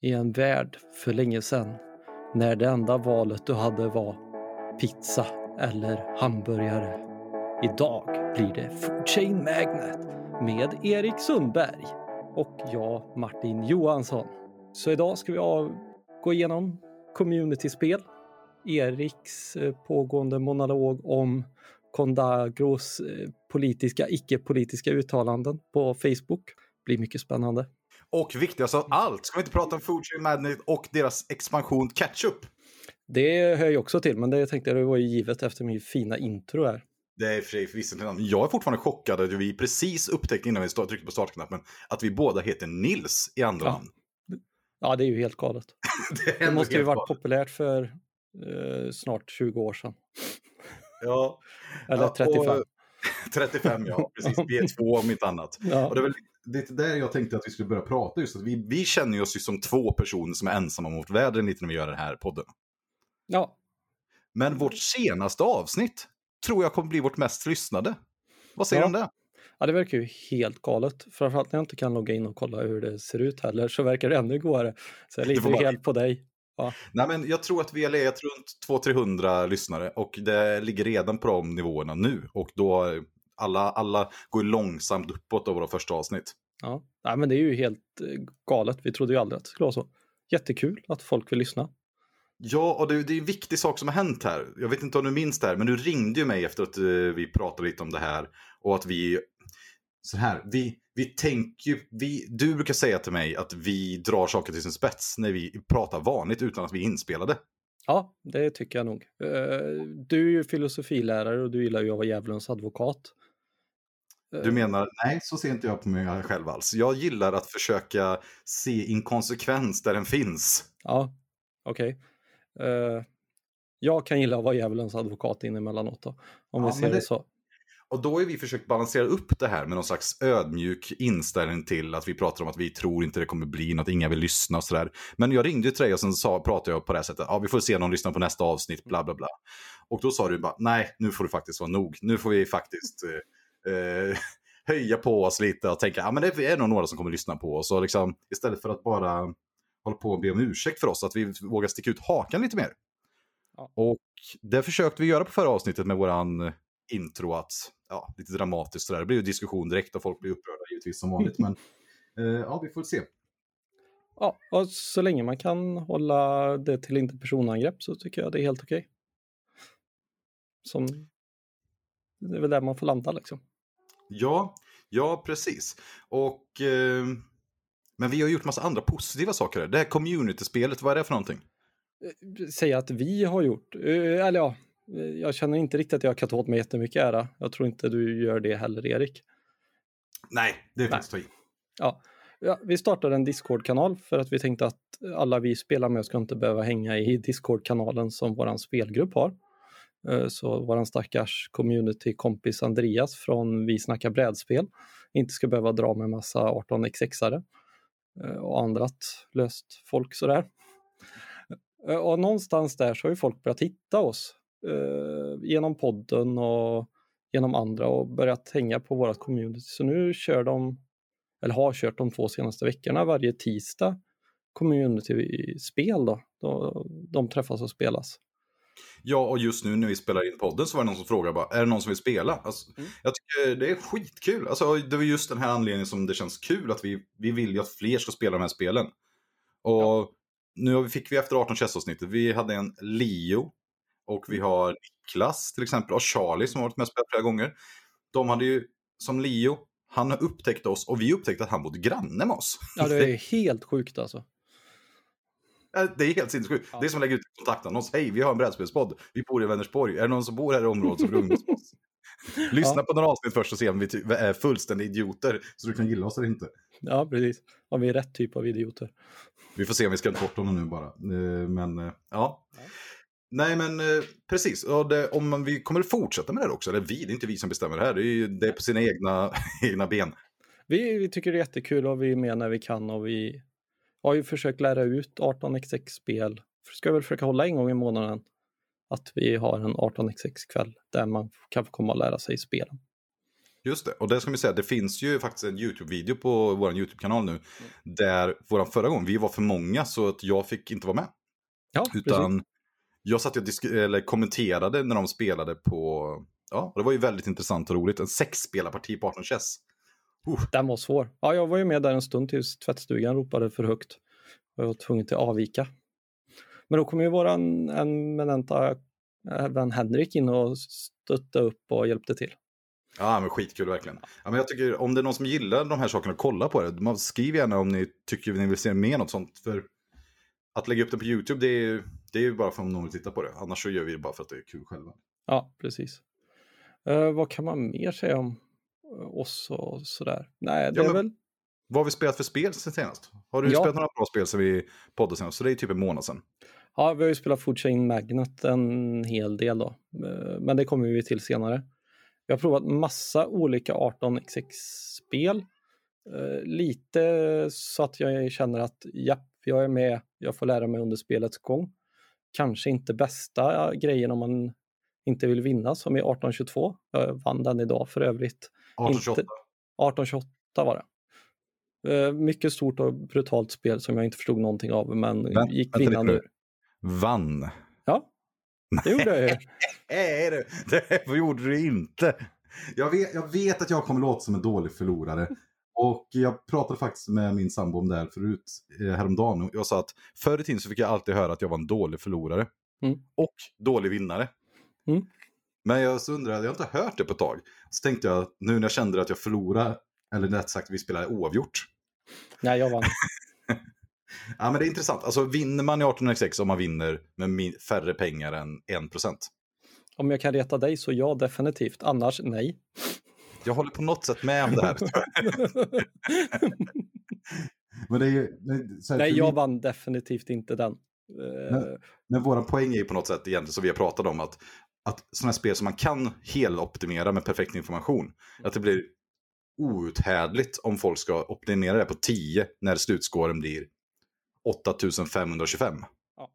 I en värld för länge sedan, när det enda valet du hade var pizza eller hamburgare. Idag blir det Food Chain Magnet med Erik Sundberg och jag, Martin Johansson. Så idag ska vi gå igenom communityspel, Eriks eh, pågående monolog om Kondagros eh, politiska, icke-politiska uttalanden på Facebook. blir mycket spännande. Och viktigast av allt, ska vi inte prata om Food Chain Magnet och deras expansion Ketchup? Det hör ju också till, men det tänkte jag det var ju givet efter min fina intro här. Det är för sig visserligen. Jag är fortfarande chockad att vi precis upptäckte innan vi tryckte på startknappen att vi båda heter Nils i andra Ja. namn. Ja, det är ju helt galet. Det, Det måste ju varit galet. populärt för eh, snart 20 år sedan. Ja. Eller Ja, 35. och- 35 ja, precis. Vi är två om inte annat. Ja. Och det är väl lite där jag tänkte att vi skulle börja prata just att vi, vi känner ju oss ju som två personer som är ensamma mot världen lite när vi gör den här podden. ja, Men vårt senaste avsnitt tror jag kommer bli vårt mest lyssnade. Vad säger Ja. du om det? Ja, det verkar ju helt galet. Framförallt när jag inte kan logga in och kolla hur det ser ut heller så verkar det ännu godare. Så jag Det litar vara- helt på dig. Nej, men jag tror att vi har legat runt 200-300 lyssnare och det ligger redan på de nivåerna nu. Och då alla, alla går långsamt uppåt av våra första avsnitt. Ja, Nej, men det är ju helt eh, galet. Vi trodde ju aldrig att det skulle vara så. Jättekul att folk vill lyssna. Ja, och det, det är en viktig sak som har hänt här. Jag vet inte om du minns det här, men du ringde ju mig efter att eh, vi pratade lite om det här. Och att vi... Så här, vi, vi tänker ju... Vi, du brukar säga till mig att vi drar saker till sin spets när vi pratar vanligt utan att vi är inspelade. Ja, det tycker jag nog. Eh, Du är ju filosofilärare och du gillar ju att vara djävulens advokat. Eh, Du menar, nej så ser inte jag på mig själv alls. Jag gillar att försöka se inkonsekvens där den finns. Ja, okej. Eh, Jag kan gilla att vara djävulens advokat in emellanåt då, om Ja, vi ser det det- så. Och då har vi försökt balansera upp det här med någon slags ödmjuk inställning till att vi pratar om att vi tror inte det kommer bli något, inga vill lyssna och sådär. Men jag ringde ju till dig och sen sa, pratade jag på det här sättet, ja vi får se någon lyssnar på nästa avsnitt, bla bla bla. Och då sa du bara, nej nu får det faktiskt vara nog, nu får vi faktiskt eh, eh, höja på oss lite och tänka, ja men det är nog några som kommer lyssna på oss. Och liksom, istället för att bara hålla på och be om ursäkt för oss, att vi vågar sticka ut hakan lite mer. Ja. Och det försökte vi göra på förra avsnittet med våran intro att, ja, lite dramatiskt sådär. Det blir ju diskussion direkt och folk blir upprörda givetvis som vanligt. Men eh, ja, vi får se. Ja, och så länge man kan hålla det till inte personangrepp så tycker jag det är helt okej. Som... Det är väl där man får landa liksom. Ja, ja precis. Och, eh, men vi har gjort massa andra positiva saker. här. Det här community-spelet, vad är det för någonting? Säga att vi har gjort, eh, eller ja, eh, jag känner inte riktigt att jag kan ta åt mig jättemycket ära. Jag tror inte du gör det heller, Erik. Nej, det är faktiskt ta i. Ja, ja, vi startade en Discord-kanal för att vi tänkte att alla vi spelar med ska inte behöva hänga i Discord-kanalen som våran spelgrupp har. Eh, så våran stackars community-kompis Andreas från Vi snackar brädspel inte ska behöva dra med massa 18XX-are eh, och andrat löst folk sådär. Eh, och någonstans där så har ju folk börjat hitta oss genom podden och genom andra och börjat hänga på vårat community. Så nu kör de eller har kört de två senaste veckorna varje tisdag community-spel då, då de träffas och spelas. Ja, och just nu när vi spelar in podden så var det någon som frågade bara, är det någon som vill spela? Alltså, Mm. Jag tycker det är skitkul. Alltså, det var just den här anledningen som det känns kul att vi, vi vill ju att fler ska spela de här spelen. Och nu har vi- fick vi efter 18 chess-avsnittet, vi hade en Leo och vi har Niklas till exempel och Charlie som har varit med och spelat flera gånger. De hade ju, som Leo, han har upptäckt oss och vi upptäckte att han bodde granne med oss. Ja, det är helt sjukt alltså. Ja, Det är helt sinnessjukt. Ja. Det är som att lägga ut kontaktannons. Hej, vi har en brädspelspodd. Vi bor i Vänersborg. Är det någon som bor här i området som vill umgås med oss? Lyssna Ja. på några avsnitt först och se om vi är fullständiga idioter. Så du kan gilla oss eller inte. Ja, precis. Om vi är rätt typ av idioter. Vi får se om vi ska bort honom nu bara. Eh, Men eh, ja. Nej men eh, precis, och det, om man, vi kommer att fortsätta med det här också, eller vi, det är inte vi som bestämmer det här, det är, ju, det är på sina egna, egna ben. Vi, vi tycker det är jättekul och vi är med när vi kan och vi har ju försökt lära ut 18xx-spel. Ska väl försöka hålla en gång i månaden att vi har en 18xx-kväll där man kan få komma och lära sig spelen. Just det, och det ska vi säga, det finns ju faktiskt en YouTube-video på vår YouTube-kanal nu. Mm. Där våran förra gång, vi var för många så att jag fick inte vara med. Ja, Utan precis. jag satt och kommenterade när de spelade på, ja, det var ju väldigt intressant och roligt. En sexspelarparti på 18 chess. Uh. Den var svår. Ja, jag var ju med där en stund tills tvättstugan ropade för högt. Jag var tvungen till att avvika. Men då kom ju våran eminenta vän Henrik in och stötte upp och hjälpte till. Ja, men skitkul verkligen. Ja, men jag tycker om det är någon som gillar de här sakerna, kolla på det. skriv gärna om ni tycker ni vill se mer något sånt. För att lägga upp det på YouTube, det är, det är ju bara för om någon vill titta på det. Annars så gör vi det bara för att det är kul själva. Ja, precis. Uh, vad kan man mer säga om och sådär? Nej, det ja, är väl... Vad har vi spelat för spel sen senast? Har du ja. spelat några bra spel sen vi poddade senast? Så det är typ en månad sedan. Ja, vi har ju spelat Food Chain Magnet en hel del då. Eh, men det kommer vi till senare. Vi har provat massa olika 18xx-spel. Eh, lite så att jag känner att ja, jag är med, jag får lära mig under spelets gång. Kanske inte bästa grejen om man inte vill vinna som i 1822. Jag vann den idag för övrigt. 1828. 1828 var det. Eh, mycket stort och brutalt spel som jag inte förstod någonting av men Vänt, gick vinnande ur. Vann? Ja, det gjorde jag ju. Nej, det, det gjorde du inte. Jag vet, jag vet att jag kommer låta som en dålig förlorare. Och jag pratade faktiskt med min sambo om det här förut, eh, häromdagen. Jag sa att förr i tiden så fick jag alltid höra att jag var en dålig förlorare. Mm. Och dålig vinnare. Mm. Men jag så undrade, jag har inte hört det på ett tag. Så tänkte jag, nu när jag kände att jag förlorade, eller rätt sagt vi spelade oavgjort. Nej, jag vann. ja, men det är intressant. Alltså vinner man i 1806 om man vinner med färre pengar än 1%? Om jag kan reta dig så ja, definitivt. Annars nej. Jag håller på något sätt med om det här. men det är ju, här, nej, jag vi... vann definitivt inte den. Men, men vår poäng är ju på något sätt egentligen som vi har pratat om att, att sådana spel som man kan heloptimera med perfekt information, att det blir outhärdligt om folk ska optimera det på 10 när slutskåren blir 8525. Ja.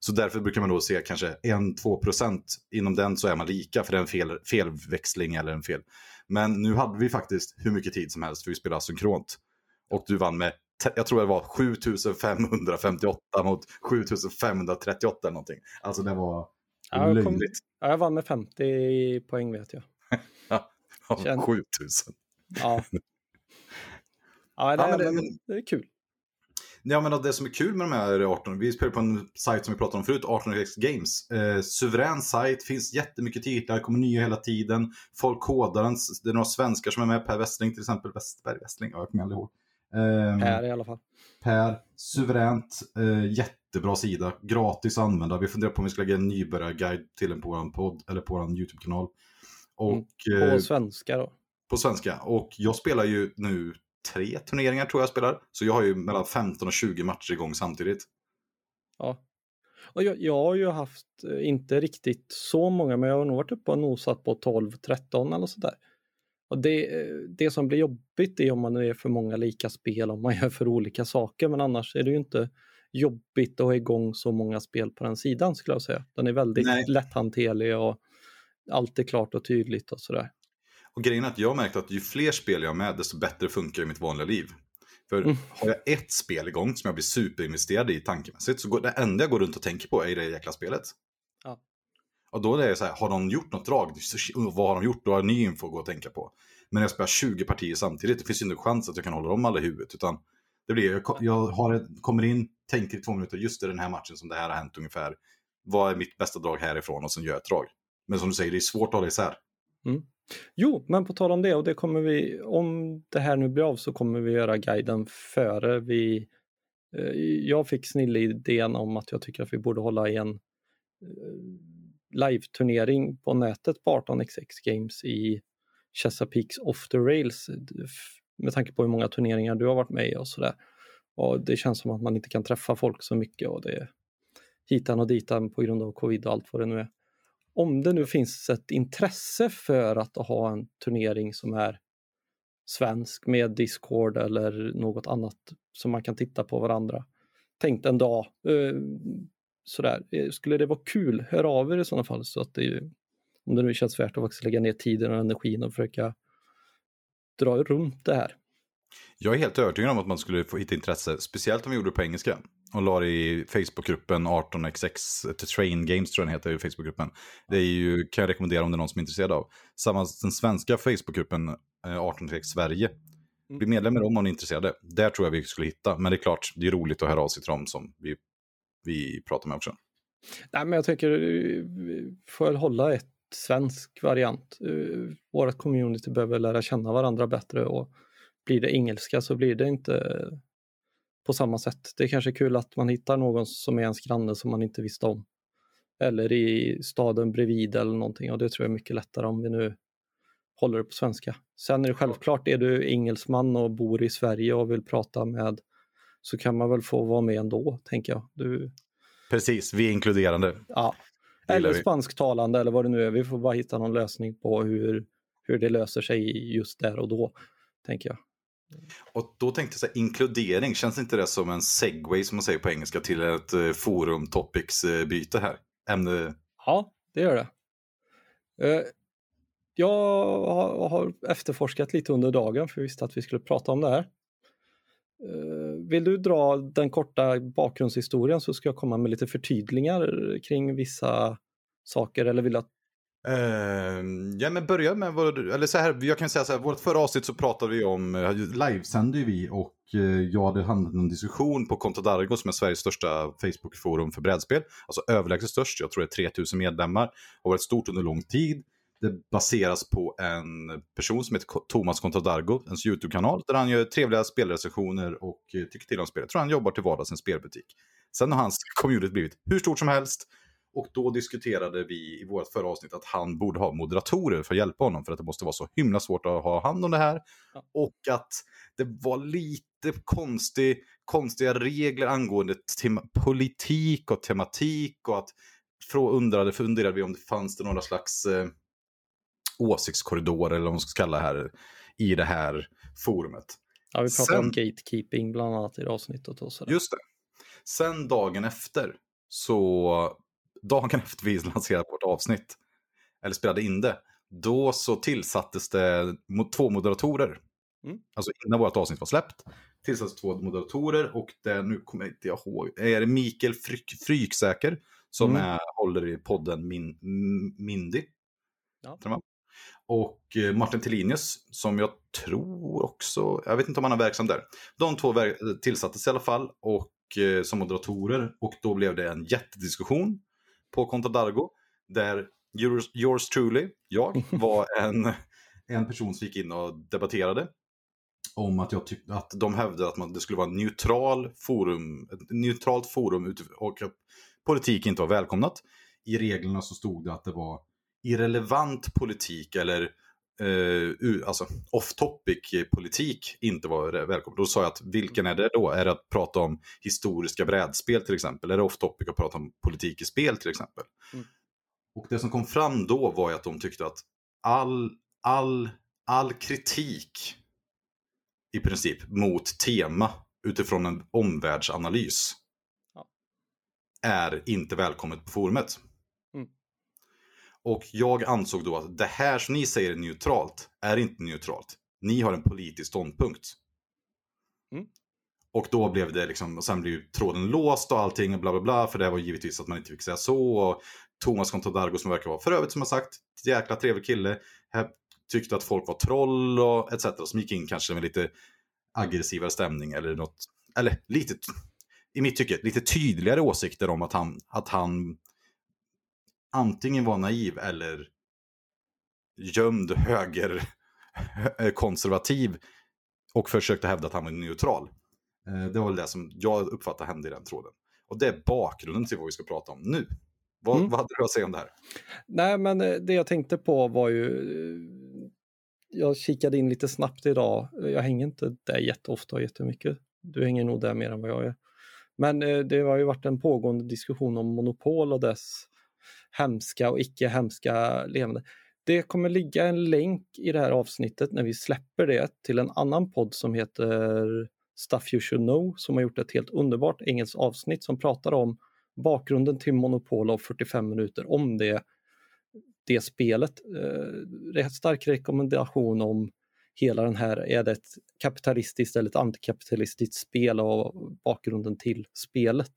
Så därför brukar man då se kanske 1-2% inom den så är man lika för det är en fel, felväxling eller en fel. Men nu hade vi faktiskt hur mycket tid som helst för vi spelade synkront. Och du vann med, jag tror det var 7558 mot 7538 eller någonting. Alltså det var ja, löjligt. Kom, ja, jag vann med 50 poäng vet jag. ja, 7000. Ja. Ja, det, ja, det, det, det är kul. Ja, men det som är kul med de här 18, vi spelar på en sajt som vi pratade om förut, 18x Games. Eh, suverän sajt, finns jättemycket titlar, kommer nya hela tiden. Folk kodar den, det är några svenskar som är med, Per Westling till exempel, Westberg Westling, ja, jag kommer aldrig ihåg. Eh, per i alla fall. Per, suveränt, eh, jättebra sida, gratis att använda. Vi funderar på om vi ska lägga en nybörjarguide till den på vår podd, eller på vår YouTube-kanal. Och, mm, på eh, svenska då? På svenska, och jag spelar ju nu tre turneringar tror jag spelar. Så jag har ju mellan 15 och 20 matcher igång samtidigt. Ja. Och jag, jag har ju haft, eh, inte riktigt så många, men jag har nog varit uppe och nosat på 12-13 eller sådär. Och det, det som blir jobbigt är om man är för många lika spel, om man gör för olika saker, men annars är det ju inte jobbigt att ha igång så många spel på den sidan skulle jag säga. Den är väldigt Nej. lätthanterlig och allt är klart och tydligt och sådär. Och grejen är att jag har märkt att ju fler spel jag har med, desto bättre funkar mitt vanliga liv. För mm. har jag ett spel igång som jag blir superinvesterad i tankemässigt, så går, det enda jag går runt och tänker på är det jäkla spelet. Och då är det så här, har de gjort något drag? Vad har de gjort? Då har ny info att gå och tänka på. Men när jag spelar 20 partier samtidigt, det finns ju inte chans att jag kan hålla dem alla i huvudet. Utan det blir, jag, jag har, kommer in, tänker i två minuter, just i den här matchen som det här har hänt ungefär. Vad är mitt bästa drag härifrån? Och sen gör jag ett drag. Men som du säger, det är svårt att hålla isär. Mm. Jo, men på tal om det och det kommer vi, om det här nu blir av så kommer vi göra guiden före vi eh, jag fick snille-idén om att jag tycker att vi borde hålla i en eh, live-turnering på nätet på 18xx Games i Chesapeakes Off the Rails med tanke på hur många turneringar du har varit med i och sådär. Och det känns som att man inte kan träffa folk så mycket och det är hitan och ditan på grund av covid och allt vad det nu är om det nu finns ett intresse för att ha en turnering som är svensk med Discord eller något annat som man kan titta på varandra. Tänkt en dag. Eh, Eh, sådär. Eh, skulle det vara kul, hör av er i sådana fall så att det om det nu känns värt att faktiskt lägga ner tiden och energin och försöka dra runt det här. Jag är helt övertygad om att man skulle få hitta intresse, speciellt om vi gjorde det på engelska. Och la det i Facebookgruppen 18xx, Train Games tror jag den heter i Facebookgruppen. Det är ju, kan jag rekommendera om det är någon som är intresserad av. Samma den svenska Facebookgruppen 18xx Sverige. Bli medlem i dem om ni är intresserade. Där tror jag vi skulle hitta. Men det är klart, det är roligt att höra av sig till dem som vi, vi pratar med också. Nej, men jag tycker vi får väl hålla ett svensk variant. Vårt community behöver lära känna varandra bättre och blir det engelska så blir det inte på samma sätt. Det är kanske kul att man hittar någon som är ens granne som man inte visste om. Eller i staden bredvid eller någonting och det tror jag är mycket lättare om vi nu håller det på svenska. Sen är det självklart, är du engelsman och bor i Sverige och vill prata med så kan man väl få vara med ändå, tänker jag. Du... Precis, vi är inkluderande. Ja. Eller spansktalande eller vad det nu är. Vi får bara hitta någon lösning på hur, hur det löser sig just där och då, tänker jag. Och då tänkte jag så här, inkludering, känns inte det som en segway som man säger på engelska till ett uh, forum topics-byte här? Ämne... Ja, det gör det. Uh, jag har efterforskat lite under dagen för jag visste att vi skulle prata om det här. Eh, vill du dra den korta bakgrundshistorien så ska jag komma med lite förtydlingar kring vissa saker eller vill du att Uh, ja men börja med vad du, eller så här, jag kan säga så här, vårt förra avsnitt så pratade vi om, eh, livesände vi och eh, jag hade hamnat en diskussion på Contadargo som är Sveriges största Facebookforum för brädspel. Alltså överlägset störst, jag tror det är 3000 medlemmar, har varit stort under lång tid. Det baseras på en person som heter Thomas Contadargo, ens YouTube-kanal, där han gör trevliga spelrecensioner och tycker till om spel. Jag tror han jobbar till vardags i en spelbutik. Sen har hans community blivit hur stort som helst. Och då diskuterade vi i vårt förra avsnitt att han borde ha moderatorer för att hjälpa honom. För att det måste vara så himla svårt att ha hand om det här. Ja. Och att det var lite konstig, konstiga regler angående politik och tematik. Och att undrade, funderade vi om det fanns det några slags eh, åsiktskorridorer eller vad man ska kalla det här i det här forumet. Ja, vi pratade Sen, om gatekeeping bland annat i det avsnittet. Och sådär. Just det. Sen dagen efter så dagen efter vi lanserade vårt avsnitt, eller spelade in det, då så tillsattes det två moderatorer. Mm. Alltså innan vårt avsnitt var släppt tillsattes två moderatorer och det, nu kommer jag inte ihåg, är det Mikael Fryk, Fryksäker som mm. är, håller i podden Min, Mindy. Ja. Och eh, Martin Tillinius som jag tror också, jag vet inte om han är verksam där. De två tillsattes i alla fall och eh, som moderatorer och då blev det en jättediskussion på Contadargo där yours, yours truly, jag, var en, en person som gick in och debatterade om att jag tyckte att de hävdade att man, det skulle vara en neutral forum, ett neutralt forum och att politik inte var välkomnat. I reglerna så stod det att det var irrelevant politik eller eh, alltså off topic politik inte var välkommen. Då sa jag att vilken är det då? Är det att prata om historiska brädspel till exempel? Är det off topic att prata om politik i spel till exempel? Mm. Och det som kom fram då var ju att de tyckte att all, all, all kritik i princip mot tema utifrån en omvärldsanalys ja. är inte välkommet på forumet. Och jag ansåg då att det här som ni säger är neutralt är inte neutralt. Ni har en politisk ståndpunkt. Mm. Och då blev det liksom, och sen blev tråden låst och allting och bla bla bla. För det var givetvis att man inte fick säga så. Och Thomas Contadargo som verkar vara, för övrigt som jag sagt, jäkla trevlig kille. Här tyckte att folk var troll och etc. Som gick in kanske med lite aggressivare stämning eller något. Eller lite, i mitt tycke, lite tydligare åsikter om att han, att han antingen var naiv eller gömd höger konservativ och försökte hävda att han var neutral. Eh, det var väl det som jag uppfattade hände i den tråden. Och det är bakgrunden till vad vi ska prata om nu. Vad, mm. vad hade du att säga om det här? Nej, men eh, det jag tänkte på var ju... Eh, jag kikade in lite snabbt idag. Jag hänger inte där jätteofta och jättemycket. Du hänger nog där mer än vad jag gör. Men det har ju varit en pågående diskussion om monopol och dess hemska och icke hemska levande. Det kommer ligga en länk i det här avsnittet när vi släpper det till en annan podd som heter Stuff You Should Know som har gjort ett helt underbart engelskt avsnitt som pratar om bakgrunden till Monopol av 45 minuter om det, det spelet. Eh, stark rekommendation om hela den här, är det ett kapitalistiskt eller ett antikapitalistiskt spel och bakgrunden till spelet.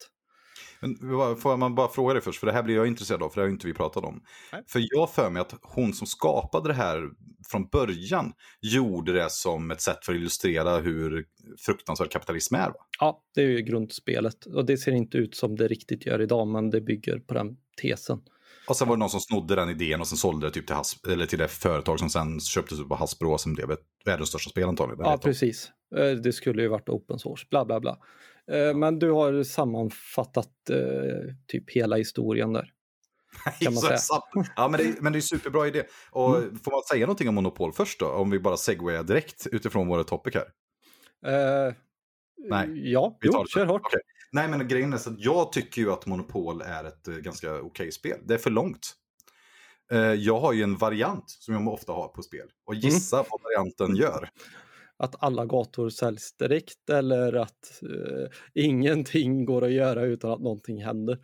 Men får man bara fråga dig först, för det här blir jag intresserad av, för det har inte vi pratat om. Nej. För jag för mig att hon som skapade det här från början gjorde det som ett sätt för att illustrera hur fruktansvärd kapitalism är. Va? Ja, det är ju grundspelet och det ser inte ut som det riktigt gör idag, men det bygger på den tesen. Och sen var det någon som snodde den idén och sen sålde det typ till, Has eller till det företag som sen köptes upp av Hasbro som blev världens största spel antagligen. Ja, precis. Eh, det skulle ju varit open source, bla bla bla. Eh, men du har sammanfattat eh, typ hela historien där. Kan man säga. ja, men det, men det är en superbra idé. Och mm. Får man säga någonting om Monopol först då? Om vi bara segwayar direkt utifrån våra topic här. Uh, Nej, ja, vi tar jo, kör hårt. Okay. Nej, men grejen är så att jag tycker ju att Monopol är ett ganska okej okay spel. Det är för långt. Jag har ju en variant som jag ofta har på spel. Och gissa mm. vad varianten gör att alla gator säljs direkt eller att eh, ingenting går att göra utan att någonting händer.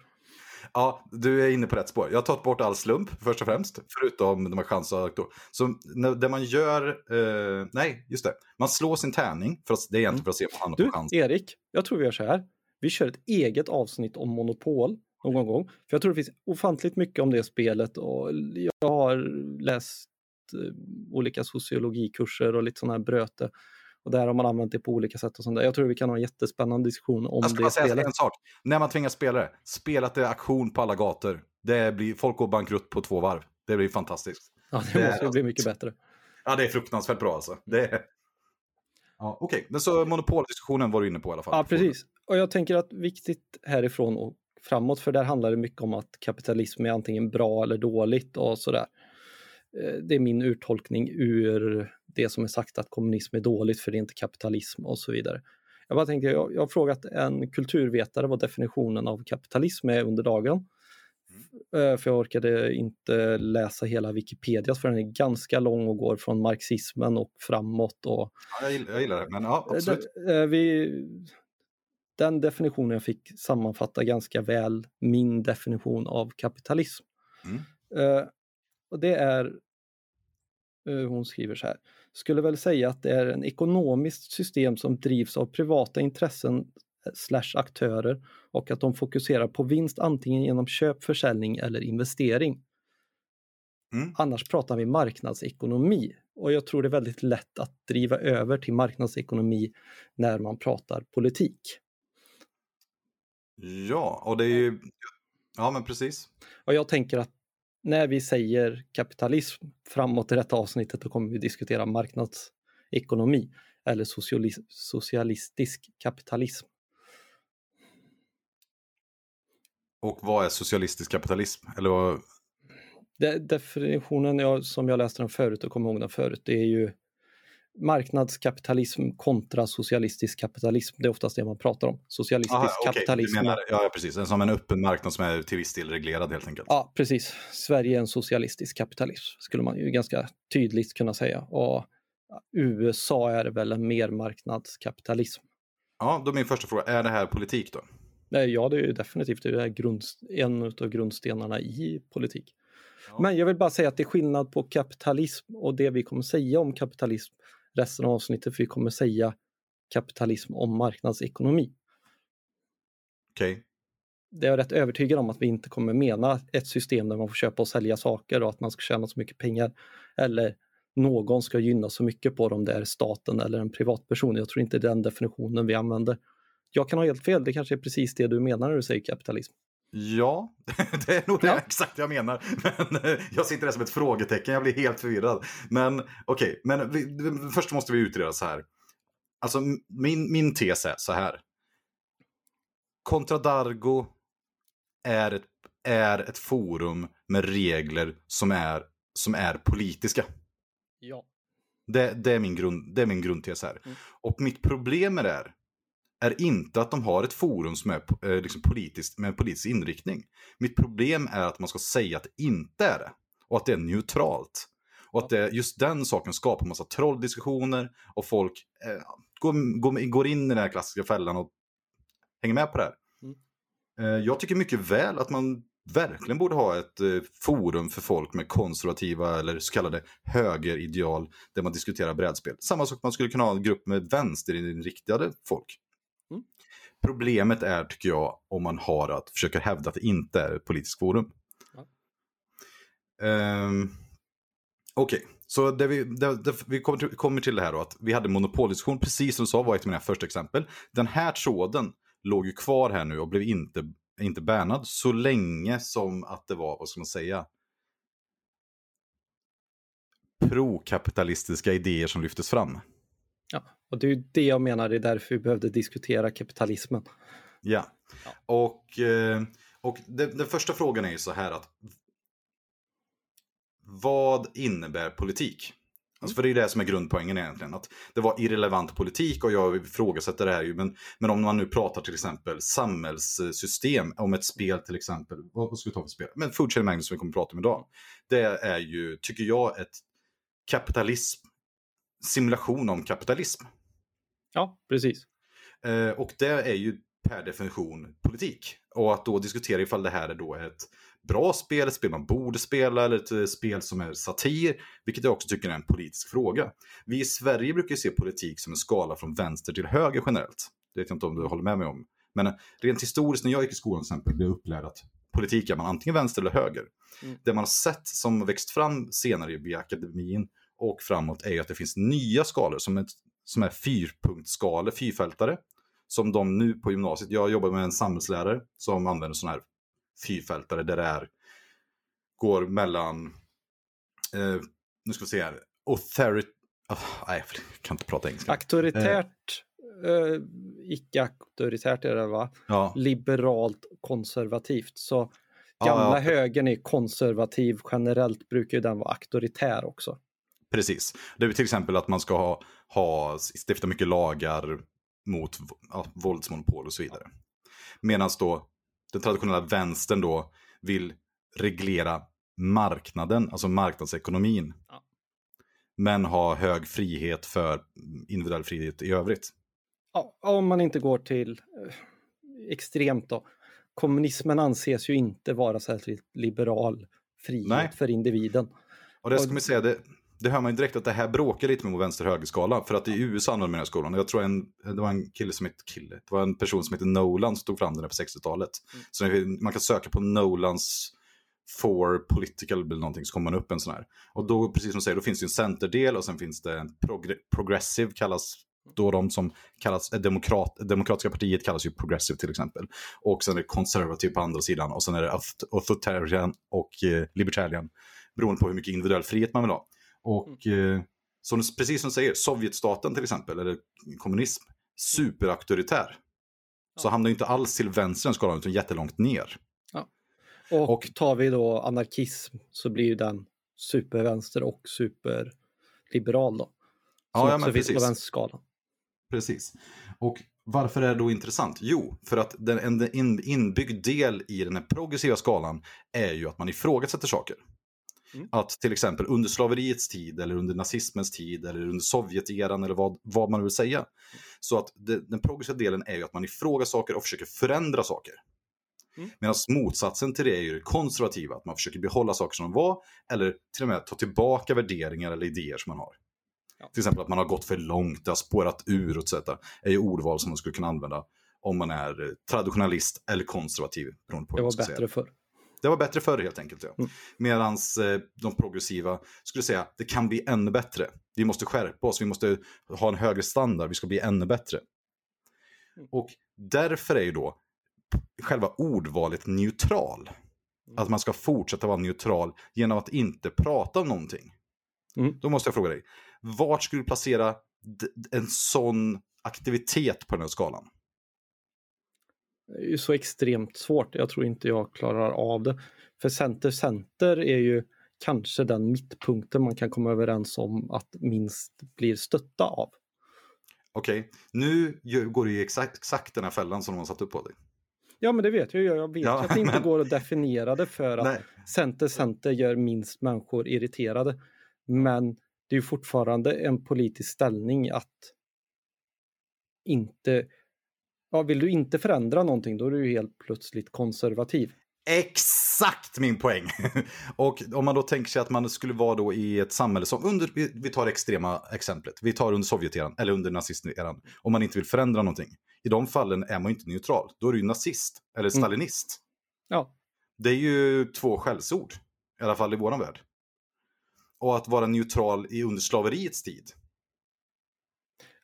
Ja, du är inne på rätt spår. Jag har tagit bort all slump först och främst, förutom de här chanser. Så när, det man gör, eh, nej, just det, man slår sin tärning, för att, det är egentligen för att se om han har chans. Erik, jag tror vi gör så här. Vi kör ett eget avsnitt om Monopol någon gång. För jag tror det finns ofantligt mycket om det spelet och jag har läst olika sociologikurser och lite sådana här bröte. Och där har man använt det på olika sätt och sånt där. Jag tror vi kan ha en jättespännande diskussion om jag ska det spelet. Säga en sak. När man tvingar spelare, spelat det aktion på alla gator. Det blir, folk går bankrutt på två varv. Det blir fantastiskt. Ja, det, det måste ju bli mycket bättre. Ja, det är fruktansvärt bra alltså. Det. Ja, Okej, okay. men så monopoldiskussionen var du inne på i alla fall. Ja, precis. Och jag tänker att viktigt härifrån och framåt, för där handlar det mycket om att kapitalism är antingen bra eller dåligt och sådär. Eh, det är min urtolkning ur det som är sagt att kommunism är dåligt för det är inte kapitalism och så vidare. Jag bara tänkte, jag, jag har frågat en kulturvetare vad definitionen av kapitalism är under dagen. Mm. För jag orkade inte läsa hela Wikipedia för den är ganska lång och går från marxismen och framåt. Och, ja, jag, gillar, jag gillar det, men ja, absolut. Vi, den definitionen jag fick sammanfattar ganska väl min definition av kapitalism. Mm. Och det är, hon skriver så här, skulle väl säga att det är en ekonomiskt system som drivs av privata intressen eh, slash aktörer och att de fokuserar på vinst antingen genom köp, försäljning eller investering. Mm. Annars pratar vi marknadsekonomi och jag tror det är väldigt lätt att driva över till marknadsekonomi när man pratar politik. Ja, och det är ju... Ja, men precis. Och jag tänker att när vi säger kapitalism framåt i detta avsnittet då kommer vi diskutera marknadsekonomi eller socialistisk kapitalism. Och vad är socialistisk kapitalism? Eller vad... De, definitionen jag, som jag läste den förut och kommer ihåg den förut, det är ju marknadskapitalism kontra socialistisk kapitalism. Det är oftast det man pratar om. Socialistisk Aha, okay. kapitalism. Menar, ja, precis. Som en öppen marknad som är till viss del reglerad helt enkelt. Ja, precis. Sverige är en socialistisk kapitalism, skulle man ju ganska tydligt kunna säga. Och USA är väl en mer marknadskapitalism. Ja, då min första fråga, är det här politik då? Ja, det är ju definitivt det är grund, en av grundstenarna i politik. Ja. Men jag vill bara säga att det är skillnad på kapitalism och det vi kommer säga om kapitalism resten av avsnittet för vi kommer säga kapitalism om marknadsekonomi. Okej. Okay. Det är jag rätt övertygad om att vi inte kommer mena ett system där man får köpa och sälja saker och att man ska tjäna så mycket pengar. Eller någon ska gynna så mycket på dem, det är staten eller en privatperson. Jag tror inte det är den definitionen vi använder. Jag kan ha helt fel, det kanske är precis det du menar när du säger kapitalism. Ja, det är nog det ja. exakt jag menar. Men eh, jag sitter där som ett frågetecken, jag blir helt förvirrad. Men okej, okay, men vi, först måste vi utreda så här. Alltså min, min tes är så här. Contradargo är ett, är ett forum med regler som är, som är politiska. Ja. Det, det, är, min grund, det är min grundtes här. Mm. Och mitt problem med det är är inte att de har ett forum som är eh, liksom politiskt, med en politisk inriktning. Mitt problem är att man ska säga att det inte är det. Och att det är neutralt. Och att det, just den saken skapar massa trolldiskussioner och folk eh, går, går, går, in i den här klassiska fällan och hänger med på det här. Mm. Eh, jag tycker mycket väl att man verkligen borde ha ett eh, forum för folk med konservativa eller så kallade högerideal där man diskuterar brädspel. Samma sak man skulle kunna ha en grupp med vänsterinriktade folk. Problemet är, tycker jag, om man har att försöka hävda att det inte är ett politiskt forum. Ja. Um, Okej, okay. så det vi, det, det, vi kommer, till, kommer till det här då att vi hade monopoldiskussion, precis som du sa var ett av mina första exempel. Den här tråden låg ju kvar här nu och blev inte inte bannad så länge som att det var, vad ska man säga, prokapitalistiska idéer som lyftes fram. Ja, och det är ju det jag menar, det är därför vi behövde diskutera kapitalismen. Ja, och, eh, och den första frågan är ju så här att vad innebär politik? Alltså för det är det som är grundpoängen egentligen. Att det var irrelevant politik och jag ifrågasätter det här ju. Men, men om man nu pratar till exempel samhällssystem, om ett spel till exempel. Vad ska vi ta för spel? Men Food Chain Magnus som vi kommer att prata om idag. Det är ju, tycker jag, ett kapitalism, simulation om kapitalism. Ja, precis. Eh, och det är ju per definition politik. Och att då diskutera ifall det här är då ett bra spel, ett spel man borde spela eller ett eh, spel som är satir, vilket jag också tycker är en politisk fråga. Vi i Sverige brukar ju se politik som en skala från vänster till höger generellt. Det vet jag inte om du håller med mig om. Men eh, rent historiskt när jag gick i skolan till exempel blev jag upplärd att politik är man antingen vänster eller höger. Mm. Det man har sett som växt fram senare via akademin och framåt är ju att det finns nya skalor som är, som är fyrpunktsskalor, fyrfältare. Som de nu på gymnasiet, jag jobbar med en samhällslärare som använder sådana här fyrfältare där det är, går mellan, eh, nu ska vi se här, authority, oh, nej jag kan inte prata engelska. Auktoritärt, eh. eh, icke-auktoritärt är det va? Ja. Liberalt konservativt. Så gamla ja, ja. högern är konservativ, generellt brukar ju den vara auktoritär också. Precis. Det är till exempel att man ska ha, ha stifta mycket lagar mot ja, våldsmonopol och så vidare. Medan då den traditionella vänstern då vill reglera marknaden, alltså marknadsekonomin. Ja. Men ha hög frihet för individuell frihet i övrigt. Ja, om man inte går till eh, extremt då. Kommunismen anses ju inte vara särskilt liberal frihet Nej. för individen. Och det ska man säga, det, det hör man ju direkt att det här bråkar lite med vänster-högerskala. För att i USA använder man den här skolan. Jag tror en, det var en kille som hette kille. Det var en person som hette Nolan som tog fram den här på 60-talet. Mm. Så man kan söka på Nolans for political eller någonting så kommer man upp en sån här. Och då, precis som du säger, då finns det en centerdel och sen finns det en progr progressive kallas då de som kallas eh, demokrat, demokratiska partiet kallas ju progressive till exempel. Och sen är det conservative på andra sidan och sen är det authoritarian och eh, libertarian. Beroende på hur mycket individuell frihet man vill ha. Och mm. eh, som, precis som du säger, Sovjetstaten till exempel, eller kommunism, superauktoritär. Ja. Så hamnar inte alls till vänster skalan utan jättelångt ner. Ja. Och, och tar vi då anarkism så blir den supervänster och superliberal då. Som ja, ja, men precis. på vänsterskalan. Precis. Och varför är det då intressant? Jo, för att den, en inbyggd del i den här progressiva skalan är ju att man ifrågasätter saker. Mm. Att till exempel under slaveriets tid eller under nazismens tid eller under Sovjeteran eller vad, vad man vill säga. Så att det, den progressiva delen är ju att man ifrågasätter saker och försöker förändra saker. Mm. Medan motsatsen till det är ju det konservativa, att man försöker behålla saker som de var eller till och med ta tillbaka värderingar eller idéer som man har. Ja. Till exempel att man har gått för långt, det har spårat ur etc. är ju ordval som man skulle kunna använda om man är traditionalist eller konservativ. Beroende på det var bättre förr. Det var bättre förr helt enkelt. Ja. Mm. Medan eh, de progressiva skulle säga det kan bli ännu bättre. Vi måste skärpa oss, vi måste ha en högre standard, vi ska bli ännu bättre. Mm. Och därför är ju då själva ordvalet neutral. Mm. Att man ska fortsätta vara neutral genom att inte prata om någonting. Mm. Då måste jag fråga dig, vart skulle du placera en sån aktivitet på den här skalan? Det är ju så extremt svårt. Jag tror inte jag klarar av det. För center-center är ju kanske den mittpunkten man kan komma överens om att minst blir stötta av. Okej, okay. nu går du i exakt, exakt den här fällan som de har satt upp på dig. Ja, men det vet jag. Jag vet ja, att det inte men... går att definiera det för att center-center gör minst människor irriterade. Men det är ju fortfarande en politisk ställning att inte Ja, vill du inte förändra någonting då är du helt plötsligt konservativ. exakt min poäng. och om man då tänker sig att man skulle vara då i ett samhälle som under, vi tar extrema exemplet, vi tar under Sovjeteran eller under nazisteran, om man inte vill förändra någonting. I de fallen är man inte neutral, då är du ju nazist eller Mm. stalinist. Ja, Det är ju två skällsord, i alla fall i våran värld. Och att vara neutral i under slaveriets tid.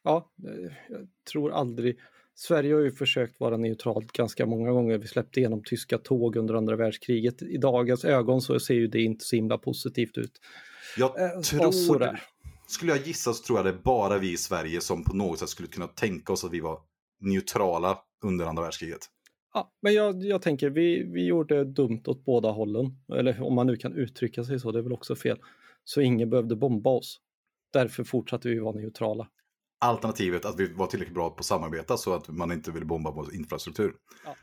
ja, eh, jag tror aldrig... Sverige har ju försökt vara neutralt ganska många gånger. Vi släppte igenom tyska tåg under andra världskriget. I dagens ögon så ser ju det inte så himla positivt ut. Jag Eh, tror, sådär. skulle jag gissa så tror jag det är bara vi i Sverige som på något sätt skulle kunna tänka oss att vi var neutrala under andra världskriget. Ja, men jag, jag tänker, vi, vi gjorde dumt åt båda hållen. Eller om man nu kan uttrycka sig så, det är väl också fel. Så ingen behövde bomba oss. Därför fortsatte vi vara neutrala. Alternativet att vi var tillräckligt bra på att samarbeta så att man inte ville bomba vår infrastruktur. Ja.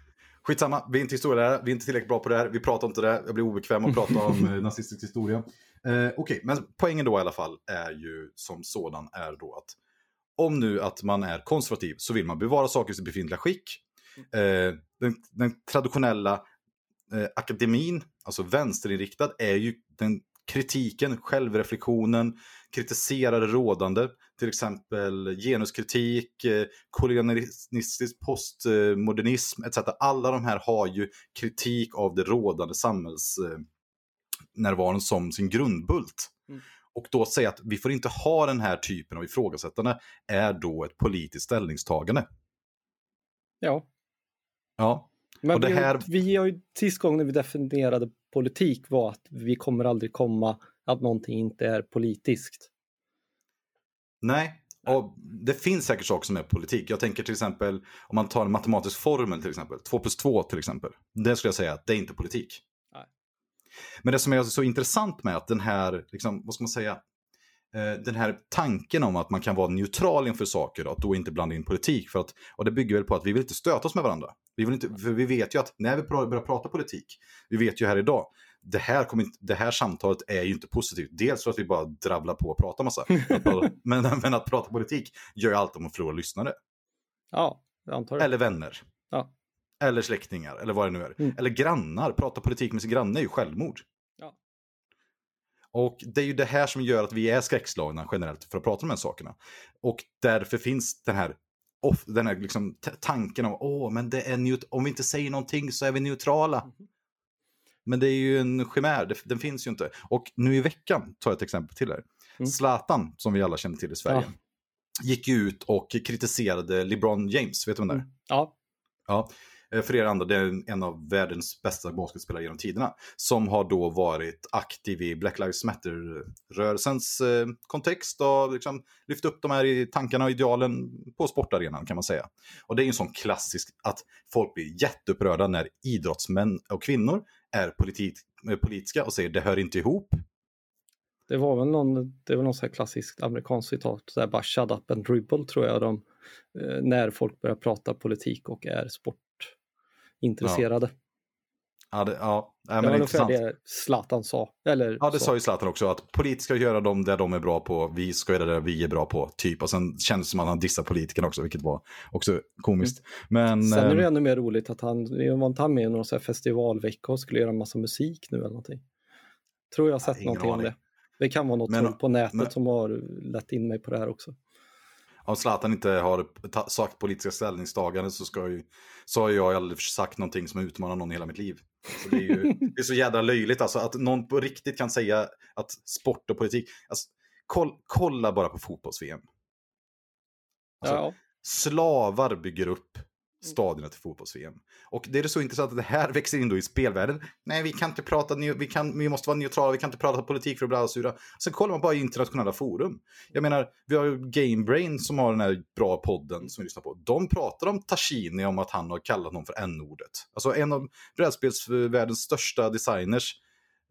Skitsamma, vi är inte historielärare, vi är inte tillräckligt bra på det här, vi pratar inte det, jag blir obekväm att prata om eh, nazistisk historia. Eh, Okej, men poängen då i alla fall är ju som sådan är då att om nu att man är konservativ så vill man bevara saker i sitt befintliga skick. Eh, den, den traditionella eh, akademin, alltså vänsterinriktad, är ju den kritiken, självreflektionen, kritisera det rådande, till exempel genuskritik, eh, kolonialistisk postmodernism etc. Alla de här har ju kritik av det rådande samhällsnärvaron som sin grundbult. Mm. Och då säga att vi får inte ha den här typen av ifrågasättande är då ett politiskt ställningstagande. Ja, Ja, men Och det vi, här- vi har ju sist gången vi definierade politik var att vi kommer aldrig komma att någonting inte är politiskt. Nej, och det finns säkert saker som är politik. Jag tänker till exempel om man tar en matematisk formel till exempel, 2 plus 2 till exempel. Det skulle jag säga att det är inte politik. Nej. Men det som är så intressant med att den här, liksom, vad ska man säga, eh, den här tanken om att man kan vara neutral inför saker och att då inte blanda in politik. För att, och det bygger väl på att vi vill inte stöta oss med varandra. Vi, vill inte, för vi vet ju att när vi börjar prata politik, vi vet ju här idag, det här, kommer inte, det här samtalet är ju inte positivt. Dels för att vi bara dravlar på och pratar massa. men, men att prata politik gör ju alltid om att förlora lyssnare. Ja, jag antar det. Eller vänner. Ja. Eller släktingar, eller vad det nu är. Mm. Eller grannar. Prata politik med sin granne är ju självmord. Ja. Och det är ju det här som gör att vi är skräckslagna generellt för att prata om de här sakerna. Och därför finns den här, off, den här liksom tanken om åh, men det är neut- om vi inte säger någonting så är vi neutrala. Mhm. Men det är ju en chimär, den finns ju inte. Och nu i veckan, tar jag ett exempel till här. Mm. Zlatan, som vi alla känner till i Sverige, gick ju ut och kritiserade LeBron James, vet du vem det är? Mm. Ja, Ja, eh, för er andra, det är en av världens bästa basketspelare genom tiderna. Som har då varit aktiv i Black Lives Matter-rörelsens eh, kontext och liksom lyft upp de här tankarna och idealen på sportarenan kan man säga. Och det är ju en sån klassisk att folk blir jätteupprörda när idrottsmän och kvinnor är politik, eh, politiska och säger det hör inte ihop. det var väl någon, det väl någon sån här klassiskt amerikanskt citat, så här bara shut up and dribble tror jag de, eh, när folk börjar prata politik och är sportintresserade. Ja, det, ja, det men var det är ungefär intressant. det Zlatan sa. Eller Ja, det så. sa ju Zlatan också, att politiker ska göra dem där de är bra på, vi ska göra det vi är bra på, typ. Och sen kändes det som att han dissade politikerna också, vilket var också komiskt. Men, Sen är det eh, ännu mer roligt att han, var inte han med i någon sån här festivalvecka och skulle göra en massa musik nu eller någonting? Tror jag har sett ingen någonting om aning. det. Det kan vara något Men- på nätet men- som har lett in mig på det här också. om Zlatan inte har sagt politiska ställningstaganden så, ska ju, så har jag aldrig sagt någonting som utmanar någon i hela mitt liv. Så det, är ju, det är så jävla löjligt alltså, att någon på riktigt kan säga att sport och politik, alltså, koll, kolla bara på fotbolls-VM. Alltså, ja, slavar bygger upp Mm. stadierna till fotbolls-VM. Och det är så intressant att det här växer in då i spelvärlden. Nej, vi kan inte prata, vi, kan, vi måste vara neutrala, vi kan inte prata politik för att bli alla sura. Sen kollar man bara i internationella forum. Jag menar, vi har ju Gamebrain som har den här bra podden som vi lyssnar på. De pratar om Tashini om att han har kallat någon för n-ordet. Alltså en av brädspelsvärldens största designers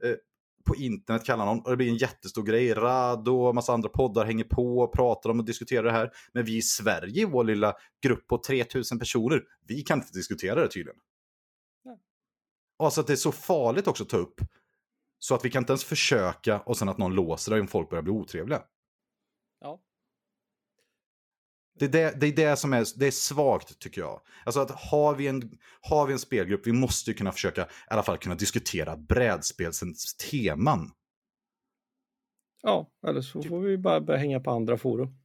eh, på internet kallar honom, och det blir en jättestor grej. Rado och massa andra poddar hänger på och pratar om och diskuterar det här. Men vi i Sverige, i vår lilla grupp på 3000 personer, vi kan inte diskutera det tydligen. Nej. Alltså att det är så farligt också att ta upp. Så att vi kan inte ens försöka och sen att någon låser det om folk börjar bli otrevliga. ja. Det är det, det är det som är, det är svagt tycker jag. Alltså att har vi, en, har vi en spelgrupp, vi måste ju kunna försöka i alla fall kunna diskutera brädspelsens teman. Ja, eller så får vi bara börja hänga på andra forum.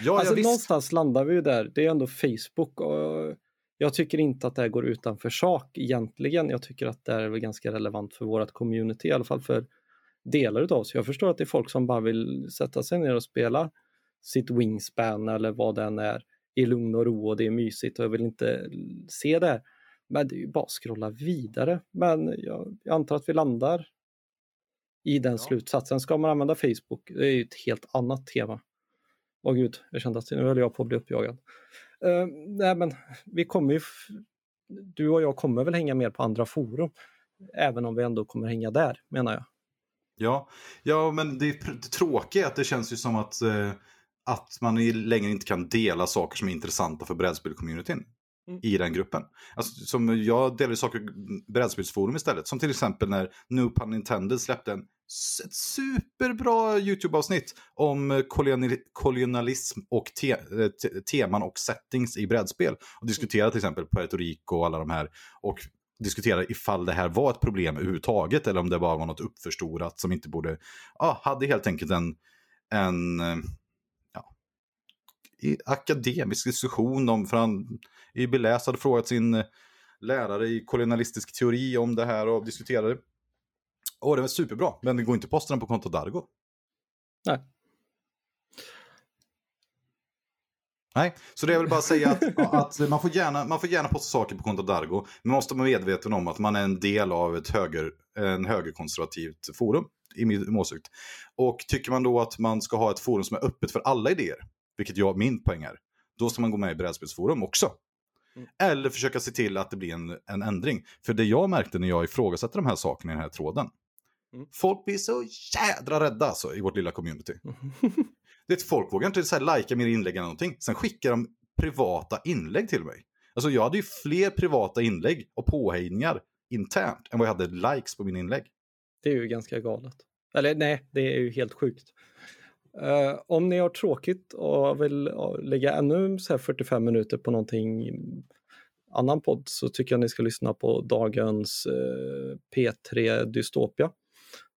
Ja, alltså ja, någonstans landar vi ju där. Det är ändå Facebook och jag tycker inte att det här går utanför sak egentligen. Jag tycker att det är väl ganska relevant för vårt community, i alla fall för delar utav oss. Jag förstår att det är folk som bara vill sätta sig ner och spela sitt wingspan eller vad den är i lugn och ro och det är mysigt och jag vill inte se det. Men det är ju bara att scrolla vidare. Men jag, jag antar att vi landar i den Ja. slutsatsen. Ska man använda Facebook? Det är ju ett helt annat tema. Åh gud, jag kände att nu höll jag på att bli uppjagad. Uh, nej men vi kommer ju, du och jag kommer väl hänga mer på andra forum. Även om vi ändå kommer hänga där, menar jag. Ja, ja men det, är tråkiga är att det känns ju som att, eh, att man längre inte kan dela saker som är intressanta för brädspelscommunityn. Mm. I den gruppen. Alltså, som jag delar saker i brädspelsforum istället. Som till exempel när No Pun Intended släppte en, ett superbra YouTube-avsnitt om eh, kolonial, kolonialism och te, eh, te, teman och settings i brädspel. Och diskutera till exempel Puerto Rico och alla de här. Och diskutera ifall det här var ett problem överhuvudtaget eller om det bara var något uppförstorat som inte borde, ja, hade helt enkelt en, en eh, akademisk diskussion om, för han i beläst hade frågat sin eh, lärare i kolonialistisk teori om det här och diskuterade. Och det var superbra, men det går inte att posta den på kontot Dargo. Nej. Nej, så det är väl bara att säga att, att man, får gärna, man får gärna posta saker på kontot Dargo. Men måste vara medveten om att man är en del av ett höger, en högerkonservativt forum. I min åsikt. Och tycker man då att man ska ha ett forum som är öppet för alla idéer, vilket jag, min poäng är, då ska man gå med i brädspelsforum också. Mm. Eller försöka se till att det blir en, en ändring. För det jag märkte när jag ifrågasatte de här sakerna i den här tråden, Mm. folk blir så jädra rädda alltså, i vårt lilla community. Det är folk vågar inte så här likea mer inlägg än någonting. Sen skickar de privata inlägg till mig. Alltså jag hade ju fler privata inlägg och påhejningar internt än vad jag hade likes på mina inlägg. Det är ju ganska galet. Eller nej, det är ju helt sjukt. Uh, om ni har tråkigt och vill lägga ännu så här 45 minuter på någonting mm, annan podd så tycker jag ni ska lyssna på dagens eh, uh, P3 Dystopia.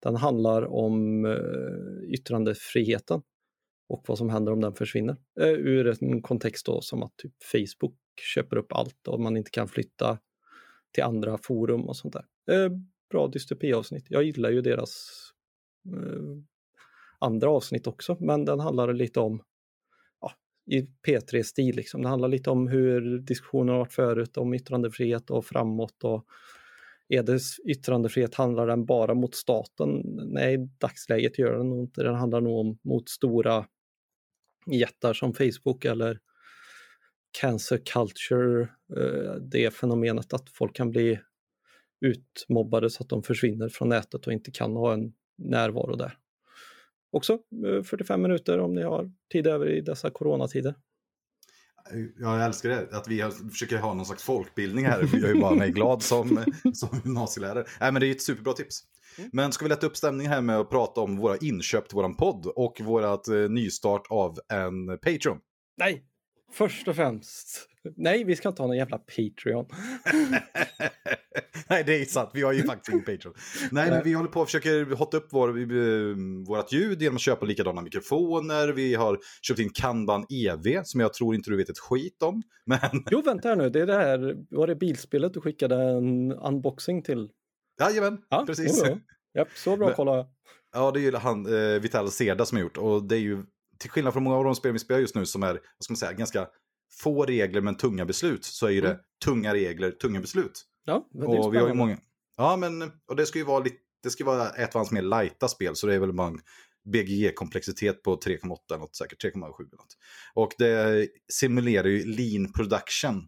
Den handlar om uh, yttrandefriheten och vad som händer om den försvinner. Ur en kontext då som att typ Facebook köper upp allt och man inte kan flytta till andra forum och sånt där. Bra dystopiavsnitt. Jag gillar ju deras andra avsnitt också, men den handlar lite om ja, i P3-stil. Liksom. Det handlar lite om hur diskussionen har varit förut, om yttrandefrihet och framåt. Och är det yttrandefrihet, handlar den bara mot staten? Nej, i dagsläget gör den nog inte. Den handlar nog om mot stora jättar som Facebook eller cancer culture, eh, det fenomenet att folk kan bli utmobbade så att de försvinner från nätet och inte kan ha en närvaro där. Också eh, 45 minuter om ni har tid över i dessa coronatider. Jag älskar det, att vi försöker ha någon slags folkbildning här. Jag är bara mig glad som, som gymnasielärare. Nej, men det är ett superbra tips. Mm. Men ska vi lätta upp stämningen här med att prata om våra inköp till våran podd och vårat eh, nystart av en Patreon? Nej, först och främst. Nej, vi ska inte ha någon jävla Patreon. Nej, det är sant. Vi har ju faktiskt ingen Patreon. Nej, men vi håller på och försöker hotta upp vår, eh, vårat ljud genom att köpa likadana mikrofoner. Vi har köpt in Kanban EV som jag tror inte du vet ett skit om. Men Jo, vänta här nu. Det är det här, var det bilspelet du skickade en unboxing till? jajamän, Ja, precis. jo, jo. Japp, så bra Men- kolla. Ja, det är ju han, eh, Vital Seda som har gjort. Och det är ju, till skillnad från många av de spel vi spelar just nu som är, vad ska man säga, ganska få regler men tunga beslut, så är ju det Mm. tunga regler, tunga beslut. Ja, men det är Och vi har ju många... Ja, men och det ska ju vara lite, det ska vara ett av hans mer lighta spel, så det är väl bara en BGE-komplexitet på 3,8 eller något, säkert 3,7 eller något. Och det simulerar ju lean production.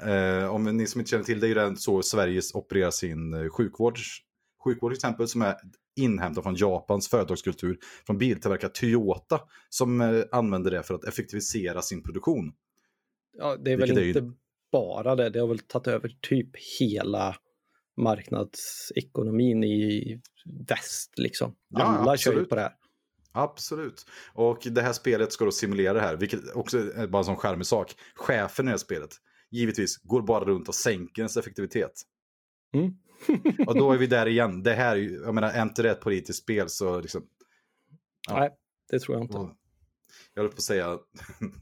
Eh, om ni som inte känner till det, är ju den så Sverige opererar sin eh, sjukvård. Till exempel som är inhämtad från Japans företagskultur, från biltillverkare Toyota, som eh, använder det för att effektivisera sin produktion. Ja, det är väl Vilket är ju- inte bara det. Det har väl tagit över typ hela marknadsekonomin i väst liksom. Ja, Alla kör ju absolut. på det här. Absolut. Och det här spelet ska då simulera det här, vilket också är bara en sån charmig sak. Chefen i det här spelet, givetvis, går bara runt och sänker ens effektivitet. Mm. Och då är vi där igen. Det här, jag menar, är inte det ett politiskt spel så liksom... Ja. Nej, det tror jag inte. Och jag höll på att säga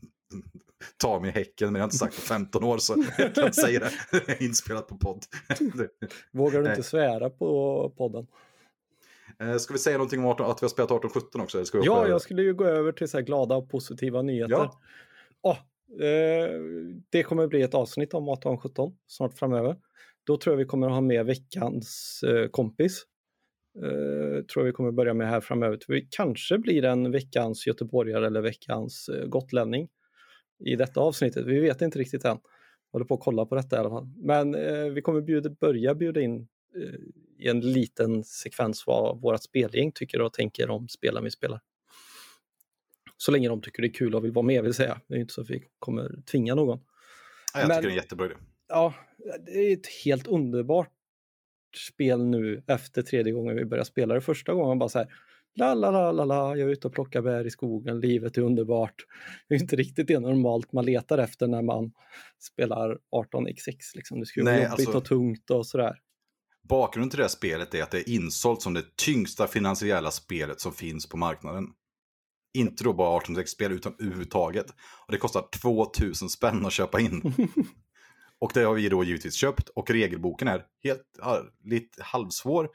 ta mig i häcken, men jag har inte sagt på 15 år så jag kan säga det. Det är inspelat på podd. Vågar du inte svära på podden? Eh, Ska vi säga någonting om 18, att vi har spelat 18-17 också? Ska vi Ja, jag skulle ju gå över till så här glada och positiva nyheter. Ja. Åh, eh, det kommer bli ett avsnitt om 1817 snart framöver. Då tror jag vi kommer att ha med veckans eh, kompis. Eh, tror jag vi kommer börja med här framöver. Vi kanske blir en veckans göteborgare eller veckans eh, gotlänning i detta avsnittet. Vi vet inte riktigt än. Håller på att kolla på detta i alla fall. Men eh, vi kommer bjuda, börja bjuda in eh, i en liten sekvens vad vårt spelgäng tycker och tänker om spelen vi spelar. Så länge de tycker det är kul och vill vara med vill säga. Det är inte så att vi kommer tvinga någon. Ja, jag Men- tycker det är en jättebra idé. Ja, det är ett helt underbart spel nu efter tredje gången vi börjar spela det. Första gången bara så här, la la la la la, jag är ute och plockar bär i skogen, livet är underbart. Det är inte riktigt det normalt man letar efter när man spelar 18xx. Liksom. Det ska ju vara jobbigt alltså- och tungt och sådär. Bakgrunden till det här spelet är att det är insålt som det tyngsta finansiella spelet som finns på marknaden. Inte då bara 18-spel utan överhuvudtaget. Och det kostar 2000 spänn att köpa in. och det har vi då givetvis köpt och regelboken är helt, ja, lite halvsvår.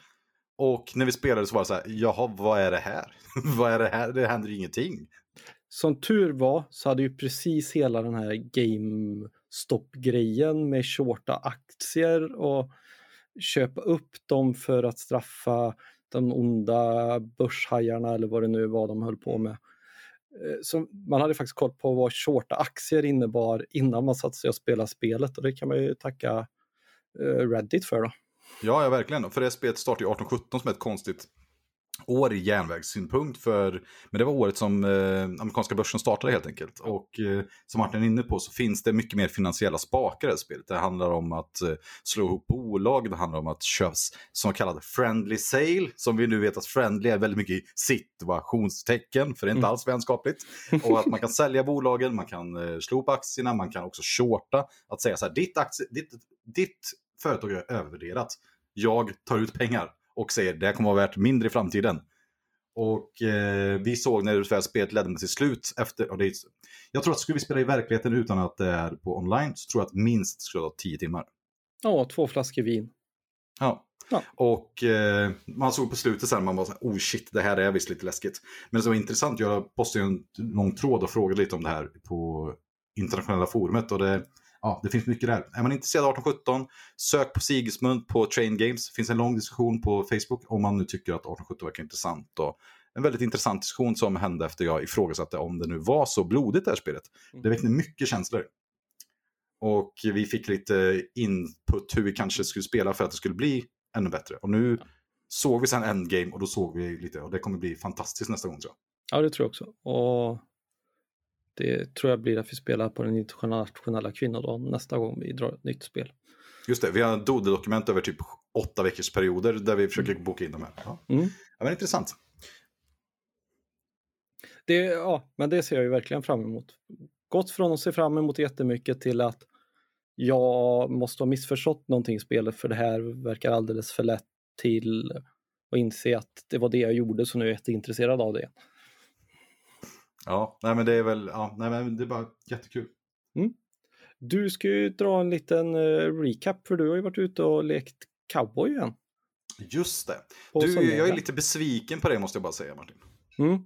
Och när vi spelade så var det så här, jaha, vad är det här? vad är det här? Det händer ju ingenting. Som tur var så hade ju precis hela den här GameStop-grejen med shorta aktier och köpa upp dem för att straffa de onda börshajarna eller vad det nu var de höll på med. Eh, så man hade faktiskt koll på vad shorta aktier innebar innan man satte sig och spelade spelet och det kan man ju tacka eh, Reddit för då. Ja, ja, verkligen. För det spelet startade ju 1817 som är ett konstigt år i järnvägssynpunkt. För, men det var året som eh, amerikanska börsen startade helt enkelt. Och eh, som Martin är inne på så finns det mycket mer finansiella spakar i det spelet. Det handlar om att eh, slå ihop bolag, det handlar om att köpa som kallad friendly sale. Som vi nu vet att friendly är väldigt mycket situationstecken, för det är inte Mm. alls vänskapligt. Och att man kan sälja bolagen, man kan eh, slå upp aktierna, man kan också shorta. Att säga så här, ditt, aktie, ditt, ditt företag är övervärderat. Jag tar ut pengar och säger det här kommer att vara värt mindre i framtiden. Och eh, vi såg när det här spelet ledde till slut efter, och det jag tror att skulle vi spela i verkligheten utan att det är på online så tror jag att minst skulle ta 10 timmar. Ja, två flaskor vin. Ja. Ja. Och eh, man såg på slutet sen, man var så här, oh shit, det här är visst lite läskigt. Men det var intressant, jag postade en lång tråd och frågade lite om det här på internationella forumet. Och det, ja, det finns mycket där. Är man intresserad av 1817, sök på Sigismund på Train Games. Det finns en lång diskussion på Facebook om man nu tycker att 1817 verkar intressant. Och en väldigt intressant diskussion som hände efter jag ifrågasatte om det nu var så blodigt det här spelet. Det väckte mycket känslor. Och vi fick lite input hur vi kanske skulle spela för att det skulle bli ännu bättre. Och nu såg vi sen Endgame och då såg vi lite och det kommer bli fantastiskt nästa gång tror jag. Ja, det tror jag också. Och det tror jag blir att vi spelar på den internationella kvinnodagen nästa gång vi drar ett nytt spel. Just det, vi har Dode-dokument över typ åtta veckors perioder där vi försöker boka in de här. Ja, Mm. ja men intressant. Det, ja, men det ser jag ju verkligen fram emot. Gått från att se fram emot jättemycket till att jag måste ha missförstått någonting i spelet för det här verkar alldeles för lätt till att inse att det var det jag gjorde så nu är jag jätteintresserad av det. Ja, nej men det är väl, ja, nej men det är bara jättekul. Du ska ju dra en liten eh, recap för du har ju varit ute och lekt cowboy igen. Just det. på Du, söndagen. jag är lite besviken på det måste jag bara säga Martin. Mm.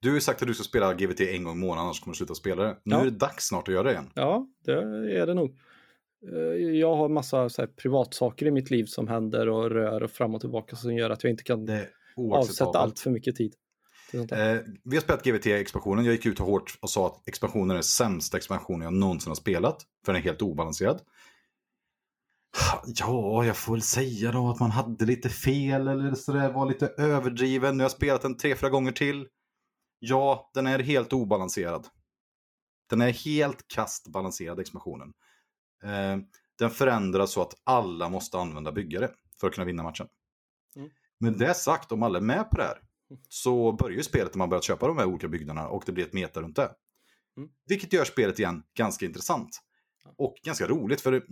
Du har ju sagt att du ska spela GVT en gång i månaden annars kommer du sluta spela det. Nu Ja. är det dags snart att göra det igen. Ja, det är det nog. Eh, Jag har massa så här, privatsaker i mitt liv som händer och rör och fram och tillbaka som gör att jag inte kan avsätta allt för mycket tid. Eh, vi har spelat GVT-expansionen. Jag gick ut hårt och sa att expansionen är den sämsta expansionen jag någonsin har spelat. För den är helt obalanserad. Ja, jag får väl säga då att man hade lite fel eller sådär, var lite överdriven. Nu har jag spelat den tre, fyra gånger till. Ja, den är helt obalanserad. Den är helt kastbalanserad, expansionen. Eh, den förändras så att alla måste använda byggare för att kunna vinna matchen. Mm. Med det sagt, om alla är med på det här, så börjar ju spelet när man börjar köpa de här olika byggnaderna och det blir ett meta runt det. Mm. Vilket gör spelet igen ganska intressant. Och ganska roligt för det,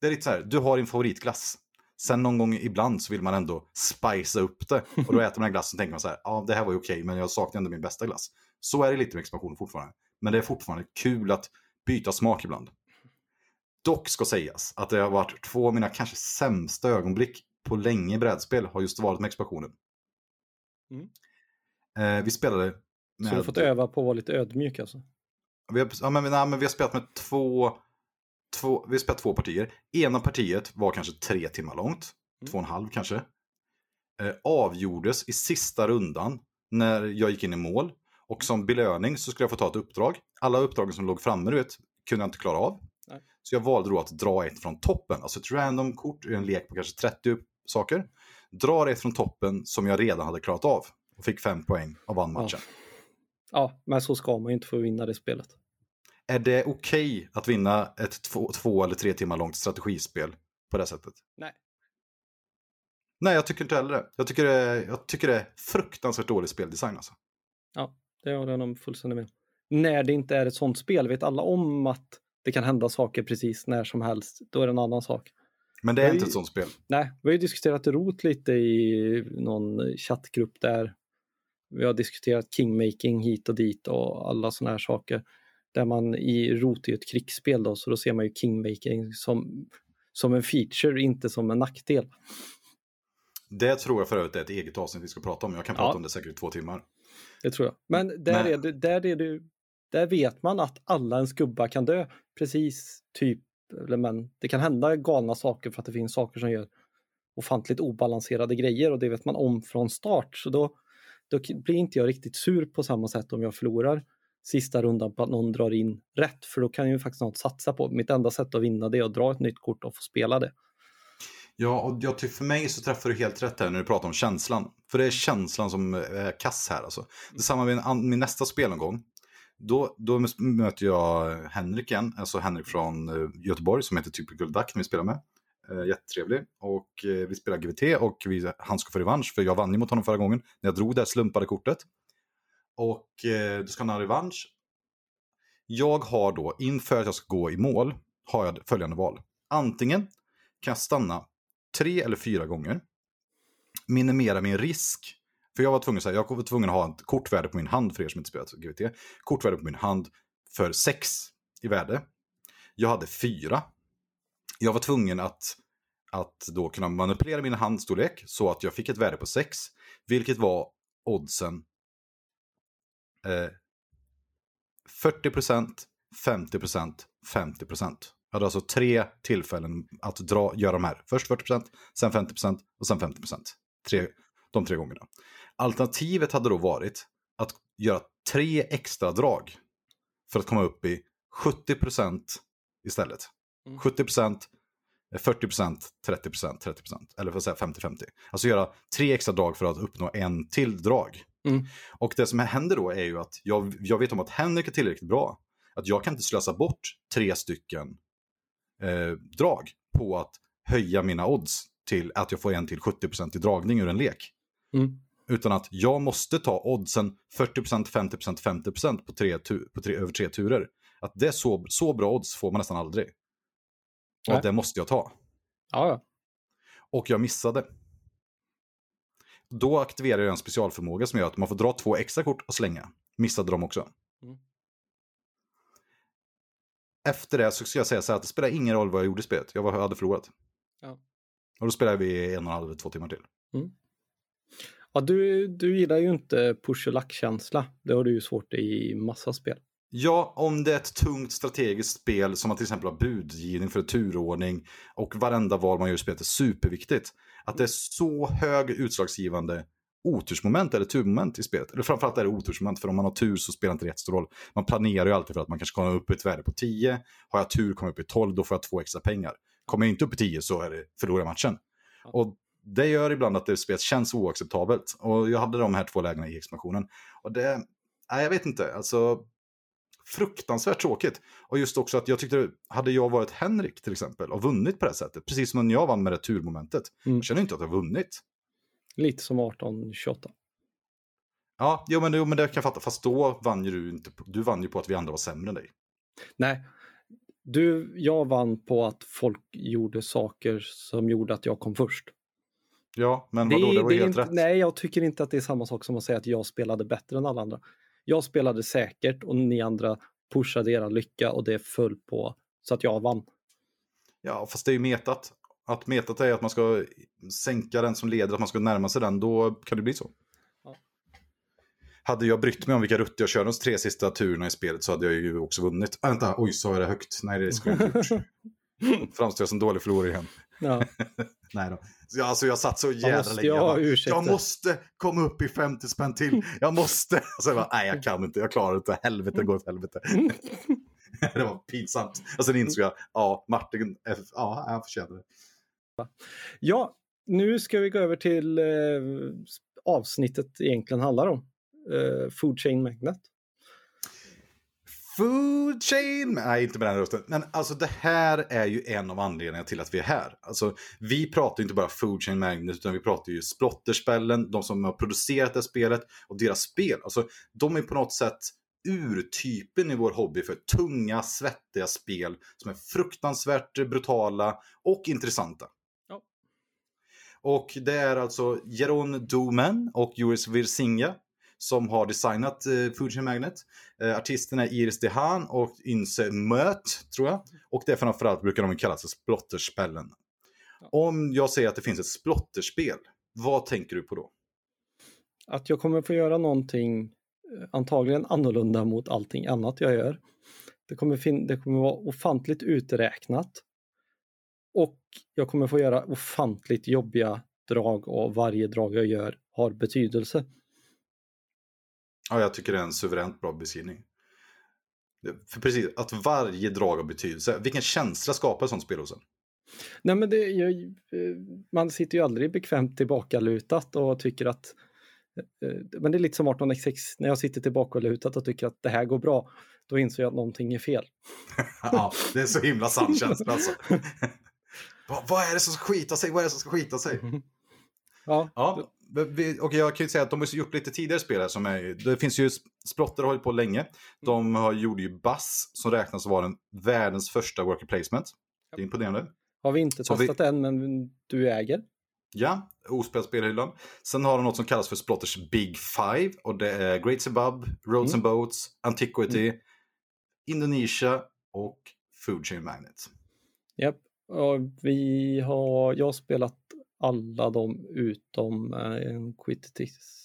det är lite så här, du har din favoritglass. Sen någon gång ibland så vill man ändå spicea upp det. Och då äter man den glassen och tänker man så här, ja det här var ju okej men jag saknar ändå min bästa glass. Så är det lite med expansion fortfarande. Men det är fortfarande kul att byta smak ibland. Dock ska sägas att det har varit två av mina kanske sämsta ögonblick på länge i brädspel har just varit med expansionen. Mm. Eh, vi spelade med... Så du har fått öva på att vara lite ödmjuk alltså? Vi har, ja, men, nej, men vi har spelat med två, två, vi har spelat två partier. Ena partiet var kanske tre timmar långt, Mm. två och en halv kanske. Eh, avgjordes i sista rundan när jag gick in i mål. Och som belöning så skulle jag få ta ett uppdrag. Alla uppdragen som låg framme, du vet, kunde jag inte klara av. Nej. Så jag valde då att dra ett från toppen, alltså ett random kort i en lek på kanske 30 saker. Drar ett från toppen som jag redan hade klarat av. Och fick fem poäng och vann Ja. matchen. Ja, men så ska man ju inte få vinna det spelet. Är det okej att vinna ett två, två eller tre timmar långt strategispel på det sättet? Nej. Nej, jag tycker inte heller det. Jag tycker det jag tycker det är fruktansvärt dålig speldesign alltså. Ja, det håller jag nog fullständigt med. När det inte är ett sånt spel vet alla om att det kan hända saker precis när som helst. Då är det en annan sak. Men det är Jag inte ett sånt spel. Nej, vi har ju diskuterat rot lite i någon chattgrupp där. Vi har diskuterat kingmaking hit och dit och alla sådana här saker. Där man i rot är ett krigsspel då, så då ser man ju kingmaking som, som en feature, inte som en nackdel. Det tror jag för övrigt är ett eget avsnitt vi ska prata om. Jag kan prata Ja. om det säkert i två timmar. Det tror jag. Men där, Men- Är det, där, är det, där vet man att alla ens gubbar kan dö. Precis, typ. Men det kan hända galna saker för att det finns saker som gör ofantligt obalanserade grejer och det vet man om från start. Så då, då blir inte jag riktigt sur på samma sätt om jag förlorar sista rundan på att någon drar in rätt. För då kan ju faktiskt något satsa på. Mitt enda sätt att vinna det är att dra ett nytt kort och få spela det. Ja, och jag tycker för mig så träffar du helt rätt här när du pratar om känslan. För det är känslan som är kass här alltså. Detsamma med min nästa spelomgång. Då, då möter jag Henrik igen, alltså Henrik från eh, Göteborg som heter Typical Duck när eh, eh, vi spelar med. Jättetrevlig. Och vi spelar GVT och vi, han ska få revansch för jag vann ju mot honom förra gången när jag drog det här slumpade kortet. Och då ska han ha revansch. Jag har då, inför att jag ska gå i mål, har jag följande val. Antingen kan jag stanna tre eller fyra gånger. Minimera min risk. För jag var tvungen, så här, jag var tvungen att ha ett kortvärde på min hand för er som inte spelat GVT. Kortvärde på min hand för sex i värde. Jag hade fyra. Jag var tvungen att, att då kunna manipulera min handstorlek så att jag fick ett värde på sex. Vilket var oddsen eh, 40%, 50%, 50%. Jag hade alltså tre tillfällen att dra, göra de här. Först 40%, sen 50% och sen 50%. Tre, de tre gångerna. Alternativet hade då varit att göra tre extra drag för att komma upp i 70% istället. Mm. 70%, 40%, 30%, 30%. Eller för att säga 50-50. Alltså göra tre extra drag för att uppnå en till drag. Mm. Och det som händer då är ju att jag, jag vet om att Henrik är tillräckligt bra. Att jag kan inte slösa bort tre stycken eh, drag på att höja mina odds till att jag får en till 70% i dragning ur en lek. Mm. Utan att jag måste ta oddsen 40%, 50%, 50% på, tre, på tre, över tre turer. Att det är så, så bra odds får man nästan aldrig. Och Nej. att det måste jag ta. Ja, ja. Och jag missade. Då aktiverar jag en specialförmåga som gör att man får dra två extra kort och slänga. Missade de också. Mm. Efter det så ska jag säga så här att det spelar ingen roll vad jag gjorde i spelet. Jag hade förlorat. Ja. Och då spelade vi en och en halv, två timmar till. Ja du, du gillar ju inte push och lack-känsla. Det har du ju svårt i massa spel. Ja, om det är ett tungt strategiskt spel som man till exempel har budgivning för turordning och varenda val man gör i spelet är superviktigt. Att det är så hög utslagsgivande otursmoment eller turmoment i spelet. Eller framförallt är det otursmoment, för om man har tur så spelar inte det jättestor roll. Man planerar ju alltid för att man kanske kommer upp i ett värde på 10. Har jag tur kommer jag upp i 12, då får jag två extra pengar. Kommer jag inte upp i 10 så är det förlorar jag matchen. Och det gör ibland att det spelet känns oacceptabelt. Och jag hade de här två lägena i expansionen. Och det, nej jag vet inte, alltså fruktansvärt tråkigt. Och just också att jag tyckte, hade jag varit Henrik till exempel och vunnit på det här sättet, precis som när jag vann med det turmomentet, Mm. jag känner inte att jag vunnit. Lite som 18-28. Ja, jo, men, jo, men det kan jag fatta. Fast då vann ju du inte. Du vann ju på att vi andra var sämre än dig. Nej, du, jag vann på att folk gjorde saker som gjorde att jag kom först. Ja, men vadå, det, det var det helt inte, rätt. Nej, jag tycker inte att det är samma sak som att säga att jag spelade bättre än alla andra. Jag spelade säkert och ni andra pushade era lycka och det föll på så att jag vann. Ja, fast det är ju metat. Att metat är att man ska sänka den som leder, att man ska närma sig den, då kan det bli så. Ja. Hade jag brytt mig om vilka rutter jag körde de tre sista turerna i spelet så hade jag ju också vunnit. Äh, vänta, oj, sa jag det högt? Nej, det skulle jag inte gjort. Framstår jag som dålig förlorare igen. Ja. Nej då. Så jag, alltså jag satt så jävla måste länge. jag Jag, bara, måste komma upp i 50 spänn till. Jag måste. Och så jag bara, nej jag kan inte, jag klarar inte. Helvete, går åt helvete. det var pinsamt. Och sen insåg jag, ja, Martin, är- ja, han förtjänar det. ja, nu ska vi gå över till eh, avsnittet egentligen handlar om. Eh, Food Chain Magnet. Food chain, nej inte med den rösten. Men alltså det här är ju en av anledningarna till att vi är här. Alltså vi pratar ju inte bara Food chain magnet utan vi pratar ju Splotterspellen, de som har producerat det här spelet och deras spel. Alltså de är på något sätt urtypen i vår hobby för tunga, svettiga spel som är fruktansvärt brutala och intressanta. Ja. Och det är alltså Jeroen Domen och Joris Virsinga som har designat eh, Chain Magnet. Eh, artisterna är Iris Dehan och Inse Möt, tror jag. Och det är framförallt brukar de kallas för splotterspellen. Ja. Om jag säger att det finns ett splotterspel, vad tänker du på då? Att jag kommer få göra någonting eh, antagligen annorlunda mot allting annat jag gör. Det kommer, fin- det kommer vara ofantligt uträknat. Och jag kommer få göra ofantligt jobbiga drag och varje drag jag gör har betydelse. Ja, jag tycker det är en suveränt bra beskrivning. För precis, att varje drag har betydelse. Vilken känsla skapar ett sånt spel hos en? Nej men det, jag, eh, man sitter ju aldrig bekvämt tillbakalutat och tycker att eh, men det är lite som 18xx, när jag sitter tillbakalutat och tycker att det här går bra, då inser jag att någonting är fel. ja, det är så himla sann känsla alltså. vad, vad är det som ska skita sig? Vad är det som ska skita sig? Ja, Ja, och jag kan ju säga att de har gjort lite tidigare spel här som är, det finns ju, Splotter har hållit på länge. De har, gjorde ju Bass som räknas vara den världens första worker placement. Det är imponerande. har vi inte Så vi- testat än, men du äger. Ja, ospelat spelhyllan. Sen har de något som kallas för Splotters Big Five och det är Great Above, Roads and Boats, Antiquity, Indonesia och Food Chain Magnet. Japp. Och vi har, jag har spelat alla dem utom eh, Quittis.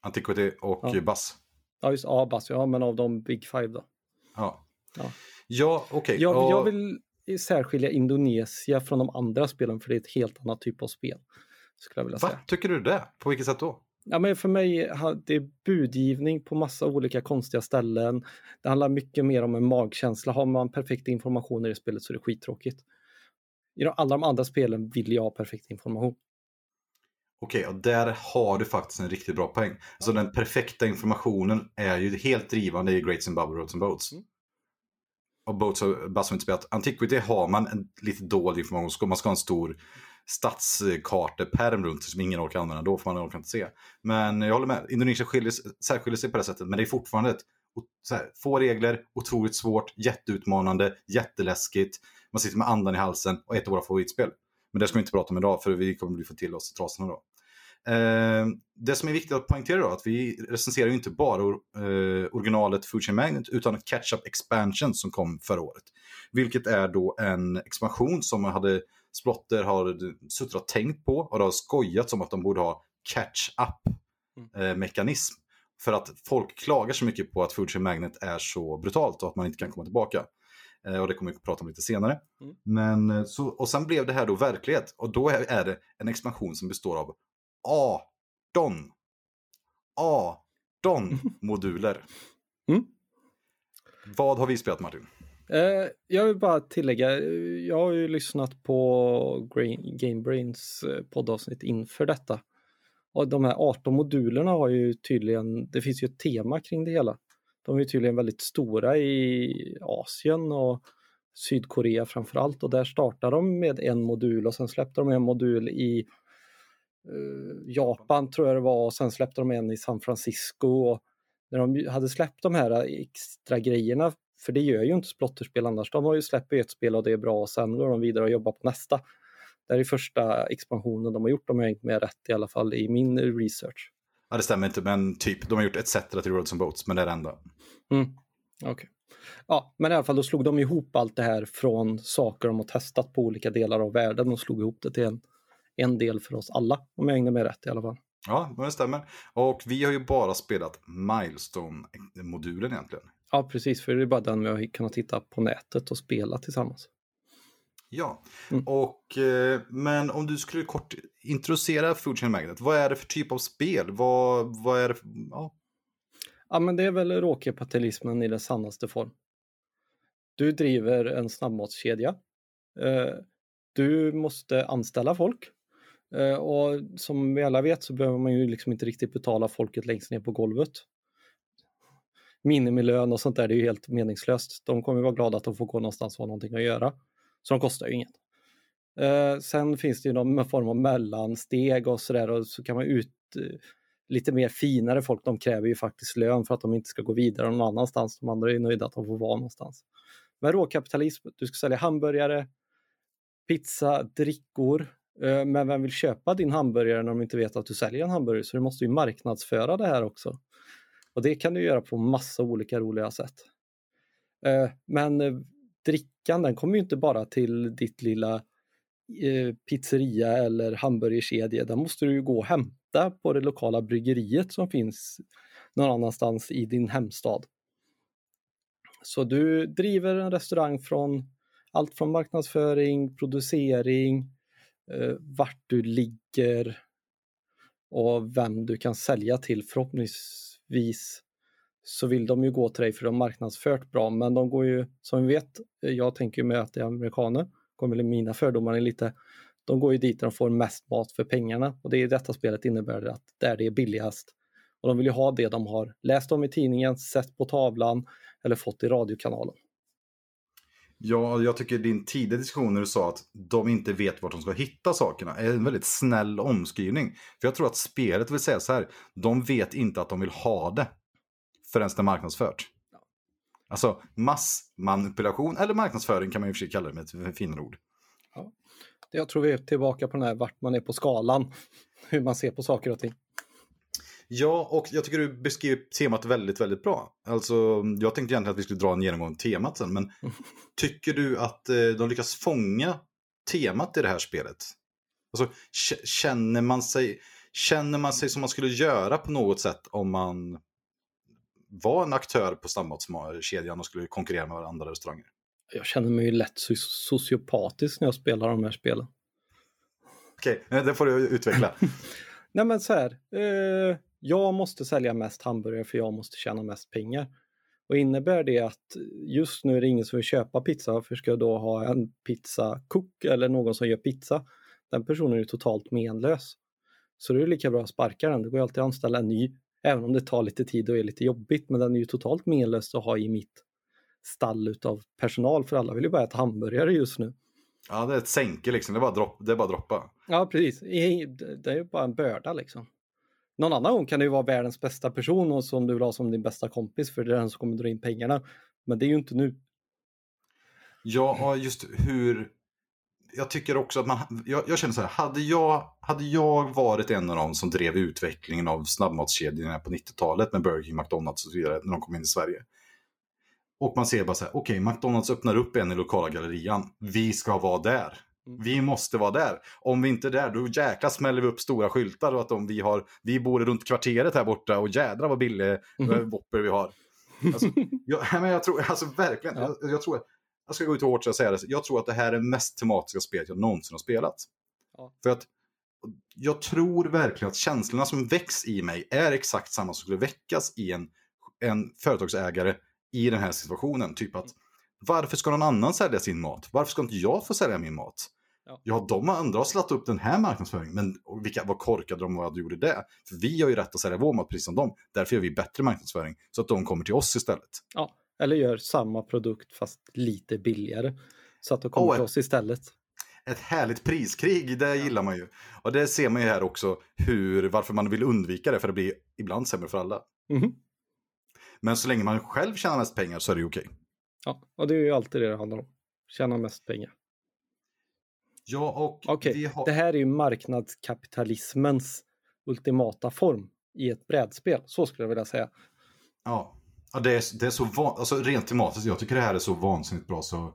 Antiquity och Ja. Bass. Ja, just Abas, ja, men av de Big Five då. Ja, Ja. ja okej. Jag, Och- jag vill särskilja Indonesia från de andra spelen för det är ett helt annat typ av spel. Skulle jag vilja Va? säga. Tycker du det? På vilket sätt då? Ja, men för mig det är budgivning på massa olika konstiga ställen. Det handlar mycket mer om en magkänsla. Har man perfekt information i det spelet så är det skittråkigt. I de- alla de andra spelen vill jag ha perfekt information. Okej, och där har du faktiskt en riktigt bra poäng. Alltså den perfekta informationen är ju helt drivande i Great Zimbabwe Roads and Boats. Mm. Och Boats och Bass har inte spelat. Antiquity har man en lite dold information. Man ska ha en stor stadskarteperm runt som ingen orkar använda. Då får man orkar inte se. Men jag håller med. Indonesien skiljer, särskiljer sig på det sättet. Men det är fortfarande ett, här, få regler, otroligt svårt, jätteutmanande, jätteläskigt. Man sitter med andan i halsen och ett av våra favoritspel. Men det ska vi inte prata om idag för vi kommer bli få till oss trasorna då. Eh, det som är viktigt att poängtera då, att vi recenserar ju inte bara eh, originalet Chain Magnet utan Catch-Up Expansion som kom förra året. Vilket är då en expansion som hade Splotter har suttit och tänkt på och det har skojat om att de borde ha catch-up eh, mekanism. För att folk klagar så mycket på att Chain Magnet är så brutalt och att man inte kan komma tillbaka. Eh, och det kommer vi att prata om lite senare. Mm. Men, eh, så, och sen blev det här då verklighet. Och då är, det en expansion som består av 18 18 moduler. Mm. Vad har vi spelat Martin? Eh, jag vill bara tillägga, jag har ju lyssnat på Gamebrains poddavsnitt inför detta. Och de här 18 modulerna har ju tydligen, det finns ju ett tema kring det hela. De är tydligen väldigt stora i Asien och Sydkorea framför allt och där startade de med en modul och sen släppte de en modul i eh, Japan tror jag det var och sen släppte de en i San Francisco. Och när de hade släppt de här extra grejerna, för det gör ju inte splotterspel annars, de har ju släppt ett spel och det är bra och sen går de vidare och jobbar på nästa. Det här är första expansionen de har gjort om jag inte med rätt i alla fall i min research. Ja, det stämmer inte, men typ, de har gjort ETC till Roads and Boats, men det är det enda. Mm. Okay. Ja, men i alla fall då slog de ihop allt det här från saker de har testat på olika delar av världen och slog ihop det till en, en del för oss alla, om jag hängde med rätt i alla fall. Ja, det stämmer. Och vi har ju bara spelat Milestone-modulen egentligen. Ja, precis, för det är bara den vi har kunnat titta på nätet och spela tillsammans. Ja, mm. och, eh, men om du skulle kort introducera Food Chain Magnet, vad är det för typ av spel? Vad, vad är det för, ja. ja, men det är väl råkapitalismen i dess sannaste form. Du driver en snabbmatskedja. Eh, du måste anställa folk. Eh, och som vi alla vet så behöver man ju liksom inte riktigt betala folket längst ner på golvet. Minimilön och sånt där, det är ju helt meningslöst. De kommer vara glada att de får gå någonstans och ha någonting att göra. Så de kostar ju inget. Eh, sen finns det ju någon form av mellansteg och sådär och så kan man ut eh, lite mer finare folk, de kräver ju faktiskt lön för att de inte ska gå vidare någon annanstans. De andra är nöjda att de får vara någonstans. Men råkapitalism, du ska sälja hamburgare, pizza, drickor. Eh, men vem vill köpa din hamburgare när de inte vet att du säljer en hamburgare? Så du måste ju marknadsföra det här också. Och det kan du göra på massa olika roliga sätt. Eh, men eh, drickan den kommer ju inte bara till ditt lilla eh, pizzeria eller hamburgerkedja. Den måste du ju gå och hämta på det lokala bryggeriet som finns någon annanstans i din hemstad. Så du driver en restaurang från allt från marknadsföring, producering, eh, vart du ligger och vem du kan sälja till. Förhoppningsvis så vill de ju gå till dig för de har marknadsfört bra, men de går ju, som vi vet, eh, jag tänker med att det är amerikaner, kommer mina fördomar är lite, de går ju dit där de får mest mat för pengarna och det är detta spelet innebär att där det är billigast. Och de vill ju ha det de har läst om i tidningen, sett på tavlan eller fått i radiokanalen. Ja, jag tycker din tidiga diskussion när du sa att de inte vet vart de ska hitta sakerna är en väldigt snäll omskrivning. För jag tror att spelet vill säga så här, de vet inte att de vill ha det förrän det är marknadsfört. Alltså massmanipulation eller marknadsföring kan man ju för sig kalla det med ett finare ord. Ja. Jag tror vi är tillbaka på den här vart man är på skalan, hur man ser på saker och ting. Ja, och jag tycker du beskriver temat väldigt, väldigt bra. Alltså, jag tänkte egentligen att vi skulle dra en genomgång av temat sen, men tycker du att eh, de lyckas fånga temat i det här spelet? Alltså, känner man sig, känner man sig som man skulle göra på något sätt om man var en aktör på snabbmatskedjan och skulle konkurrera med andra restauranger? Jag känner mig ju lätt sociopatisk när jag spelar de här spelen. Okej, okay, det får du utveckla. Nej men så här, eh, jag måste sälja mest hamburgare för jag måste tjäna mest pengar. Och innebär det att just nu är det ingen som vill köpa pizza, varför ska jag då ha en pizzakock eller någon som gör pizza? Den personen är ju totalt menlös. Så det är lika bra att sparka den, det går ju alltid att anställa en ny, även om det tar lite tid och är lite jobbigt, men den är ju totalt menlös att ha i mitt stall utav personal, för alla vill ju bara äta hamburgare just nu. Ja, det är ett sänke liksom, det är bara, dropp, det är bara droppa. Ja, precis. Det är ju bara en börda liksom. Någon annan gång kan det ju vara världens bästa person och som du vill ha som din bästa kompis för det är den som kommer dra in pengarna. Men det är ju inte nu. Ja, just hur... Jag tycker också att man... Jag, jag, känner så här, hade jag, hade jag varit en av dem som drev utvecklingen av snabbmatskedjorna på 90-talet med Burger King, McDonalds och så vidare när de kom in i Sverige. Och man ser bara så här, okej, okay, McDonalds öppnar upp en i lokala gallerian. Vi ska vara där. Mm. Vi måste vara där. Om vi inte är där, då jäkla smäller vi upp stora skyltar och att om vi har, vi bor runt kvarteret här borta och jädra vad billig mm. Whopper vi har. Alltså, jag, men jag tror, alltså verkligen, ja. jag, jag, tror, jag ska gå ut hårt och säga det, jag tror att det här är det mest tematiska spelet jag någonsin har spelat. Ja. För att jag tror verkligen att känslorna som väcks i mig är exakt samma som skulle väckas i en, en företagsägare i den här situationen. Typ att varför ska någon annan sälja sin mat? Varför ska inte jag få sälja min mat? Ja, ja de andra har slagit upp den här marknadsföringen, men vilka, vad korkade de var att de gjorde det? För vi har ju rätt att sälja vår mat precis som dem. Därför gör vi bättre marknadsföring, så att de kommer till oss istället. Ja, eller gör samma produkt fast lite billigare. Så att de kommer oh, till oss istället. ett härligt priskrig, det gillar man ju. Och det ser man ju här också, hur, varför man vill undvika det, för det blir ibland sämre för alla. Mhm. Men så länge man själv tjänar mest pengar så är det okej. Ja, och det är ju alltid det det handlar om. Tjäna mest pengar. Ja, och vi har... det här är ju marknadskapitalismens ultimata form i ett brädspel. Så skulle jag vilja säga. Ja, ja det, är, det är så van... alltså, rent tematiskt, jag tycker det här är så vansinnigt bra så...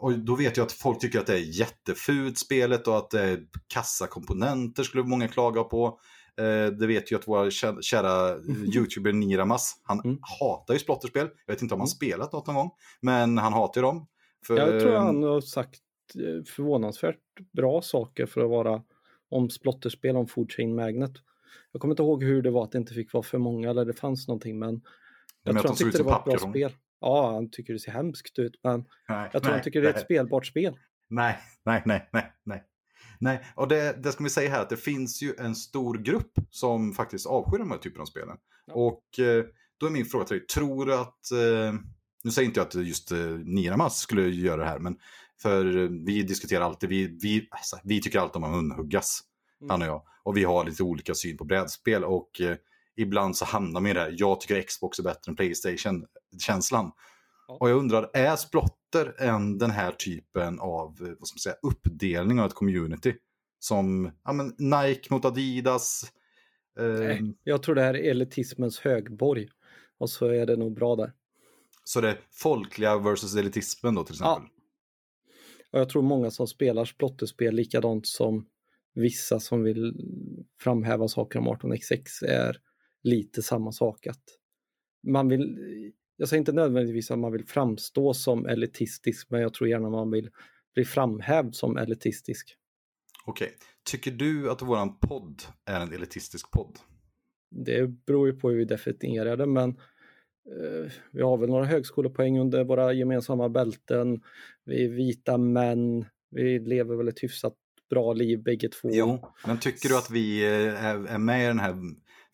Och då vet jag att folk tycker att det är jättefult spelet och att det är kassakomponenter skulle många klaga på. Eh, det vet ju att vår kä- kära eh, youtuber Niramas, han Mm. hatar ju splotterspel. Jag vet inte om han Mm. spelat något någon gång, men han hatar ju dem. För, Jag tror han har sagt eh, förvånansvärt bra saker för att vara om splotterspel om Food Chain Magnet. Jag kommer inte ihåg hur det var att det inte fick vara för många eller det fanns någonting men jag tror han tyckte det var ett bra spel. Ja, han tycker det ser hemskt ut men nej, jag tror han nej, tycker det är ett spelbart spel. Nej, nej, nej, nej, nej. Nej, och det, det ska vi säga här att det finns ju en stor grupp som faktiskt avskyr de här typerna av spelen. Ja. Och eh, då är min fråga till dig, tror du att, eh, nu säger inte jag att just eh, Niramas skulle göra det här, men för vi diskuterar alltid, vi, vi, alltså, vi tycker alltid om att munhuggas, Mm. han och jag. Och vi har lite olika syn på brädspel och ibland så hamnar man i det här, jag tycker Xbox är bättre än Playstation-känslan. Ja. Och jag undrar, är Splotter en den här typen av eh, vad ska man säga, uppdelning av ett community? Som ja, men Nike mot Adidas. Eh, Nej, jag tror det här är elitismens högborg och så är det nog bra där. Så det är folkliga versus elitismen då till exempel. Och jag tror många som spelar splotterspel likadant som vissa som vill framhäva saker om 18xx är lite samma sak. Att man vill, jag säger inte nödvändigtvis att man vill framstå som elitistisk, men jag tror gärna man vill bli framhävd som elitistisk. Okej, tycker du att våran podd är en elitistisk podd? Det beror ju på hur vi definierar det, men eh, vi har väl några högskolepoäng under våra gemensamma bälten. Vi är vita män. Vi lever väl ett hyfsat bra liv bägge två. Jo, men tycker du att vi eh, är, är med i den här...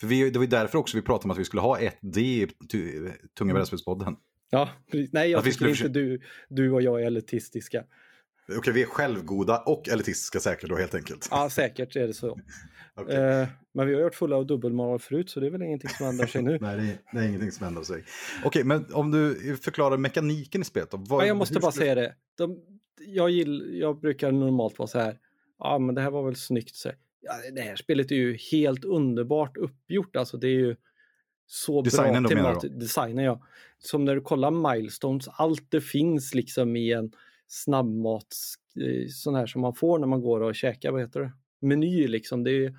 För vi, det var ju därför också vi pratade om att vi skulle ha ett D i tu- Tunga Mm. brädspelspodden. Ja, precis. nej jag Att tycker inte du, du och jag är elitistiska. Okej, vi är självgoda och elitistiska säkert då helt enkelt. Ja, säkert är det så. Okej. Eh, men vi har gjort fulla av dubbelmoral förut, så det är väl ingenting som ändrar sig nu. Nej, det är, det är ingenting som händer sig. Okej, men om du förklarar mekaniken i spelet då? Vad, Ja, jag måste bara skulle- säga det. De, jag, gill, jag brukar normalt vara så här, ja men det här var väl snyggt. Så. Ja, det här spelet är ju helt underbart uppgjort, alltså det är ju så Designen bra då, menar du temat. Designen ja. Som när du kollar milestones, allt det finns liksom i en snabbmats, eh, sån här som man får när man går och käkar, vad heter det? Meny liksom, det är,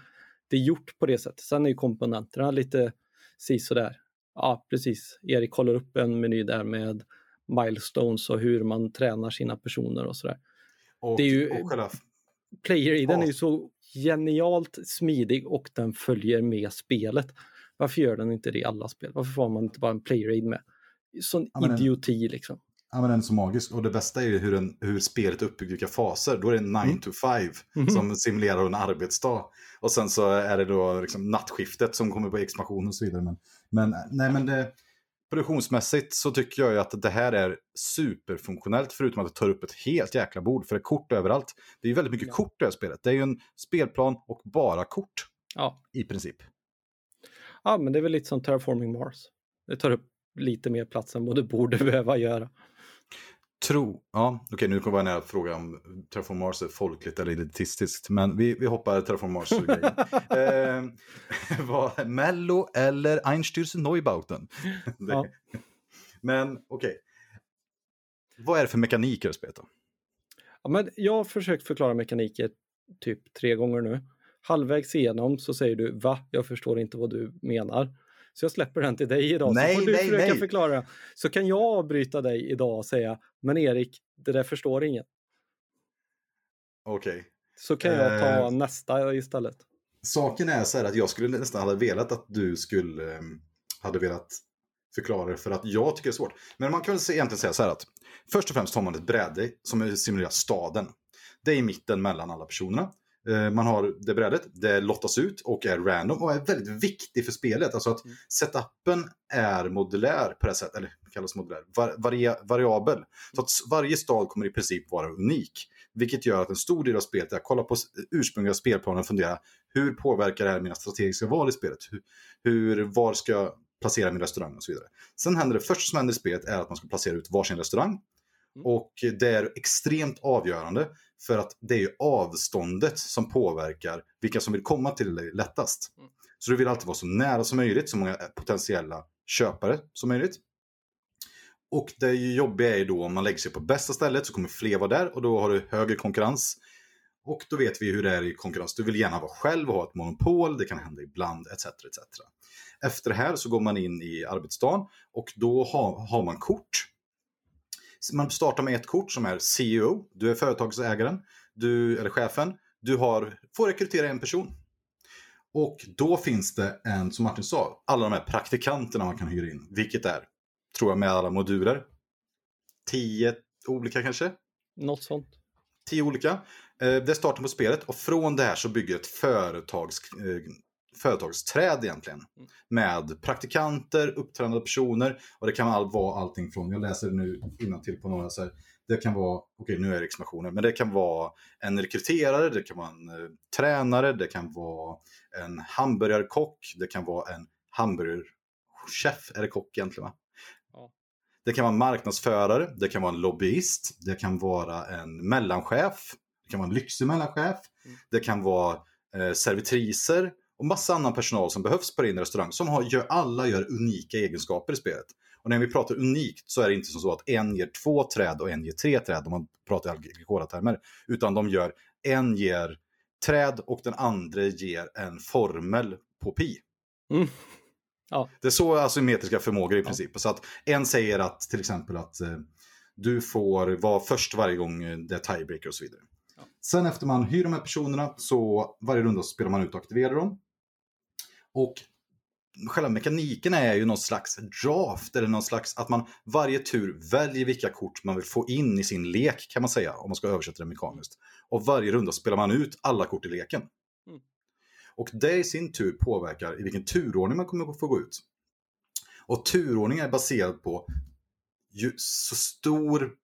det är gjort på det sättet. Sen är ju komponenterna lite sådär. Ja, precis. Erik håller upp en meny där med milestones och hur man tränar sina personer och sådär. Och, det är ju- och själva, Player den Ja. är ju så genialt smidig och den följer med spelet. Varför gör den inte det i alla spel? Varför får man inte bara en player med? Sån Ja, men idioti liksom. ja, men den är så magisk. Och det bästa är ju hur, den, hur spelet är uppbyggt, vilka faser. Då är det 9 Mm. to 5 Mhm. som simulerar en arbetsdag. Och sen så är det då liksom nattskiftet som kommer på expansion och så vidare. Men, men, nej, men det, produktionsmässigt så tycker jag ju att det här är superfunktionellt förutom att det tar upp ett helt jäkla bord för det är kort överallt. Det är ju väldigt mycket Ja. kort i det här spelet. Det är ju en spelplan och bara kort Ja. i princip. ja, men det är väl lite som Terraforming Mars. Det tar upp lite mer plats än det borde behöva göra. Tro, ja, okej nu kommer jag nära att fråga om Terraform Mars är folkligt eller elitistiskt, men vi, vi hoppar Terraform Mars eh, vad, Mello eller Einstürzen Neubauten? Ja. Men okej. Vad är det för mekanik i spelet då? Ja, men jag har försökt förklara mekaniker typ tre gånger nu. Halvvägs igenom så säger du va? Jag förstår inte vad du menar. Så jag släpper den till dig idag. Nej, så får du nej, försöka nej. förklara. Så kan jag avbryta dig idag och säga men Erik, det där förstår ingen. Okej. Så kan jag ta Eh. nästa istället. Saken är så här att jag skulle nästan ha velat att du skulle eh, hade velat förklara det för att jag tycker det är svårt. Men man kan väl egentligen säga så här att först och främst har man ett bräde som simulerar staden. Det är i mitten mellan alla personerna. Eh, Man har det brädet, det lottas ut och är random och är väldigt viktig för spelet. Alltså att Mm. setupen är modulär på det sättet, eller kallas modulär, var, varia, variabel. Så att varje stad kommer i princip vara unik. Vilket gör att en stor del av spelet är att kolla på ursprungliga spelplanen och fundera hur påverkar det här mina strategiska val i spelet? Hur, hur, var ska jag placera min restaurang och så vidare. Sen händer det första som händer i spelet är att man ska placera ut varsin restaurang. Mm. Och det är extremt avgörande för att det är avståndet som påverkar vilka som vill komma till dig lättast. Mm. Så du vill alltid vara så nära som möjligt, så många potentiella köpare som möjligt. Och det jobbiga är ju då om man lägger sig på bästa stället så kommer fler vara där och då har du högre konkurrens. Och då vet vi hur det är i konkurrens. Du vill gärna vara själv och ha ett monopol, det kan hända ibland, etc. etc. Efter det här så går man in i arbetsdagen och då har, har man kort. Man startar med ett kort som är CEO, du är företagsägaren, du, eller chefen, du har, får rekrytera en person. Och då finns det en, som Martin sa, alla de här praktikanterna man kan hyra in, vilket är, tror jag med alla moduler, tio olika kanske? Något sånt. Tio olika. Eh, det är starten på spelet och från det här så bygger ett företags, eh, företagsträd egentligen. Mm. Med praktikanter, upptränade personer och det kan vara allting från, jag läser nu till på några så här, det kan vara, okej nu är det expansioner, men det kan vara en rekryterare, det kan vara en eh, tränare, det kan vara en hamburgarkock, det kan vara en hamburgerchef, är det kock egentligen va? Det kan vara en marknadsförare, det kan vara en lobbyist, det kan vara en mellanchef, det kan vara en lyxig mellanchef, mm. det kan vara eh, servitriser, och massa annan personal som behövs på din restaurang som har, gör, alla gör unika egenskaper i spelet. Och när vi pratar unikt så är det inte så att en ger två träd och en ger tre träd om man pratar i Agricola-termer. Utan de gör, en ger träd och den andra ger en formel på pi. Mm. Ja. Det är så asymmetriska förmågor i princip. Ja. Så att en säger att till exempel att eh, du får vara först varje gång det är tiebreaker och så vidare. Ja. Sen efter man hyr de här personerna så varje runda så spelar man ut och aktiverar dem. Och själva mekaniken är ju någon slags draft eller någon slags att man varje tur väljer vilka kort man vill få in i sin lek kan man säga om man ska översätta det mekaniskt. Och varje runda spelar man ut alla kort i leken. Mm. Och det i sin tur påverkar i vilken turordning man kommer att få gå ut. Och turordning är baserad på ju så stor,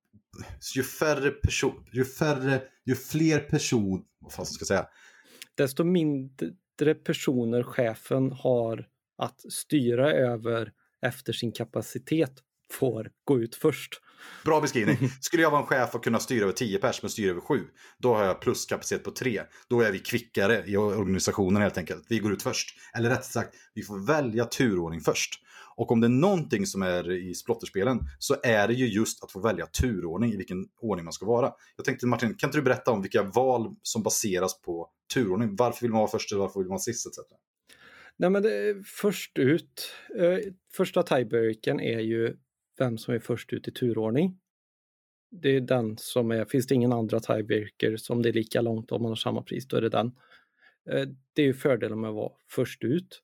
ju färre person, ju färre, ju fler person, vad fan ska jag säga? Desto mindre personer chefen har att styra över efter sin kapacitet får gå ut först. Bra beskrivning. Skulle jag vara en chef och kunna styra över 10 pers men styra över 7, då har jag pluskapacitet på 3. Då är vi kvickare i organisationen helt enkelt. Vi går ut först. Eller rätt sagt, vi får välja turordning först. Och om det är någonting som är i splotterspelen så är det ju just att få välja turordning i vilken ordning man ska vara. Jag tänkte Martin, kan inte du berätta om vilka val som baseras på turordning? Varför vill man vara först eller varför vill man vara sist etc. Nej men det först ut, eh, första tiebreakern är ju vem som är först ut i turordning. Det är den som är, finns det ingen andra tiebreaker som det är lika långt om man har samma pris, då är det den. Eh, det är ju fördelen med att vara först ut.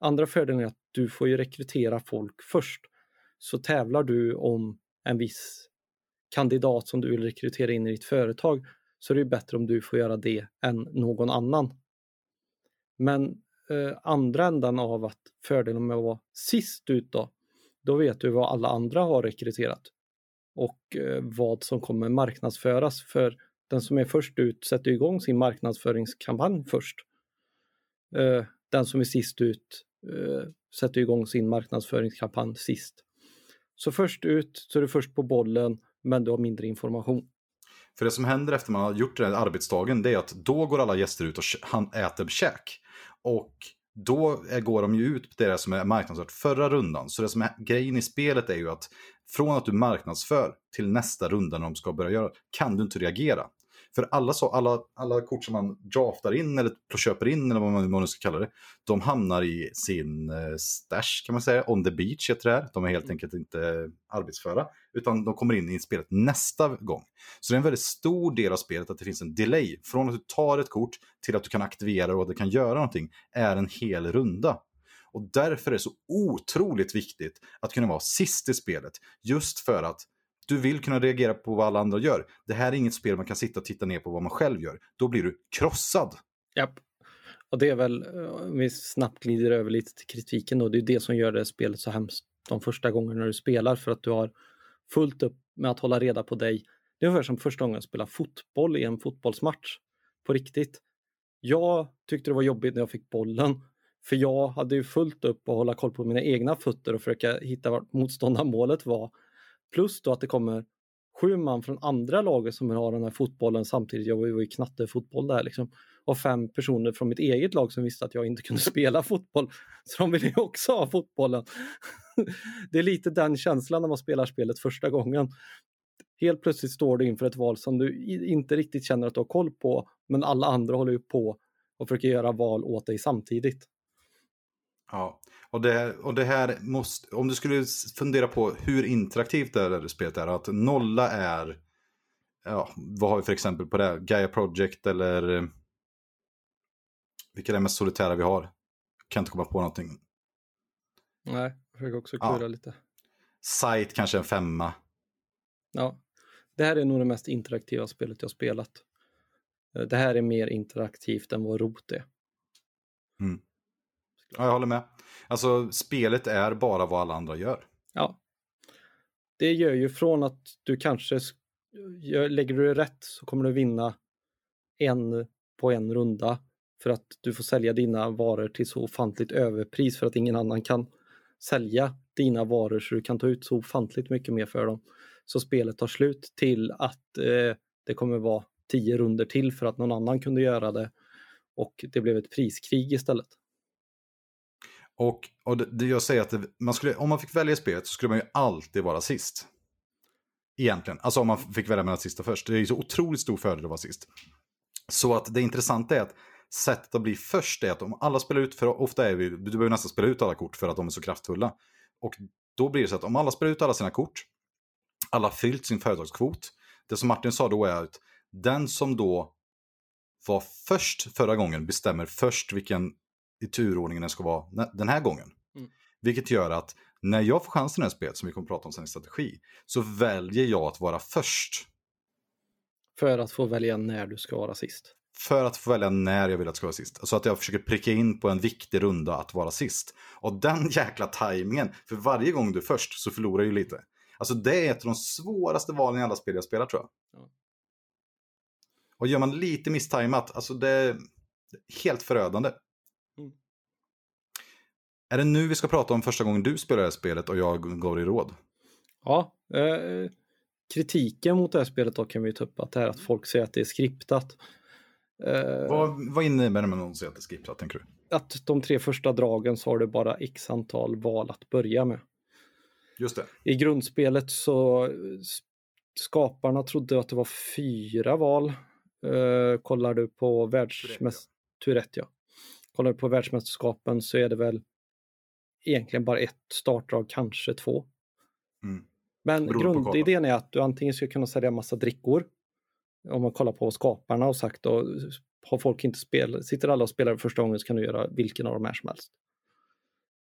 Andra fördelen är att du får ju rekrytera folk först. Så tävlar du om en viss kandidat som du vill rekrytera in i ditt företag så är det bättre om du får göra det än någon annan. Men eh, andra änden av att fördelen med att vara sist ut då, då vet du vad alla andra har rekryterat och eh, vad som kommer marknadsföras. För den som är först ut sätter igång sin marknadsföringskampanj först. Eh, den som är sist ut eh, sätter igång sin marknadsföringskampanj sist. Så först ut så är du först på bollen men du har mindre information. För det som händer efter man har gjort den här arbetsdagen det är att då går alla gäster ut och äter käk. Och då går de ju ut på det som är marknadsfört förra rundan. Så det som är grejen i spelet är ju att från att du marknadsför till nästa runda när de ska börja göra kan du inte reagera. För alla, så, alla, alla kort som man draftar in eller köper in eller vad man, vad man ska kalla det, de hamnar i sin eh, stash kan man säga, on the beach heter det här. De är helt mm. enkelt inte arbetsföra, utan de kommer in i spelet nästa gång. Så det är en väldigt stor del av spelet att det finns en delay. Från att du tar ett kort till att du kan aktivera och att det kan göra någonting är en hel runda. Och därför är det så otroligt viktigt att kunna vara sist i spelet. Just för att du vill kunna reagera på vad alla andra gör. Det här är inget spel man kan sitta och titta ner på vad man själv gör. Då blir du krossad. Japp. Och det är väl, eh, om vi snabbt glider över lite till kritiken då, det är det som gör det spelet så hemskt de första gångerna du spelar för att du har fullt upp med att hålla reda på dig. Det är ungefär som första gången jag spelade fotboll i en fotbollsmatch. På riktigt. Jag tyckte det var jobbigt när jag fick bollen. För jag hade ju fullt upp att hålla koll på mina egna fötter och försöka hitta vart motståndarmålet var. Plus då att det kommer sju man från andra laget som vill ha den här fotbollen samtidigt. Jag var ju knattefotboll där liksom. Och fem personer från mitt eget lag som visste att jag inte kunde spela fotboll. Så de ville ju också ha fotbollen. Det är lite den känslan när man spelar spelet första gången. Helt plötsligt står du inför ett val som du inte riktigt känner att du har koll på, men alla andra håller ju på och försöker göra val åt dig samtidigt. Ja, och det, och det här måste, om du skulle fundera på hur interaktivt det här spelet är, att nolla är, ja, vad har vi för exempel på det? Gaia Project eller vilka är det mest solitära vi har? Kan inte komma på någonting. Nej, jag försöker också klura ja. lite. Sight kanske en femma. Ja, det här är nog det mest interaktiva spelet jag spelat. Eh, det här är mer interaktivt än vad rot är. Mm. Ja, jag håller med. Alltså, spelet är bara vad alla andra gör. Ja. Det gör ju från att du kanske, lägger du det rätt så kommer du vinna en på en runda för att du får sälja dina varor till så ofantligt överpris för att ingen annan kan sälja dina varor så du kan ta ut så ofantligt mycket mer för dem. Så spelet tar slut till att eh, det kommer vara tio runder till för att någon annan kunde göra det och det blev ett priskrig istället. Och, och det, det jag säger att det, man skulle, om man fick välja spelet så skulle man ju alltid vara sist. Egentligen, alltså om man fick välja mellan sista först. Det är ju så otroligt stor fördel att vara sist. Så att det intressanta är att sättet att bli först är att om alla spelar ut, för ofta är vi, du behöver nästan spela ut alla kort för att de är så kraftfulla. Och då blir det så att om alla spelar ut alla sina kort, alla fyllt sin företagskvot, det som Martin sa då är att den som då var först förra gången bestämmer först vilken i turordningen den ska vara den här gången. Mm. Vilket gör att när jag får chansen i det här spelet, som vi kommer att prata om sen i strategi, så väljer jag att vara först. För att få välja när du ska vara sist för att få välja när jag vill att det ska vara sist. Alltså att jag försöker pricka in på en viktig runda att vara sist. Och den jäkla tajmingen, för varje gång du är först så förlorar du lite. Alltså det är ett av de svåraste valen i alla spel jag spelar tror jag. Ja. Och gör man lite misstajmat, alltså det är helt förödande. Mm. Är det nu vi ska prata om första gången du spelar det här spelet och jag gav dig råd? Ja, eh, kritiken mot det här spelet då kan vi ta upp att det här att folk säger att det är skriptat. Uh, vad, vad innebär det med någon säger att det är skriptat, tänker du? Att de tre första dragen så har du bara x antal val att börja med. Just det. I grundspelet så skaparna trodde att det var fyra val. Uh, kollar du på världsmästerskapen, ja. Kollar du på världsmästerskapen så är det väl egentligen bara ett startdrag, kanske två. Mm. Men grundidén är att du antingen ska kunna sälja massa drickor om man kollar på skaparna har sagt, då har folk inte spelat, sitter alla och spelar första gången så kan du göra vilken av dem här som helst.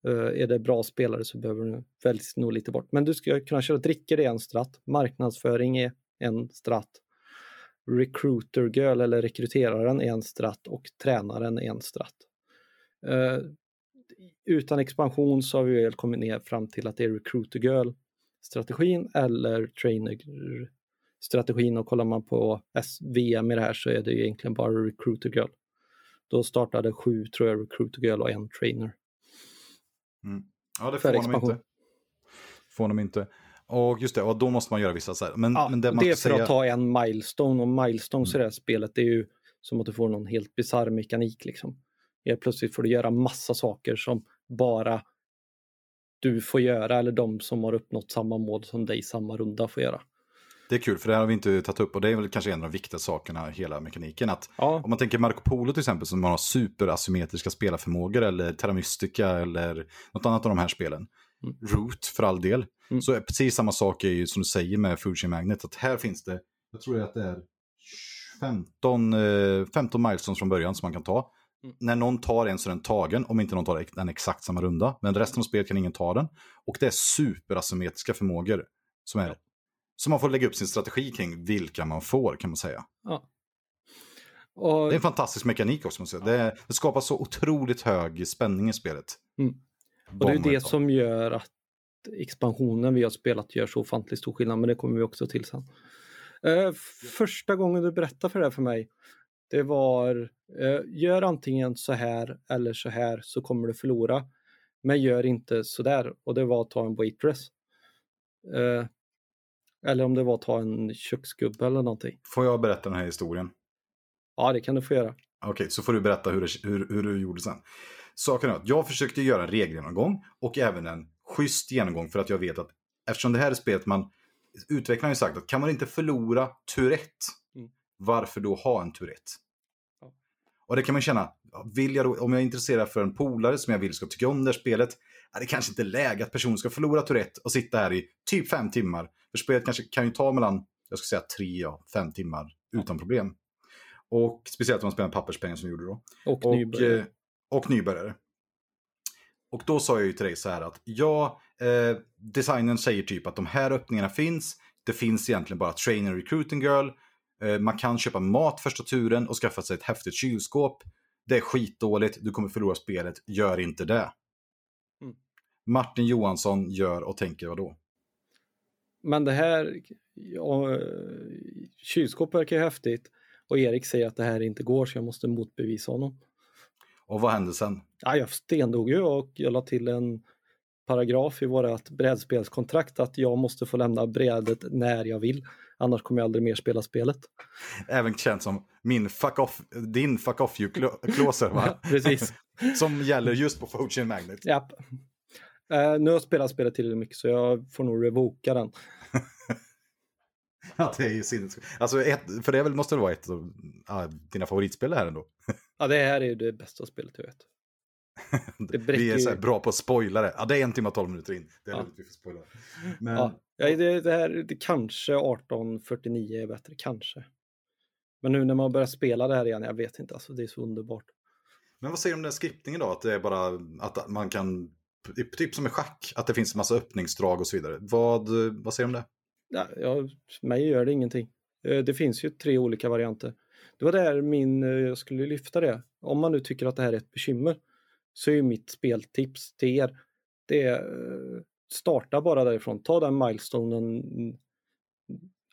Uh, är det bra spelare så behöver du väljs nog lite bort. Men du ska kunna köra drickor i en stratt, marknadsföring är en stratt, recruiter girl eller rekryteraren är en stratt och tränaren är en stratt. Uh, utan expansion så har vi väl kommit ner fram till att det är recruiter girl strategin eller trainer strategin och kollar man på VM i det här så är det egentligen bara Recruiter Girl. Då startade sju, tror jag, Recruiter Girl och en trainer. Mm. Ja, det får de inte. Får de inte. Och just det, och då måste man göra vissa så här. Men, ja, men det, det är för säga... att ta en milestone och milestones mm. i det här spelet det är ju som att du får någon helt bisarr mekanik liksom. Helt plötsligt får du göra massa saker som bara du får göra eller de som har uppnått samma mål som dig samma runda får göra. Det är kul, för det här har vi inte tagit upp och det är väl kanske en av de viktiga sakerna i hela mekaniken. Att ja. Om man tänker Marco Polo till exempel som har superasymmetriska spelarförmågor eller Terra Mystica eller något annat av de här spelen. Mm. Root för all del. Mm. Så är precis samma sak är ju som du säger med Fuji Magnet, att här finns det, jag tror att det är 15, 15 eh, milestones från början som man kan ta. Mm. När någon tar en så är den tagen, om inte någon tar den exakt samma runda. Men resten av spelet kan ingen ta den. Och det är superasymmetriska förmågor som är så man får lägga upp sin strategi kring vilka man får kan man säga. Ja. Och... Det är en fantastisk mekanik också. Jag säga. Det, det skapar så otroligt hög spänning i spelet. Mm. Och det är det som gör att expansionen vi har spelat gör så ofantligt stor skillnad, men det kommer vi också till sen. Eh, första gången du berättade för det här för mig, det var eh, gör antingen så här eller så här så kommer du förlora. Men gör inte så där och det var att ta en waitress. Eh, eller om det var att ta en köksgubbe eller någonting. Får jag berätta den här historien? Ja, det kan du få göra. Okej, så får du berätta hur, det, hur, hur du gjorde sen. Saken är att jag försökte göra en regelgenomgång och även en schysst genomgång för att jag vet att eftersom det här är spelet man utvecklaren har ju sagt att kan man inte förlora Tourette, mm. Varför då ha en Tourette? Ja. Och det kan man känna, vill jag då, om jag är intresserad för en polare som jag vill ska tycka om det här spelet, är det kanske inte läge att personen ska förlora Tourette och sitta här i typ fem timmar. För spelet kanske kan ju ta mellan, jag ska säga tre, och fem timmar utan problem. Och speciellt om man spelar en papperspenna som vi gjorde då. Och, och nybörjare. Eh, och nybörjare. Och då sa jag ju till dig så här att ja, eh, designen säger typ att de här öppningarna finns. Det finns egentligen bara trainer recruiting girl. Eh, man kan köpa mat första turen och skaffa sig ett häftigt kylskåp. Det är skitdåligt, du kommer förlora spelet, gör inte det. Mm. Martin Johansson gör och tänker vad då? Men det här, ja, kylskåp verkar ju häftigt och Erik säger att det här inte går så jag måste motbevisa honom. Och vad hände sen? Ja, jag stendog ju och jag la till en paragraf i vårt brädspelskontrakt att jag måste få lämna brädet när jag vill. Annars kommer jag aldrig mer spela spelet. Även känt som min fuck off, din fuck off you closer va? ja, precis. som gäller just på Fortune Magnet. Ja. Uh, nu har jag spelat spelet tillräckligt mycket så jag får nog revoka den. ja, det är ju sinnessjukt. Alltså, ett, för det väl, måste det vara ett av uh, dina favoritspel här ändå. ja, det här är ju det bästa spelet jag vet. vi är så här bra på att spoila det. Ja, det är en timme och tolv minuter in. Det är ja. vi får spoila. Men... Ja, det, det här det kanske 1849 är bättre, kanske. Men nu när man börjar spela det här igen, jag vet inte, alltså det är så underbart. Men vad säger du om den skriptingen då? Att det är bara att man kan, typ som i schack, att det finns en massa öppningsdrag och så vidare. Vad, vad säger du om det? Ja, ja, mig gör det ingenting. Eh, det finns ju tre olika varianter. Det var där min, eh, jag skulle lyfta det. Om man nu tycker att det här är ett bekymmer så är mitt speltips till er, det är eh, starta bara därifrån. Ta den milestonen,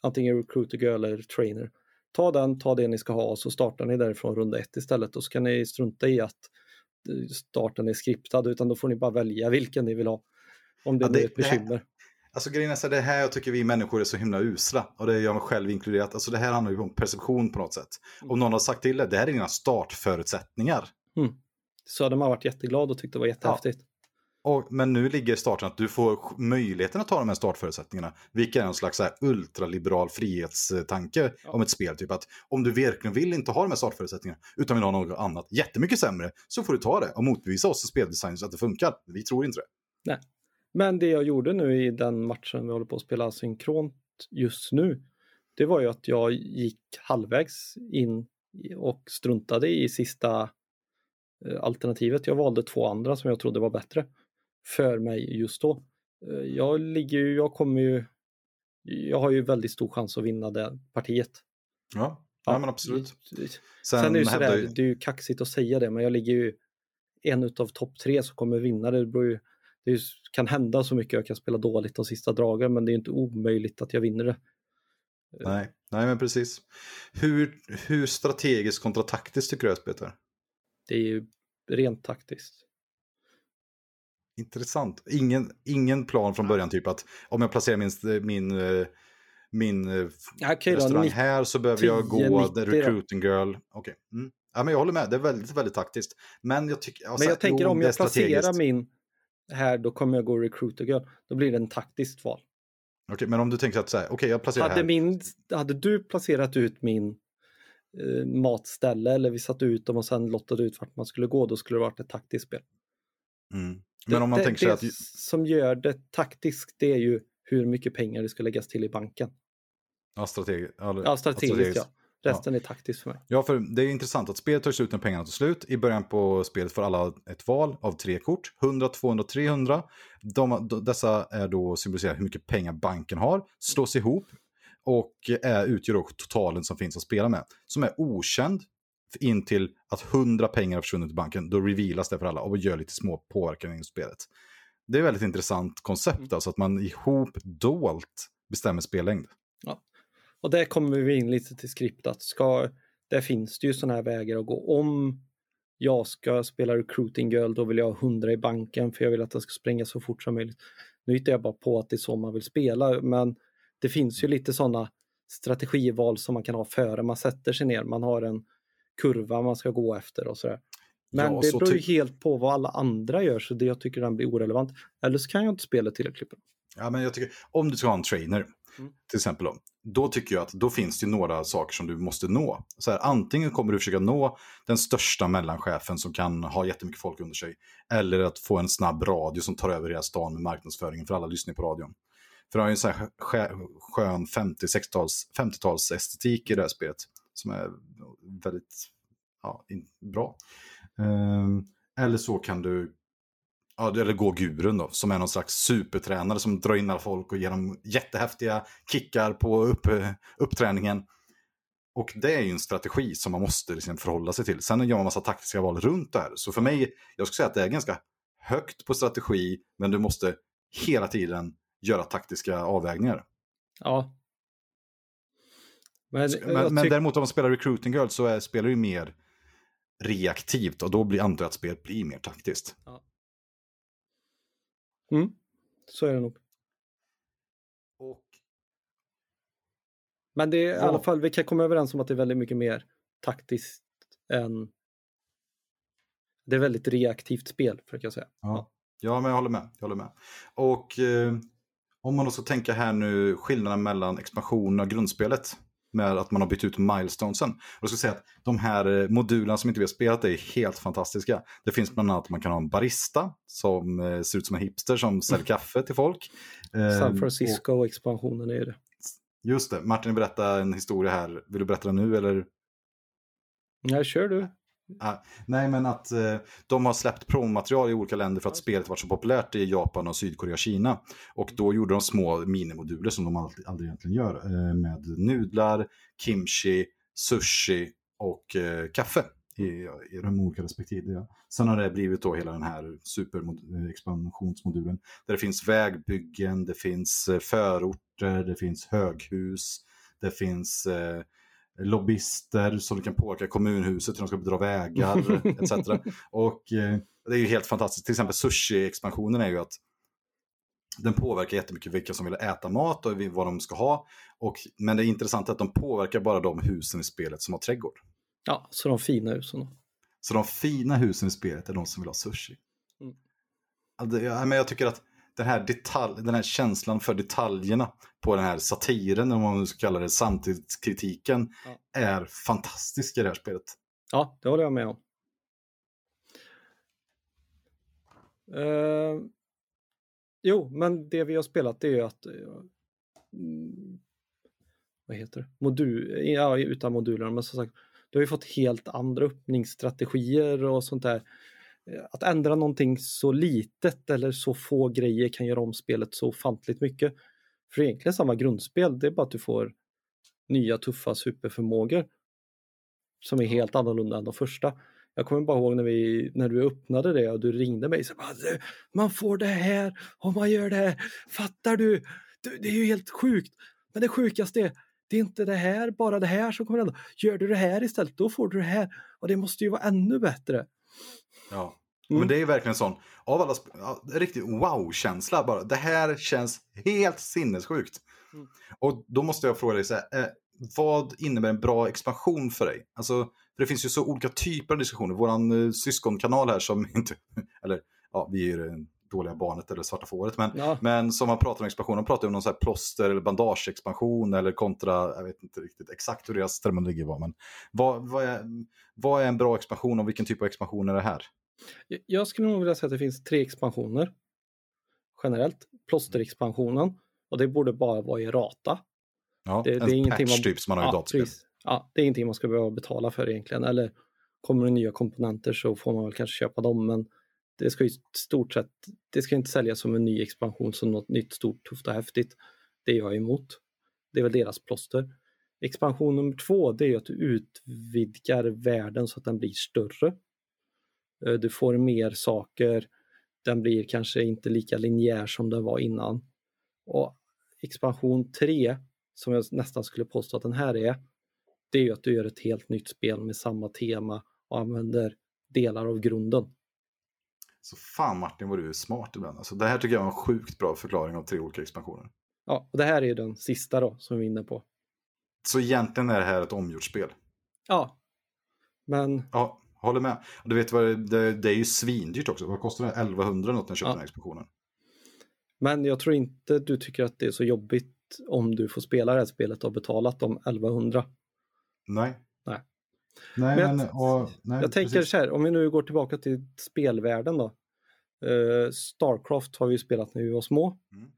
antingen recruiter girl eller trainer. Ta den, ta det ni ska ha och så startar ni därifrån runda ett istället och så kan ni strunta i att starten är skriptad utan då får ni bara välja vilken ni vill ha. Om det, ja, det är ett bekymmer. Alltså grejen är så det här jag tycker vi människor är så himla usla. Och det är jag själv inkluderat. Alltså det här handlar ju om perception på något sätt. Mm. Om någon har sagt till det, det här är dina startförutsättningar. Mm. Så hade man varit jätteglad och tyckte det var jättehäftigt. Ja. Och, men nu ligger starten att du får möjligheten att ta de här startförutsättningarna. Vilket är en slags här ultraliberal frihetstanke ja. om ett spel. Typ att om du verkligen vill inte ha de här startförutsättningarna utan vill ha något annat jättemycket sämre så får du ta det och motbevisa oss speldesigners att det funkar. Vi tror inte det. Nej. Men det jag gjorde nu i den matchen vi håller på att spela synkront just nu, det var ju att jag gick halvvägs in och struntade i sista alternativet. Jag valde två andra som jag trodde var bättre för mig just då. Eh, jag ligger ju, jag kommer ju, jag har ju väldigt stor chans att vinna det partiet. Ja, ja men absolut. Sen, Sen är det ju sådär, ju... det är ju kaxigt att säga det, men jag ligger ju en utav topp tre som kommer vinna det. Beror ju det kan hända så mycket, jag kan spela dåligt de sista dragen, men det är inte omöjligt att jag vinner det. Nej, nej men precis. Hur, hur strategiskt kontra taktiskt tycker du att spelet är? Det är ju rent taktiskt. Intressant. Ingen, ingen plan från början, typ att om jag placerar min, min, eh, min eh, okay, restaurang då, här så behöver 10, jag gå 90, the recruiting girl. Okay. Mm. Ja, men jag håller med, det är väldigt, väldigt taktiskt. Men jag, tycker, men jag tänker om jag placerar min här då kommer jag gå recruiter girl. Då blir det en taktiskt val. Okej, okay, men om du tänker att så här, okej okay, jag placerar hade här. Min, hade du placerat ut min eh, matställe eller vi satte ut dem och sen lottade ut vart man skulle gå, då skulle det varit ett taktiskt spel. Mm. Men om man det, tänker det att... som gör det taktiskt, det är ju hur mycket pengar det ska läggas till i banken. Ja, strategi ja strategiskt, strategiskt. ja. Resten ja. är taktiskt för mig. Ja, för det är intressant att spelet tar slut när pengarna tar slut. I början på spelet får alla ett val av tre kort. 100, 200, 300. De, dessa är då symboliserar hur mycket pengar banken har. Slås ihop och är, utgör då totalen som finns att spela med. Som är okänd in till att 100 pengar har försvunnit i banken. Då revealas det för alla och gör lite små påverkan i spelet. Det är ett väldigt intressant koncept, mm. alltså att man ihop dolt bestämmer spellängd. Ja. och där kommer vi in lite till skriptat. Ska, där finns det ju sådana här vägar att gå. Om jag ska spela recruiting girl, då vill jag ha 100 i banken för jag vill att den ska springa så fort som möjligt. Nu hittar jag bara på att det är så man vill spela, men det finns ju lite sådana strategival som man kan ha före man sätter sig ner. Man har en kurva man ska gå efter och sådär. Men ja, det beror ju helt på vad alla andra gör, så det jag tycker den blir orelevant. Eller så kan jag inte spela tillräckligt bra. Ja, men jag tycker, om du ska ha en trainer, mm. till exempel, då, då tycker jag att då finns det några saker som du måste nå. Så här, antingen kommer du försöka nå den största mellanchefen som kan ha jättemycket folk under sig, eller att få en snabb radio som tar över hela stan med marknadsföringen, för alla lyssnar på radion. För det har ju en sån här skön 50-tals 50 estetik i det här spelet, som är väldigt ja, bra. Um, eller så kan du ja, eller gå gurun då, som är någon slags supertränare som drar in alla folk och ger dem jättehäftiga kickar på upp, uppträningen. Och det är ju en strategi som man måste liksom förhålla sig till. Sen gör man massa taktiska val runt det här. Så för mig, jag skulle säga att det är ganska högt på strategi, men du måste hela tiden göra taktiska avvägningar. Ja. Men, men, men däremot om man spelar Recruiting Girl så är, spelar du mer reaktivt och då blir, antar jag att spelet blir mer taktiskt. Ja. Mm, så är det nog. Och... Men det är i alla fall, vi kan komma överens om att det är väldigt mycket mer taktiskt än det är väldigt reaktivt spel, för jag säga. Ja. ja, men jag håller med. Jag håller med. Och eh, om man då ska tänka här nu skillnaden mellan expansionen och grundspelet med att man har bytt ut milestonesen. Och jag ska säga att de här eh, modulerna som inte vi har spelat är helt fantastiska. Det finns bland annat att man kan ha en barista som eh, ser ut som en hipster som säljer mm. kaffe till folk. San ehm, Francisco-expansionen är det. Just det, Martin berätta en historia här. Vill du berätta den nu eller? Ja, kör du. Ah, nej, men att eh, de har släppt promomaterial i olika länder för att spelet varit så populärt i Japan och Sydkorea och Kina. Och då gjorde de små minimoduler som de aldrig, aldrig egentligen gör eh, med nudlar, kimchi, sushi och eh, kaffe i, i de olika respektive. Sen har det blivit då hela den här superexpansionsmodulen där det finns vägbyggen, det finns eh, förorter, det finns höghus, det finns eh, lobbyister som kan påverka kommunhuset hur de ska dra vägar etc. Och eh, det är ju helt fantastiskt. Till exempel sushi-expansionen är ju att den påverkar jättemycket vilka som vill äta mat och vad de ska ha. Och, men det är intressant att de påverkar bara de husen i spelet som har trädgård. Ja, så de fina husen. Så de fina husen i spelet är de som vill ha sushi. Mm. Alltså, ja, men jag tycker att den här, detalj, den här känslan för detaljerna på den här satiren, om man ska kalla det, samtidskritiken, ja. är fantastisk i det här spelet. Ja, det håller jag med om. Uh, jo, men det vi har spelat det är ju att uh, vad heter det? Modul, ja, utan moduler, men som sagt, du har ju fått helt andra öppningsstrategier och sånt där att ändra någonting så litet eller så få grejer kan göra om spelet så ofantligt mycket. För egentligen samma grundspel, det är bara att du får nya tuffa superförmågor som är helt annorlunda än de första. Jag kommer bara ihåg när, vi, när du öppnade det och du ringde mig. Så bara, man får det här och man gör det här. Fattar du? Det är ju helt sjukt. Men det sjukaste är, det är inte det här, bara det här som kommer hända. Gör du det här istället, då får du det här. Och det måste ju vara ännu bättre. Ja. Mm. Men det är verkligen sån, av alla, riktigt wow-känsla bara. Det här känns helt sinnessjukt. Mm. Och då måste jag fråga dig, så här, eh, vad innebär en bra expansion för dig? Alltså, för det finns ju så olika typer av diskussioner. Våran eh, syskonkanal här som inte, eller ja, vi är det dåliga barnet eller svarta fåret, men, ja. men som man pratar om expansion, de pratar om någon så här plåster eller bandageexpansion eller kontra, jag vet inte riktigt exakt hur deras terminologi var, men vad, vad, är, vad är en bra expansion och vilken typ av expansion är det här? Jag skulle nog vilja säga att det finns tre expansioner generellt. Plåsterexpansionen och det borde bara vara i rata. Ja, det, en det är ingenting patch man, typ som man har ja, i dataspel. Ja, det är ingenting man ska behöva betala för egentligen. Eller kommer det nya komponenter så får man väl kanske köpa dem. Men det ska ju stort sett, det ska inte säljas som en ny expansion som något nytt stort, tufft och häftigt. Det är jag emot. Det är väl deras plåster. Expansion nummer två, det är att du utvidgar världen så att den blir större. Eh, du får mer saker. Den blir kanske inte lika linjär som den var innan. Och expansion 3 som jag nästan skulle påstå att den här är, det är ju att du gör ett helt nytt spel med samma tema och använder delar av grunden. Så fan Martin vad du är smart ibland. Alltså, det här tycker jag är en sjukt bra förklaring av tre olika expansioner. Ja, och det här är ju den sista då som vi är inne på. Så egentligen är det här ett omgjort spel? Ja. Men... Ja, håller med. Du vet vad det, det, är ju svindyrt också. Vad kostar det? 1100 något när jag köpte ja. den här expansionen. Men jag tror inte du tycker att det är så jobbigt om du får spela det här spelet och betalat de 1100. Nej. Nej. Nej, men, men och, nej, jag tänker så här, om vi nu går tillbaka till spelvärlden då. Uh, Starcraft har vi spelat när vi var små. Mm.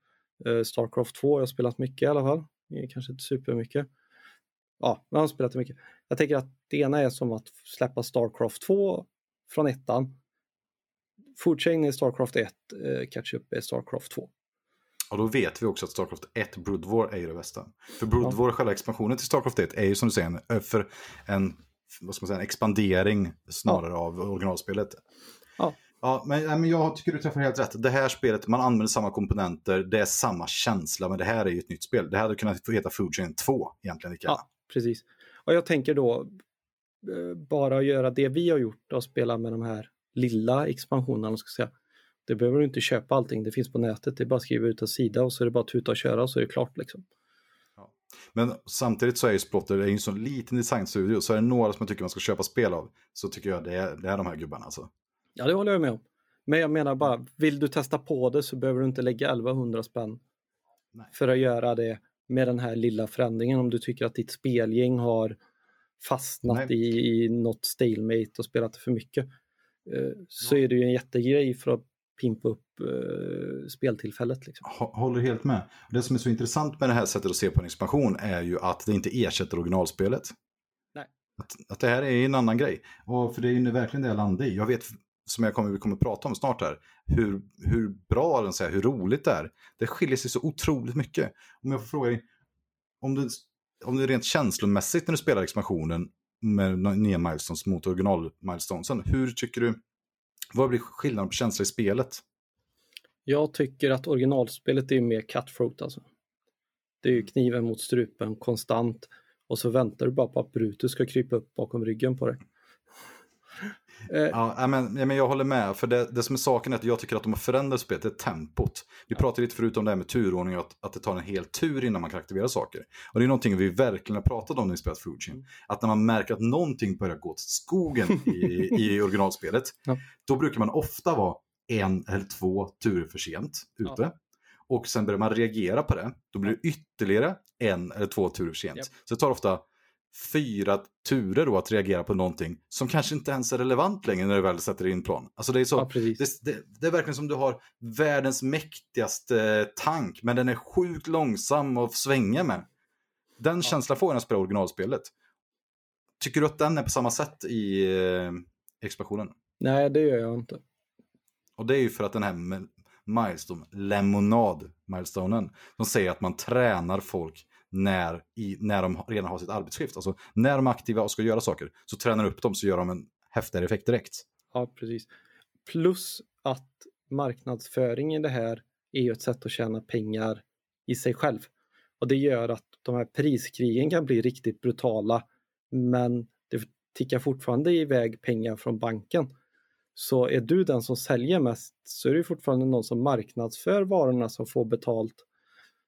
Uh, Starcraft 2 har jag spelat mycket i alla fall. Kanske inte supermycket. Ja, men jag har spelat mycket. Jag tänker att det ena är som att släppa Starcraft 2 från ettan. Foodchain är Starcraft 1, uh, Catch Up är Starcraft 2. Och då vet vi också att Starcraft 1 Brood War är ju det bästa. För Brood War, ja. själva expansionen till Starcraft 1, är ju som du säger en, för en, vad ska man säga, en expandering snarare ja. av originalspelet. Ja. Ja, men, men jag tycker du träffar helt rätt. Det här spelet, man använder samma komponenter, det är samma känsla, men det här är ju ett nytt spel. Det hade kunnat heta Food Chain 2 egentligen. Ja, precis. Och jag tänker då eh, bara göra det vi har gjort och spela med de här lilla expansionerna, ska säga. Det behöver du inte köpa allting, det finns på nätet. Det är bara att skriva ut en sida och så är det bara att tuta och köra och så är det klart. Liksom. Ja. Men samtidigt så är ju Splotter en sån liten designstudio, så är det några som jag tycker man ska köpa spel av, så tycker jag det är, det är de här gubbarna. Alltså. Ja, det håller jag med om. Men jag menar bara, vill du testa på det så behöver du inte lägga 1100 spänn Nej. för att göra det med den här lilla förändringen om du tycker att ditt spelgäng har fastnat i, i något stalemate och spelat för mycket. Eh, så ja. är det ju en jättegrej för att pimpa upp uh, speltillfället. Liksom. Håller helt med. Det som är så intressant med det här sättet att se på en expansion är ju att det inte ersätter originalspelet. Nej. Att, att det här är en annan grej. Och för det är ju verkligen det jag landar i. Jag vet, som jag kommer, vi kommer att prata om snart här, hur, hur bra den säger, hur roligt det är. Det skiljer sig så otroligt mycket. Om jag får fråga dig, om du, om du rent känslomässigt när du spelar expansionen med nya milestones mot original-milestonesen, hur tycker du vad blir skillnaden på känsla i spelet? Jag tycker att originalspelet är mer cutthroat alltså. Det är ju kniven mot strupen konstant och så väntar du bara på att Brutus ska krypa upp bakom ryggen på dig. Eh, ja, men, men jag håller med, för det, det som är saken är att jag tycker att de har förändrat spelet, det är tempot. Vi pratade lite förut om det här med turordning, att, att det tar en hel tur innan man kan aktivera saker. Och det är någonting vi verkligen har pratat om när vi spelat Fujin. Mm. Att när man märker att någonting börjar gå till skogen i, i originalspelet, ja. då brukar man ofta vara en eller två turer för sent ute. Ja. Och sen börjar man reagera på det, då blir det ytterligare en eller två turer för sent. Yep. Så det tar ofta fyra turer då att reagera på någonting som kanske inte ens är relevant längre när du väl sätter in plan. Alltså det, är så, ja, det, det, det, är verkligen som du har världens mäktigaste tank, men den är sjukt långsam att svänga med. Den ja. känslan får jag när jag spelar originalspelet. Tycker du att den är på samma sätt i eh, expansionen? Nej, det gör jag inte. Och det är ju för att den här milestone, lemonad milestonen, som säger att man tränar folk när, i, när de redan har sitt arbetsskift. Alltså när de är aktiva och ska göra saker så tränar upp dem så gör de en häftigare effekt direkt. Ja, precis. Plus att marknadsföring i det här är ju ett sätt att tjäna pengar i sig själv. Och det gör att de här priskrigen kan bli riktigt brutala men det tickar fortfarande iväg pengar från banken. Så är du den som säljer mest så är det fortfarande någon som marknadsför varorna som får betalt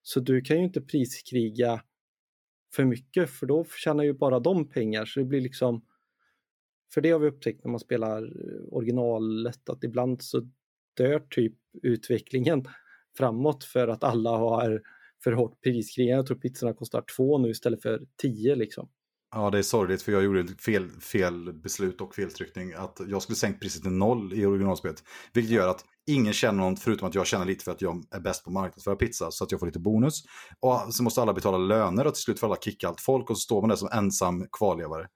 så du kan ju inte priskriga för mycket för då tjänar ju bara de pengar så det blir liksom för det har vi upptäckt när man spelar eh, originalet att ibland så dör typ utvecklingen framåt för att alla har för hårt priskrig. Jag tror pizzorna kostar två nu istället för tio liksom. Ja, det är sorgligt för jag gjorde fel, fel beslut och feltryckning. Att jag skulle sänkt priset till noll i originalspelet. Vilket gör att ingen känner något förutom att jag känner lite för att jag är bäst på marknadsföra pizza. Så att jag får lite bonus. Och så måste alla betala löner och till slut får alla kicka allt folk. Och så står man där som ensam kvarlevare.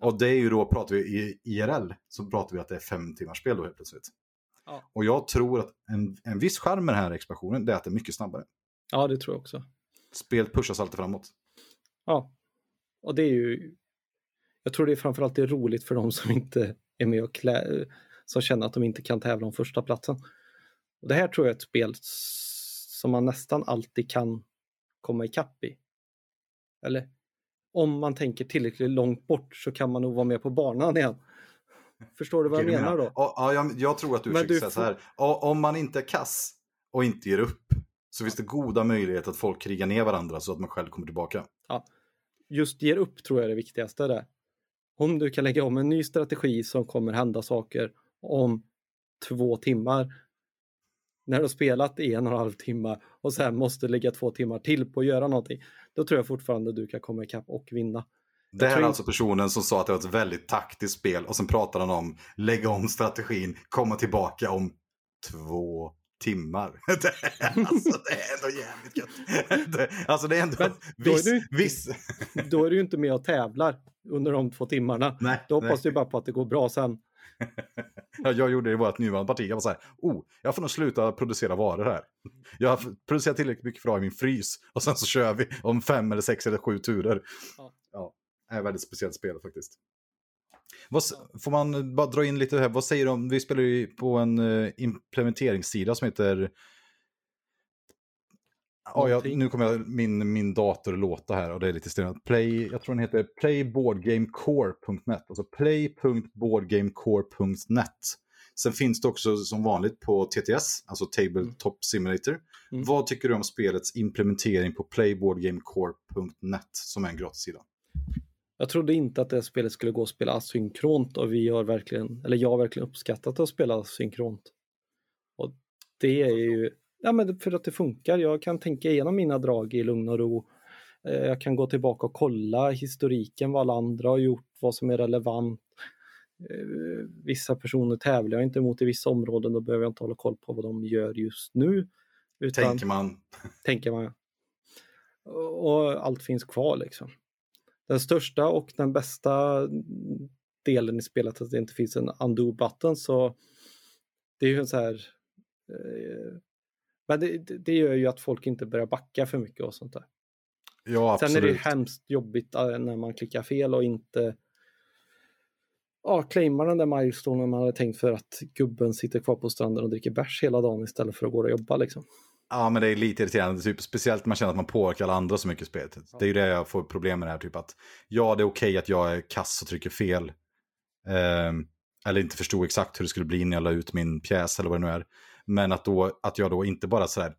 Och det är ju då, pratar vi i IRL, så pratar vi att det är fem timmars spel då helt plötsligt. Ja. Och jag tror att en, en viss skärm med den här expansionen, det är att det är mycket snabbare. Ja, det tror jag också. Spelet pushas alltid framåt. Ja, och det är ju, jag tror det är framförallt det är roligt för de som inte är med och klä, som känner att de inte kan tävla om första platsen. Och det här tror jag är ett spel som man nästan alltid kan komma ikapp i. Eller om man tänker tillräckligt långt bort så kan man nog vara med på banan igen. Förstår du vad Okej, jag du menar då? Ja, ja, jag, jag tror att du försöker du säga får- så här. Ja, Om man inte är kass och inte ger upp så finns det goda möjligheter att folk krigar ner varandra så att man själv kommer tillbaka. Just ger upp tror jag är det viktigaste där. Om du kan lägga om en ny strategi som kommer hända saker om två timmar. När du har spelat i en och en halv timme och sen måste lägga två timmar till på att göra någonting. Då tror jag fortfarande du kan komma ikapp och vinna. Det här är alltså personen som sa att det var ett väldigt taktiskt spel och sen pratar han om lägga om strategin, komma tillbaka om två timmar. Det är, alltså det är ändå jävligt gött. Det, alltså det är ändå då är viss, du- viss... Då är du ju inte med och tävlar under de två timmarna. Nej, Då nej. hoppas du bara på att det går bra sen. Ja, jag gjorde det i vårt nuvarande parti. Jag var så här, oh, jag får nog sluta producera varor här. Jag har producerat tillräckligt mycket för att ha i min frys. Och sen så kör vi om fem eller sex eller sju turer. Ja. Ja, det är ett väldigt speciellt spel faktiskt. Vad, får man bara dra in lite här, vad säger om, vi spelar ju på en eh, implementeringssida som heter... Ja, jag, nu kommer jag, min, min dator låta här och det är lite. Play, jag tror den heter playboardgamecore.net. Alltså play.boardgamecore.net. Sen finns det också som vanligt på TTS, alltså Tabletop Simulator. Mm. Vad tycker du om spelets implementering på playboardgamecore.net som är en gratissida? Jag trodde inte att det spelet skulle gå att spela asynkront och vi har verkligen, eller jag har verkligen uppskattat att spela asynkront. Och det är ju, ja men för att det funkar. Jag kan tänka igenom mina drag i lugn och ro. Eh, Jag kan gå tillbaka och kolla historiken, vad alla andra har gjort, vad som är relevant. Eh, Vissa personer tävlar jag inte mot i vissa områden, då behöver jag inte hålla koll på vad de gör just nu. Utan, Tänker man. tänker man. Och allt finns kvar liksom. Den största och den bästa delen i spelet att det inte finns en undo button så det är ju en så här eh, men det, det- gör ju att folk inte börjar backa för mycket och sånt där. Ja, Sen är absolut. det hemskt jobbigt eh, när man klickar fel och inte ja, claimar den där milestonen man hade tänkt för att gubben sitter kvar på stranden och dricker bärs hela dagen istället för att gå och jobba liksom. Ja, men det är lite irriterande. Typ, speciellt när man känner att man påverkar alla andra så mycket i spelet. Det är ju det jag får problem med det här. Typ att ja, det är okej att jag är kass och trycker fel. Ehm, eller inte förstod exakt hur det skulle bli när jag la ut min pjäs eller vad det nu är. Men att, då, att jag då inte bara sådär,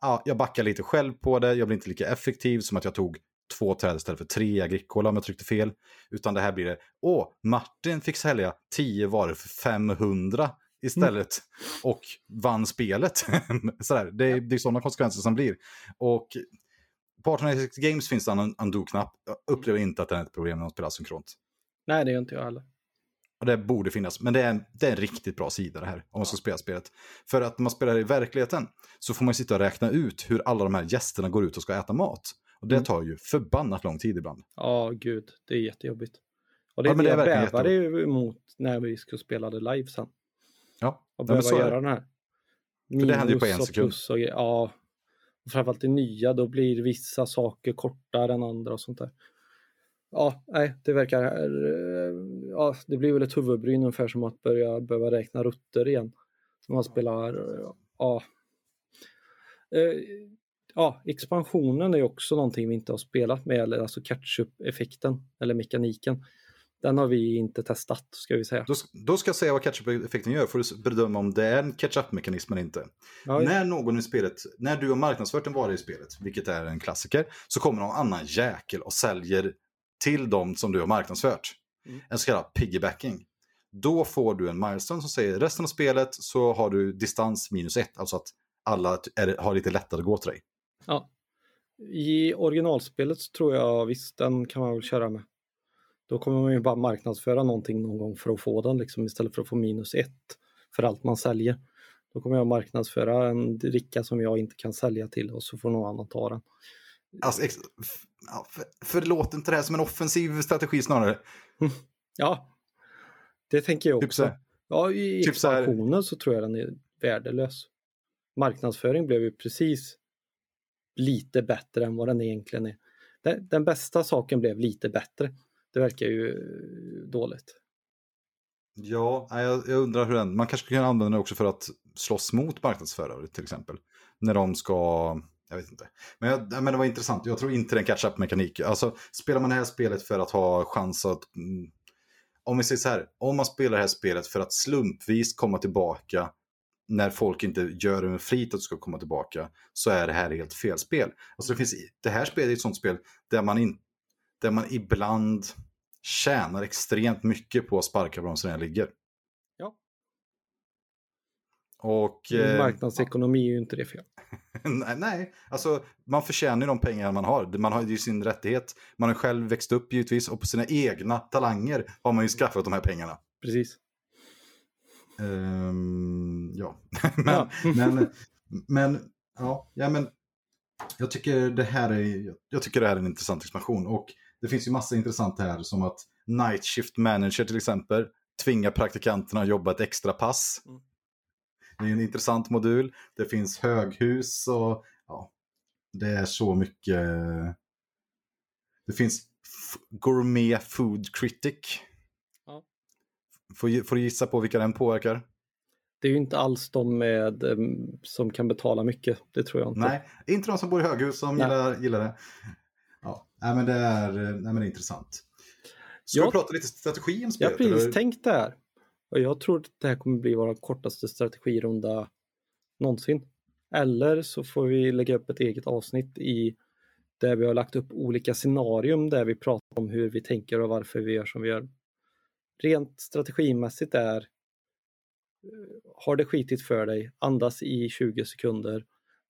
ja, jag backar lite själv på det, jag blir inte lika effektiv som att jag tog två träd istället för tre Agricola om jag tryckte fel. Utan det här blir det, åh, Martin fick sälja tio varor för 500 istället och vann spelet. Sådär, det, är- det är sådana konsekvenser som blir. Och på 1896 Games finns det en undo-knapp. Jag upplever inte att det är ett problem när man spelar synkront. Nej, det gör inte jag heller. Och det borde finnas, men det är, en, det är en riktigt bra sida det här, om man ska spela spelet. För att när man spelar i verkligheten så får man sitta och räkna ut hur alla de här gästerna går ut och ska äta mat. Och det Mm. tar ju förbannat lång tid ibland. Ja, gud, det är jättejobbigt. Och det är Ja, det det jag bävar emot när vi ska spela det live sen. Ja, ja men behöva är göra den här. För det händer ju på en Minus sekund. och. Ja, och framförallt det nya, då blir vissa saker kortare än andra och sånt där. Ja, nej, det verkar... eh, Ja, det blir väl ett huvudbry ungefär som att börja behöva räkna rutter igen. När man spelar... Ja. Eh, Ja, expansionen är också någonting vi inte har spelat med, eller alltså catch-up-effekten, eller mekaniken. Den har vi inte testat, ska vi säga. Då, då ska jag säga vad catch-up-effekten gör, får du bedöma om det är en catch-up-mekanism eller inte. Ja, När någon i spelet, när du har marknadsfört en vara i spelet, vilket är en klassiker, så kommer någon annan jäkel och säljer till dem som du har marknadsfört. Mm. En så kallad piggybacking. Då får du en milestone som säger resten av spelet så har du distans minus ett, alltså att alla är, har lite lättare att gå till dig. Ja. I originalspelet tror jag visst, den kan man väl köra med. Då kommer man ju bara marknadsföra någonting någon gång för att få den liksom istället för att få minus ett för allt man säljer. Då kommer jag marknadsföra en dricka som jag inte kan sälja till och så får någon annan ta den. Alltså, för, förlåt inte det här som en offensiv strategi snarare. Ja, det tänker jag Typ så också. här. Ja, i typ så här- expansionen så tror jag den är värdelös. Marknadsföring blev ju precis lite bättre än vad den egentligen är. Den, den bästa saken blev lite bättre. Det verkar ju dåligt. Ja, jag, jag undrar hur den... Man kanske kan använda den också för att slåss mot marknadsförare till exempel. När de ska Jag vet inte. Men, jag, men det var intressant. Jag tror inte det är en catch-up-mekanik. Alltså, spelar man det här spelet för att ha chans att... Mm, om vi säger så här, om man spelar det här spelet för att slumpvis komma tillbaka när folk inte gör det med flit att du ska komma tillbaka, så är det här helt fel spel. Alltså det, finns, det här spelet är ett sånt spel där man, in, där man ibland tjänar extremt mycket på att sparka bromsen när ligger. Ja. Och... Eh, marknadsekonomi är ju inte det fel. nej, nej, alltså man förtjänar ju de pengar man har. Man har ju sin rättighet. Man har själv växt upp givetvis och på sina egna talanger har man ju skaffat de här pengarna. Precis. Ehm, ja, men, Ja. men, men, ja, ja, men jag tycker det här är, jag tycker det här är en intressant expansion och det finns ju massa intressant här som att Night Shift Manager till exempel tvingar praktikanterna att jobba ett extra pass. Mm. Det är en intressant modul. Det finns höghus och ja, det är så mycket. Det finns Gourmet Food Critic. Ja. Får, får du gissa på vilka den påverkar? Det är ju inte alls de med, em, som kan betala mycket, det tror jag inte. Nej, inte de som bor i höghus som gillar, gillar det. Ja, nej, men det är, nej, men det är intressant. Ska Ja. vi prata lite strategi om Jag har spelet? precis tänkt det här. Och jag tror att det här kommer bli vår kortaste strategirunda någonsin. Eller så får vi lägga upp ett eget avsnitt i där vi har lagt upp olika scenarium där vi pratar om hur vi tänker och varför vi gör som vi gör. Rent strategimässigt är eh, har det skitit för dig, andas i 20 sekunder,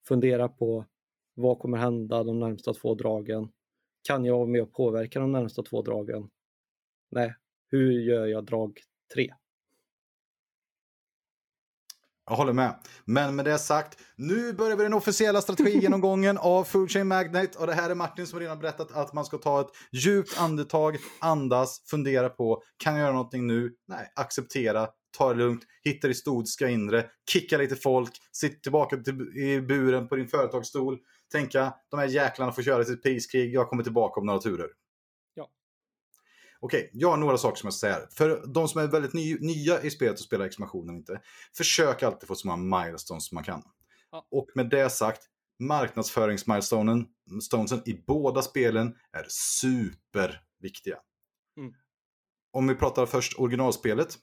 fundera på vad kommer hända de närmsta två dragen? Kan jag vara med och påverka de närmsta två dragen? Nej, hur gör jag drag tre? Jag håller med. Men med det sagt, nu börjar vi den officiella strategigenomgången av Food Chain Magnate. Och det här är Martin som redan berättat att man ska ta ett djupt andetag, andas, fundera på, kan jag göra någonting nu? Nej, acceptera, ta det lugnt, hitta ditt stodiska inre, kicka lite folk, sitt tillbaka till, i buren på din företagsstol, tänka, de här jäklarna får köra sitt priskrig, jag kommer tillbaka om några turer. Ja. Okej, jag har några saker som jag ska säga. För de som är väldigt ny, nya i spelet och spelar expansionen inte, försök alltid få så många milestones som man kan. Ja. Och med det sagt, marknadsföringsmilestonen stonesen i båda spelen är superviktiga. Mm. Om vi pratar först originalspelet.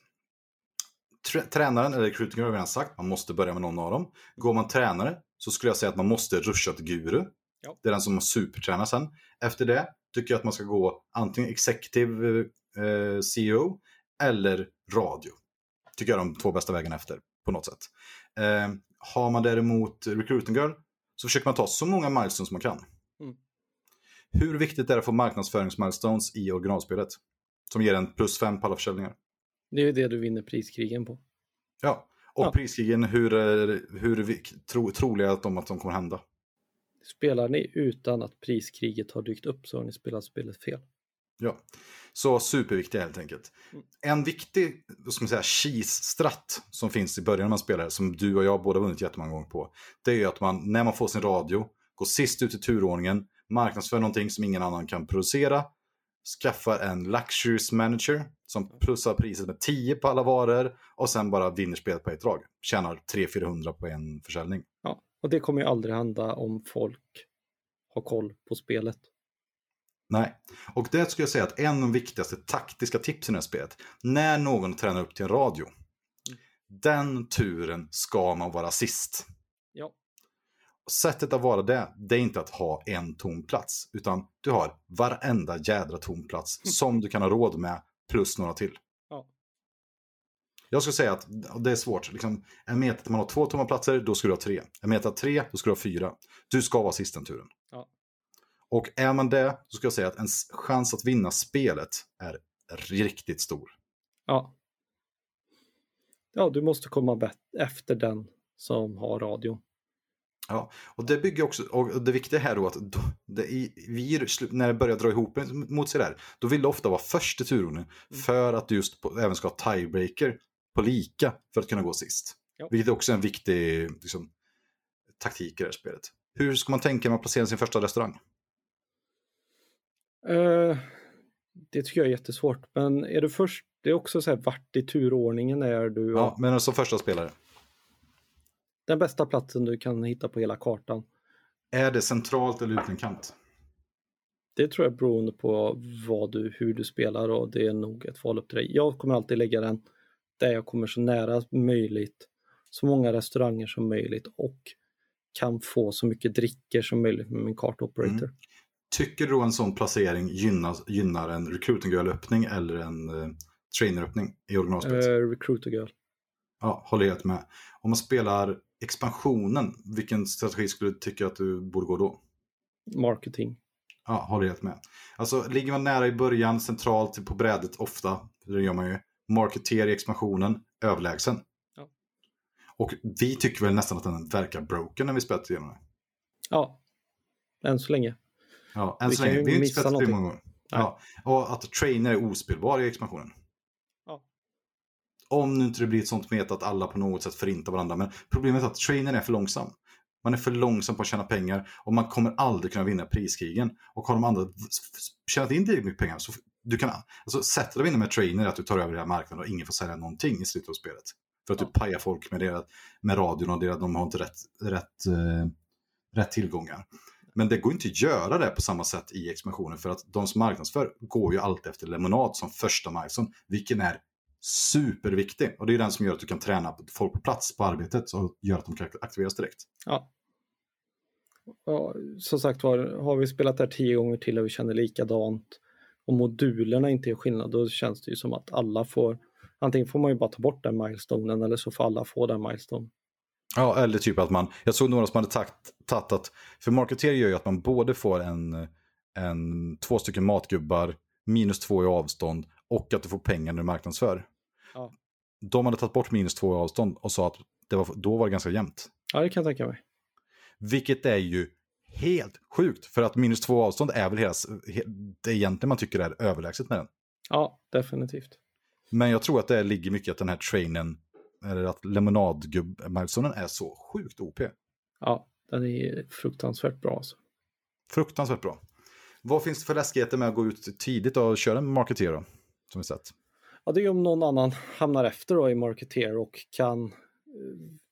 Tr- tränaren, eller recruiting har redan sagt, man måste börja med någon av dem. Går man tränare så skulle jag säga att man måste ruscha till guru. Ja. Det är den som supertränar sen. Efter det tycker jag att man ska gå antingen executive eh, CEO eller radio. Tycker jag är de två bästa vägarna efter på något sätt. Eh, har man däremot recruiting girl så försöker man ta så många milestones man kan. Mm. Hur viktigt är det att få marknadsföringsmilestones i originalspelet? Som ger en plus fem på alla försäljningar. Det är ju det du vinner priskrigen på. Ja, och Ja. priskrigen, hur, är- hur är tro, troliga att de, att de kommer hända? Spelar ni utan att priskriget har dykt upp så har ni spelat spelet fel. Ja, så superviktiga helt enkelt. Mm. En viktig, vad ska man säga, cheese-stratt som finns i början när man spelar, som du och jag båda vunnit jättemånga gånger på, det är ju att man, när man får sin radio, går sist ut i turordningen, marknadsför någonting som ingen annan kan producera, skaffar en luxuries manager som plussar priset med 10 på alla varor och sen bara vinner spelet på ett drag. Tjänar 300-400 på en försäljning. Ja, och det kommer ju aldrig hända om folk har koll på spelet. Nej, och det skulle jag säga att en av de viktigaste taktiska tipsen i det här spelet, när någon tränar upp till en radio, den turen ska man vara sist. Sättet att vara det, det är inte att ha en tom plats, utan du har varenda jädra tom plats som du kan ha råd med, plus några till. Ja. Jag skulle säga att det är svårt. Liksom, en meta att man har två tomma platser, då ska du ha tre. En meta tre, då ska du ha fyra. Du ska vara sist den turen. Ja. Och är man det, så ska jag säga att en chans att vinna spelet är riktigt stor. ja. Ja, du måste komma efter den som har radio. Ja, och det bygger också, och det viktiga här då att då, det vi, när det börjar dra ihop mot sig där, då vill du ofta vara först i turordningen för att du just på, även ska ha tiebreaker på lika för att kunna gå sist. Ja. Vilket är också en viktig liksom, taktik i det här spelet. Hur ska man tänka när man placerar sin första restaurang? Eh, det tycker jag är jättesvårt, men är du först, det är också så här vart i turordningen är du Ja, men som första spelare. Den bästa platsen du kan hitta på hela kartan. Är det centralt eller ut en kant? Det tror jag beroende på vad du, hur du spelar och det är nog ett val upp till dig. Jag kommer alltid lägga den där jag kommer så nära möjligt, så många restauranger som möjligt och kan få så mycket dricker som möjligt med min kartoperator. Mm. Tycker du en sån placering gynnar, gynnar en recruiting girl-öppning eller en uh, trainer-öppning i originalspelet? Uh, recruiter girl. Ja, håller helt med. Om man spelar expansionen, vilken strategi skulle du tycka att du borde gå då? Marketing. Ja, håller helt med. Alltså ligger man nära i början, centralt på brädet ofta, det gör man ju, marketer i expansionen, överlägsen. Ja. Och vi tycker väl nästan att den verkar broken när vi spelat igenom den. Ja, än så länge. Ja, än vi så länge. Vi har inte spelat många gånger. Ja. Och att trainer är ospelbar i expansionen. Om nu inte det blir ett sånt meta att alla på något sätt förintar varandra. Men problemet är att trainer är för långsam. Man är för långsam på att tjäna pengar och man kommer aldrig kunna vinna priskrigen. Och har de andra tjänat in tillräckligt mycket pengar så du kan, alltså sättet att vinna med trainer är att du tar över hela marknaden och ingen får sälja någonting i slutet av spelet. För att du pajar folk med, deras, med radion och deras, de har inte rätt, rätt, uh, rätt tillgångar. Men det går inte att göra det på samma sätt i expansionen för att de som marknadsför går ju alltid efter lemonad som första milestone, vilken är superviktig. Och det är den som gör att du kan träna folk på plats på arbetet och gör att de kan aktiveras direkt. Ja. ja som sagt var, har vi spelat där tio gånger till och vi känner likadant och modulerna inte är skillnad, då känns det ju som att alla får, antingen får man ju bara ta bort den milestonen eller så får alla få den milestonen. Ja, eller typ att man, jag såg några som hade tagit att, för marketer gör ju att man både får en, en, två stycken matgubbar, minus två i avstånd och att du får pengar när du marknadsför. Ja. De hade tagit bort minus två i avstånd och sa att det var, då var det ganska jämnt. Ja, det kan jag tänka mig. Vilket är ju helt sjukt, för att minus två avstånd är väl hela, det egentligen man tycker är överlägset med den. Ja, definitivt. Men jag tror att det ligger mycket att den här trainen eller att lemonadgubb-milestonen är så sjukt OP. Ja, den är fruktansvärt bra alltså. Fruktansvärt bra. Vad finns det för läskigheter med att gå ut tidigt och köra en marketer då? Som vi sett. Ja, det är om någon annan hamnar efter då i marketer och kan...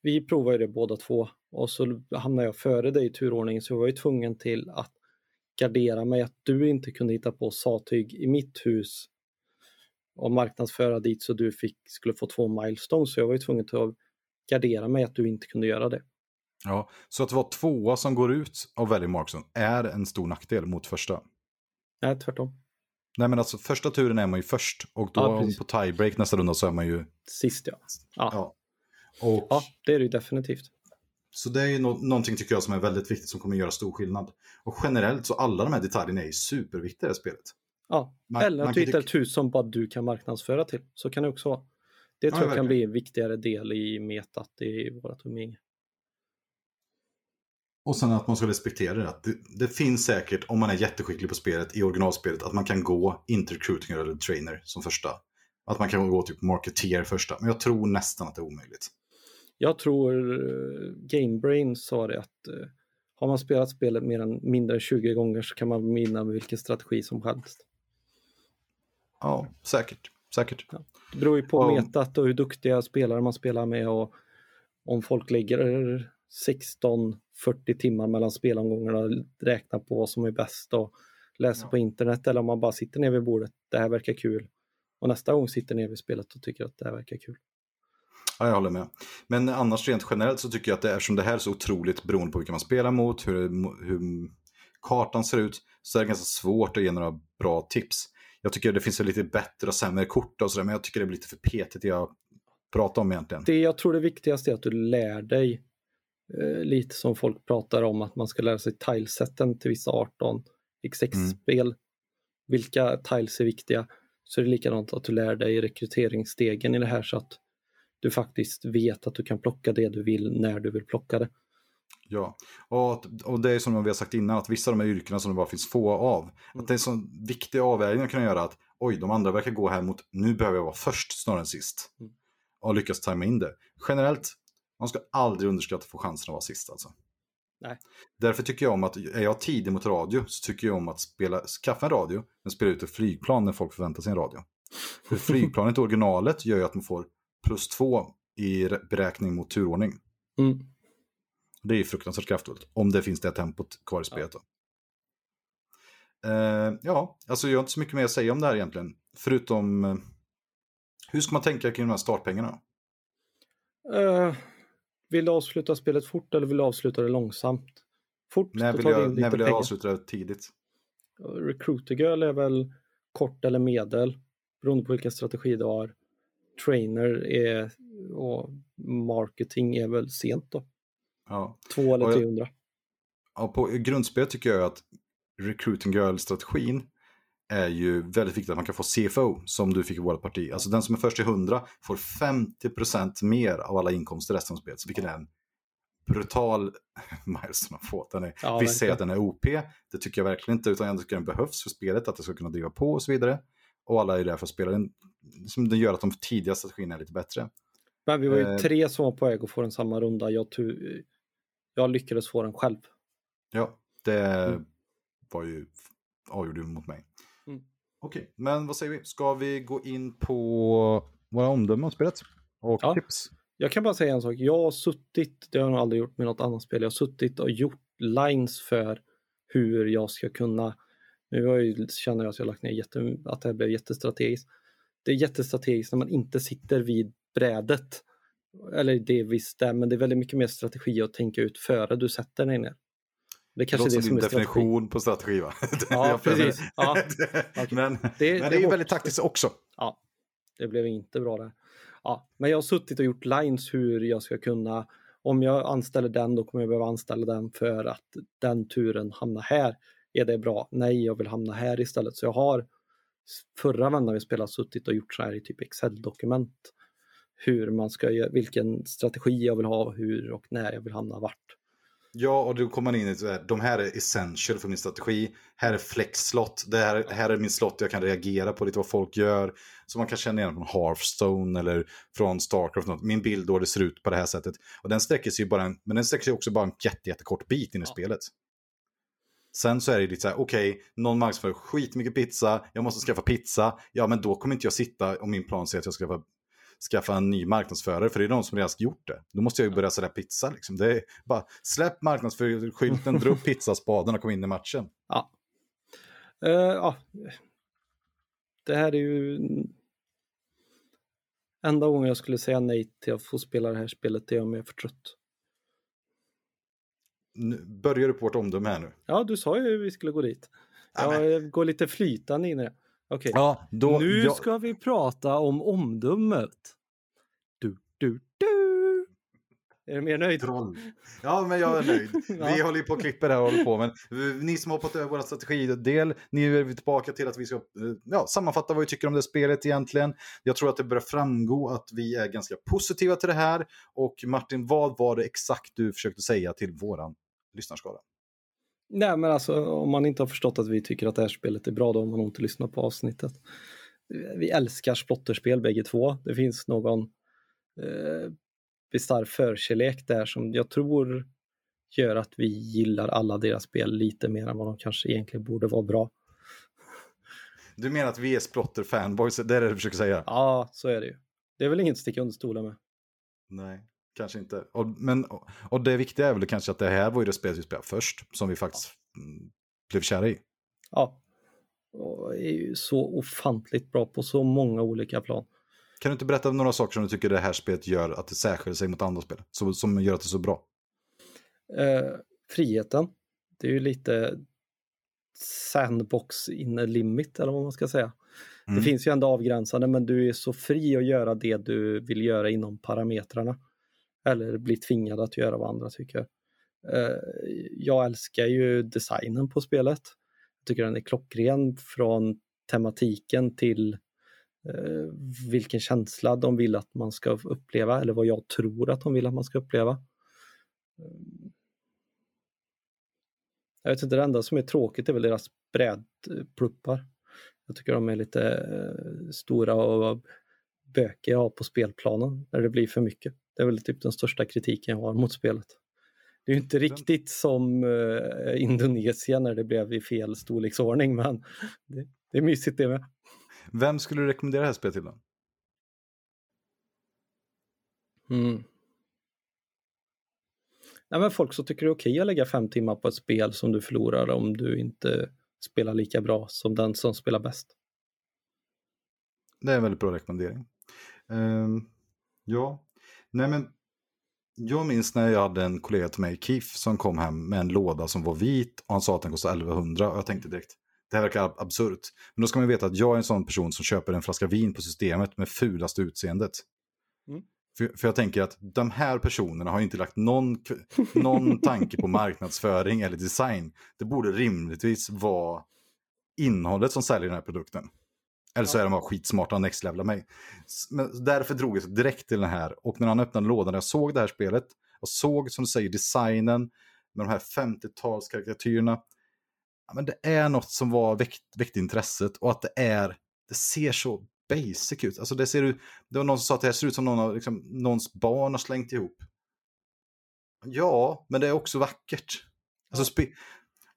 Vi provar ju det båda två och så hamnar jag före dig i turordningen så jag var ju tvungen till att gardera mig att du inte kunde hitta på satyg i mitt hus och marknadsföra dit så du fick, skulle få två milestones. Så jag var ju tvungen att gardera mig att du inte kunde göra det. Ja, så att vara tvåa som går ut och väljer Markson är en stor nackdel mot första? Nej, tvärtom. Nej, men alltså första turen är man ju först och då ja, på tiebreak nästa runda så är man ju... Sist ja. Ja, ja. Och... ja det är det ju definitivt. Så det är ju no någonting tycker jag som är väldigt viktigt som kommer göra stor skillnad. Och generellt så alla de här detaljerna är ju superviktiga i spelet. Ja, man, eller att du hittar ett hus som bara du kan marknadsföra till. Så kan det också vara. Det tror ja, jag kan bli en viktigare del i metat i vårt umgänge. Och sen att man ska respektera det. det. Det finns säkert, om man är jätteskicklig på spelet, i originalspelet, att man kan gå intercruiting eller trainer som första. Att man kan gå typ marketeer första. Men jag tror nästan att det är omöjligt. Jag tror uh, Gamebrain sa det att uh, har man spelat spelet mer än mindre än 20 gånger så kan man vinna med vilken strategi som helst. Ja, säkert. säkert. Ja. Det beror ju på och... metat och hur duktiga spelare man spelar med och om folk lägger 16-40 timmar mellan spelomgångarna och räknar på vad som är bäst och läser ja. på internet eller om man bara sitter ner vid bordet, det här verkar kul. Och nästa gång sitter ner vid spelet och tycker att det här verkar kul. Ja, jag håller med. Men annars rent generellt så tycker jag att det är som det här är så otroligt beroende på vilka man spelar mot, hur, hur kartan ser ut, så är det ganska svårt att ge några bra tips. Jag tycker det finns lite bättre och sämre kort och sådär, men jag tycker det blir lite för petigt det jag pratar om egentligen. Det jag tror det viktigaste är att du lär dig eh, lite som folk pratar om, att man ska lära sig tilesetten till vissa 18 X6-spel. Mm. Vilka tiles är viktiga? Så är det likadant att du lär dig rekryteringsstegen i det här så att du faktiskt vet att du kan plocka det du vill när du vill plocka det. Ja, och, och det är som vi har sagt innan, att vissa av de här yrkena som det bara finns få av, mm. att det är en sån viktig avvägning att kunna göra att oj, de andra verkar gå här mot nu behöver jag vara först snarare än sist. Mm. Och lyckas tajma in det. Generellt, man ska aldrig underskatta att få chansen att vara sist alltså. Nej. Därför tycker jag om att, är jag tidig mot radio så tycker jag om att spela, skaffa en radio, men spela ut ett flygplan när folk förväntar sig en radio. För flygplanet originalet gör ju att man får plus två i beräkning mot turordning. Mm. Det är fruktansvärt kraftfullt, om det finns det tempot kvar i spelet. Då. Uh, ja, alltså jag har inte så mycket mer att säga om det här egentligen. Förutom, uh, hur ska man tänka kring de här startpengarna? Uh, vill du avsluta spelet fort eller vill du avsluta det långsamt? Fort, när vill jag, när vill jag avsluta det tidigt? Recruiter Girl är väl kort eller medel, beroende på vilken strategi du har. Trainer är, och marketing är väl sent då. Ja. Två eller 300. Ja, på grundspelet tycker jag att Recruiting Girl-strategin är ju väldigt viktigt att man kan få CFO som du fick i vårt parti. Alltså den som är först till 100 får 50% mer av alla inkomster resten av spelet. Så vilket är en brutal milestone att få. Den är, ja, vissa säger att den är OP, det tycker jag verkligen inte, utan jag tycker den behövs för spelet, att det ska kunna driva på och så vidare. Och alla är där för att spela den, som det gör att de tidiga strategierna är lite bättre. Men vi var ju eh, tre som var på väg att få den samma runda, jag, jag lyckades få den själv. Ja, det mm. var ju avgjorde mot mig. Okej, okay, men vad säger vi? Ska vi gå in på våra omdömen om spelet? Och ja. tips? Jag kan bara säga en sak. Jag har suttit, det har jag nog aldrig gjort med något annat spel, jag har suttit och gjort lines för hur jag ska kunna, nu har jag, känner jag att jag har lagt ner jätte, att det här blev jättestrategiskt. Det är jättestrategiskt när man inte sitter vid brädet. Eller det är visst det, men det är väldigt mycket mer strategi att tänka ut före du sätter dig ner. Det kanske det är det som är definition strategi. på strategi va? Ja, precis. Ja. Okay. Men, det, men det, är ju väldigt taktiskt också. Ja, det blev inte bra där. Ja, men jag har suttit och gjort lines hur jag ska kunna, om jag anställer den då kommer jag behöva anställa den för att den turen hamnar här. Är det bra? Nej, jag vill hamna här istället. Så jag har förra vändan vi spelade suttit och gjort så här i typ Excel-dokument. Hur man ska göra, vilken strategi jag vill ha, hur och när jag vill hamna vart. Ja, och då kommer man in i att de här är essential för min strategi. Här är flex-slott. Det här, här är min slott jag kan reagera på lite vad folk gör. Som man kan känna igen från Hearthstone eller från Starcraft. Min bild då det ser ut på det här sättet. Och den sträcker sig bara en, men den sträcker sig också bara en jätte, jättekort bit in i ja. spelet. Sen så är det lite så här, okej, okay, någon marknadsför skitmycket pizza, jag måste skaffa pizza. Ja, men då kommer inte jag sitta, om min plan säger att jag ska skaffa skaffa en ny marknadsförare, för det är de som redan gjort det. Då måste jag ju börja sälja pizza. Liksom. Det är bara släpp marknadsföringsskylten, dra upp pizzaspaden och kom in i matchen. Ja. Uh, ja. Det här är ju enda gången jag skulle säga nej till att få spela det här spelet, det är om jag är för trött. Nu, börjar du på vårt omdöme här nu? Ja, du sa ju att vi skulle gå dit. Jag går lite flytande in i det. Okej, ja, nu jag... ska vi prata om omdömet. Du, du, du. Är du mer nöjd? Troll. Ja, men jag är nöjd. ja. Vi håller ju på och klipper här och håller på, men ni som har hoppat över vår strategidel, ni är vi tillbaka till att vi ska ja, sammanfatta vad vi tycker om det spelet egentligen. Jag tror att det börjar framgå att vi är ganska positiva till det här. Och Martin, vad var det exakt du försökte säga till våran lyssnarskara? Nej, men alltså om man inte har förstått att vi tycker att det här spelet är bra, då har man nog inte lyssnat på avsnittet. Vi älskar splotterspel bägge två. Det finns någon eh, bisarr förkärlek där som jag tror gör att vi gillar alla deras spel lite mer än vad de kanske egentligen borde vara bra. Du menar att vi är splotter-fanboys, det är det du försöker säga? Ja, så är det ju. Det är väl inget att sticka under stolen med. Nej. Kanske inte. Och, men, och det viktiga är väl kanske att det här var ju det spelet vi spelade först, som vi faktiskt. Mm, blev kära i. Ja. Och är ju så ofantligt bra på så många olika plan. Kan du inte berätta några saker som du tycker det här spelet gör att det särskiljer sig mot andra spel? Som, som gör att det är så bra? Eh, friheten. Det är ju lite sandbox in a limit eller vad man ska säga. Mm. Det finns ju ändå avgränsande men du är så fri att göra det du vill göra inom parametrarna. Eller bli tvingad att göra vad andra tycker. Eh, jag älskar ju designen på spelet. Jag tycker den är klockren från tematiken till eh, vilken känsla de vill att man ska uppleva eller vad jag tror att de vill att man ska uppleva. Eh, jag vet inte, det enda som är tråkigt är väl deras brädpluppar. Jag tycker de är lite stora och bökiga på spelplanen när det blir för mycket. Det är väl typ den största kritiken jag har mot spelet. Det är ju inte riktigt som uh, Indonesien när det blev i fel storleksordning, men det, det är mysigt det med. Vem skulle du rekommendera det här spelet till då? Mm. Nej, men folk som tycker det är okej att lägga fem timmar på ett spel som du förlorar om du inte spelar lika bra som den som spelar bäst. Det är en väldigt bra rekommendering. Um, ja, nej men jag minns när jag hade en kollega till mig, Keith, som kom hem med en låda som var vit och han sa att den kostade 1100 och jag tänkte direkt, det här verkar absurt. Men då ska man veta att jag är en sån person som köper en flaska vin på systemet med fulaste utseendet. Mm. För, för, jag tänker att de här personerna har inte lagt någon, någon tanke på marknadsföring eller design. Det borde rimligtvis vara innehållet som säljer den här produkten. Eller så är de bara skitsmarta och next level mig. Men därför drog jag direkt till den här. Och när han öppnade lådan jag såg det här spelet jag såg som du säger designen med de här 50-talskarikatyrerna. Ja, men det är något som var väckt, väckt intresset och att det är, det ser så basic ut. Alltså det ser ut, det var någon som sa att det här ser ut som någon av, liksom, någons barn har slängt ihop. Ja, men det är också vackert. Alltså, spe,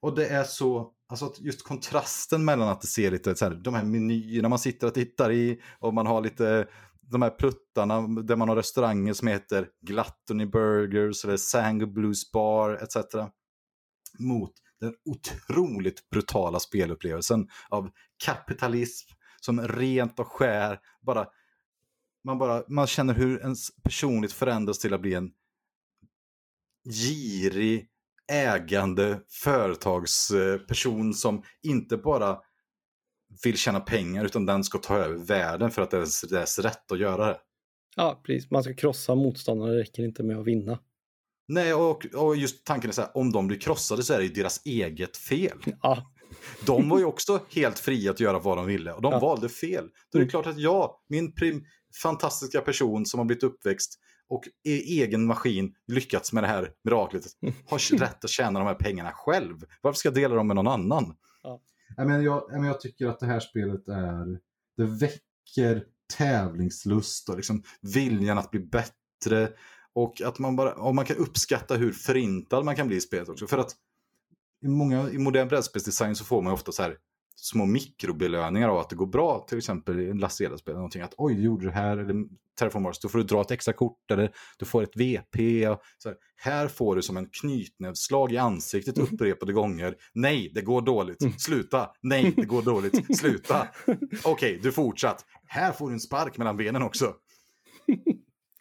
och det är så, alltså just kontrasten mellan att det ser lite så här, de här menyerna man sitter och tittar i och man har lite de här pluttarna där man har restauranger som heter Gluttony Burgers eller Sango Blues Bar etc. Mot den otroligt brutala spelupplevelsen av kapitalism som rent och skär bara man, bara, man känner hur ens personligt förändras till att bli en girig ägande företagsperson som inte bara vill tjäna pengar utan den ska ta över världen för att det är dess rätt att göra det. Ja, precis. Man ska krossa motståndarna, det räcker inte med att vinna. Nej, och, och just tanken är så här, om de blir krossade så är det ju deras eget fel. Ja. De var ju också helt fria att göra vad de ville och de ja. valde fel. Då är det klart att jag, min prim, fantastiska person som har blivit uppväxt och i egen maskin lyckats med det här miraklet. Har rätt att tjäna de här pengarna själv. Varför ska jag dela dem med någon annan? Ja. Jag, jag, jag tycker att det här spelet är, det väcker tävlingslust och liksom viljan att bli bättre. Och att man bara, och man kan uppskatta hur förintad man kan bli i spelet också. För att i, många, i modern brädspelsdesign så får man ofta så här små mikrobelöningar av att det går bra, till exempel i en Las Vegas-spel, någonting att oj, du gjorde det här, eller Terraform Mars, då får du dra ett extra kort, eller du får ett VP. Så här. här får du som en knytnävsslag i ansiktet mm. upprepade gånger. Nej, det går dåligt. Mm. Sluta. Nej, det går dåligt. Sluta. Okej, okay, du fortsatt. Här får du en spark mellan benen också.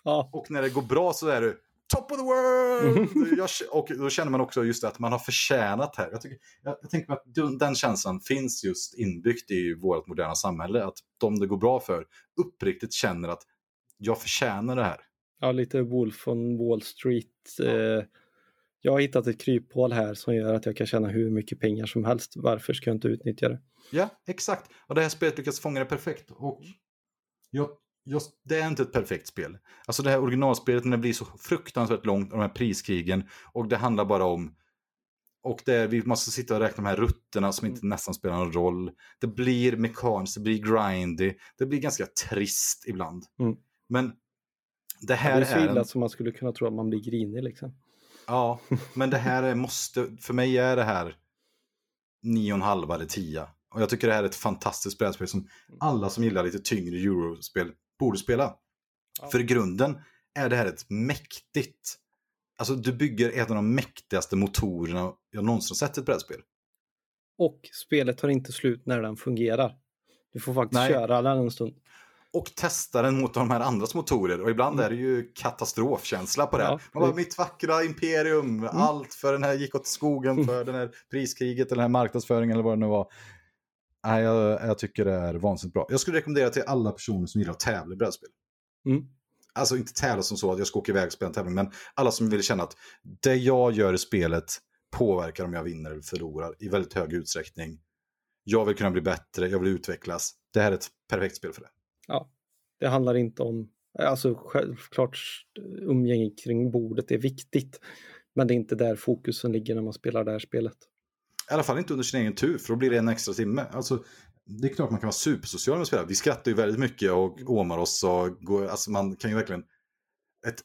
Ja. Och när det går bra så är du top of the world! Jag, och då känner man också just det att man har förtjänat här. Jag, tycker, jag, jag tänker att den känslan finns just inbyggt i vårt moderna samhälle. Att de det går bra för uppriktigt känner att jag förtjänar det här. Ja, lite Wolf on Wall Street. Ja. Eh, jag har hittat ett kryphål här som gör att jag kan tjäna hur mycket pengar som helst. Varför ska jag inte utnyttja det? Ja, exakt. Och det här spelet lyckas fånga det perfekt. Och jag just, det är inte ett perfekt spel. Alltså det här originalspelet när det blir så fruktansvärt långt, de här priskrigen, och det handlar bara om och det är, vi måste sitta och räkna de här rutterna som inte nästan spelar någon roll. Det blir mekaniskt, det blir grindy, det blir ganska trist ibland. Mm. Men det här är... Det är så illa en... som man skulle kunna tro att man blir grinig liksom. Ja, men det här är, måste, för mig är det här nio och en halva eller tia. Och jag tycker det här är ett fantastiskt brädspel som alla som gillar lite tyngre eurospel borde spela. Ja. För i grunden är det här ett mäktigt, alltså du bygger en av de mäktigaste motorerna jag någonsin sett i ett brädspel. Och spelet tar inte slut när den fungerar. Du får faktiskt Nej. köra den en stund. Och testa den mot de här andras motorer. Och ibland mm. är det ju katastrofkänsla på det. Ja, Man bara, mitt vackra imperium, mm. allt för den här gick åt skogen för den här priskriget eller den här marknadsföringen eller vad det nu var. Nej, jag, jag, tycker det är vansinnigt bra. Jag skulle rekommendera till alla personer som gillar att tävla i brädspel. Mm. Alltså inte tävla som så att jag ska åka iväg och spela en tävling, men alla som vill känna att det jag gör i spelet påverkar om jag vinner eller förlorar i väldigt hög utsträckning. Jag vill kunna bli bättre, jag vill utvecklas. Det här är ett perfekt spel för det. Ja, det handlar inte om, alltså självklart umgänge kring bordet är viktigt, men det är inte där fokusen ligger när man spelar det här spelet. I alla fall inte under sin egen tur, för då blir det en extra timme. Alltså, det är klart man kan vara supersocial med spelare. Vi skrattar ju väldigt mycket och åmar oss och går, alltså man kan ju verkligen... Ett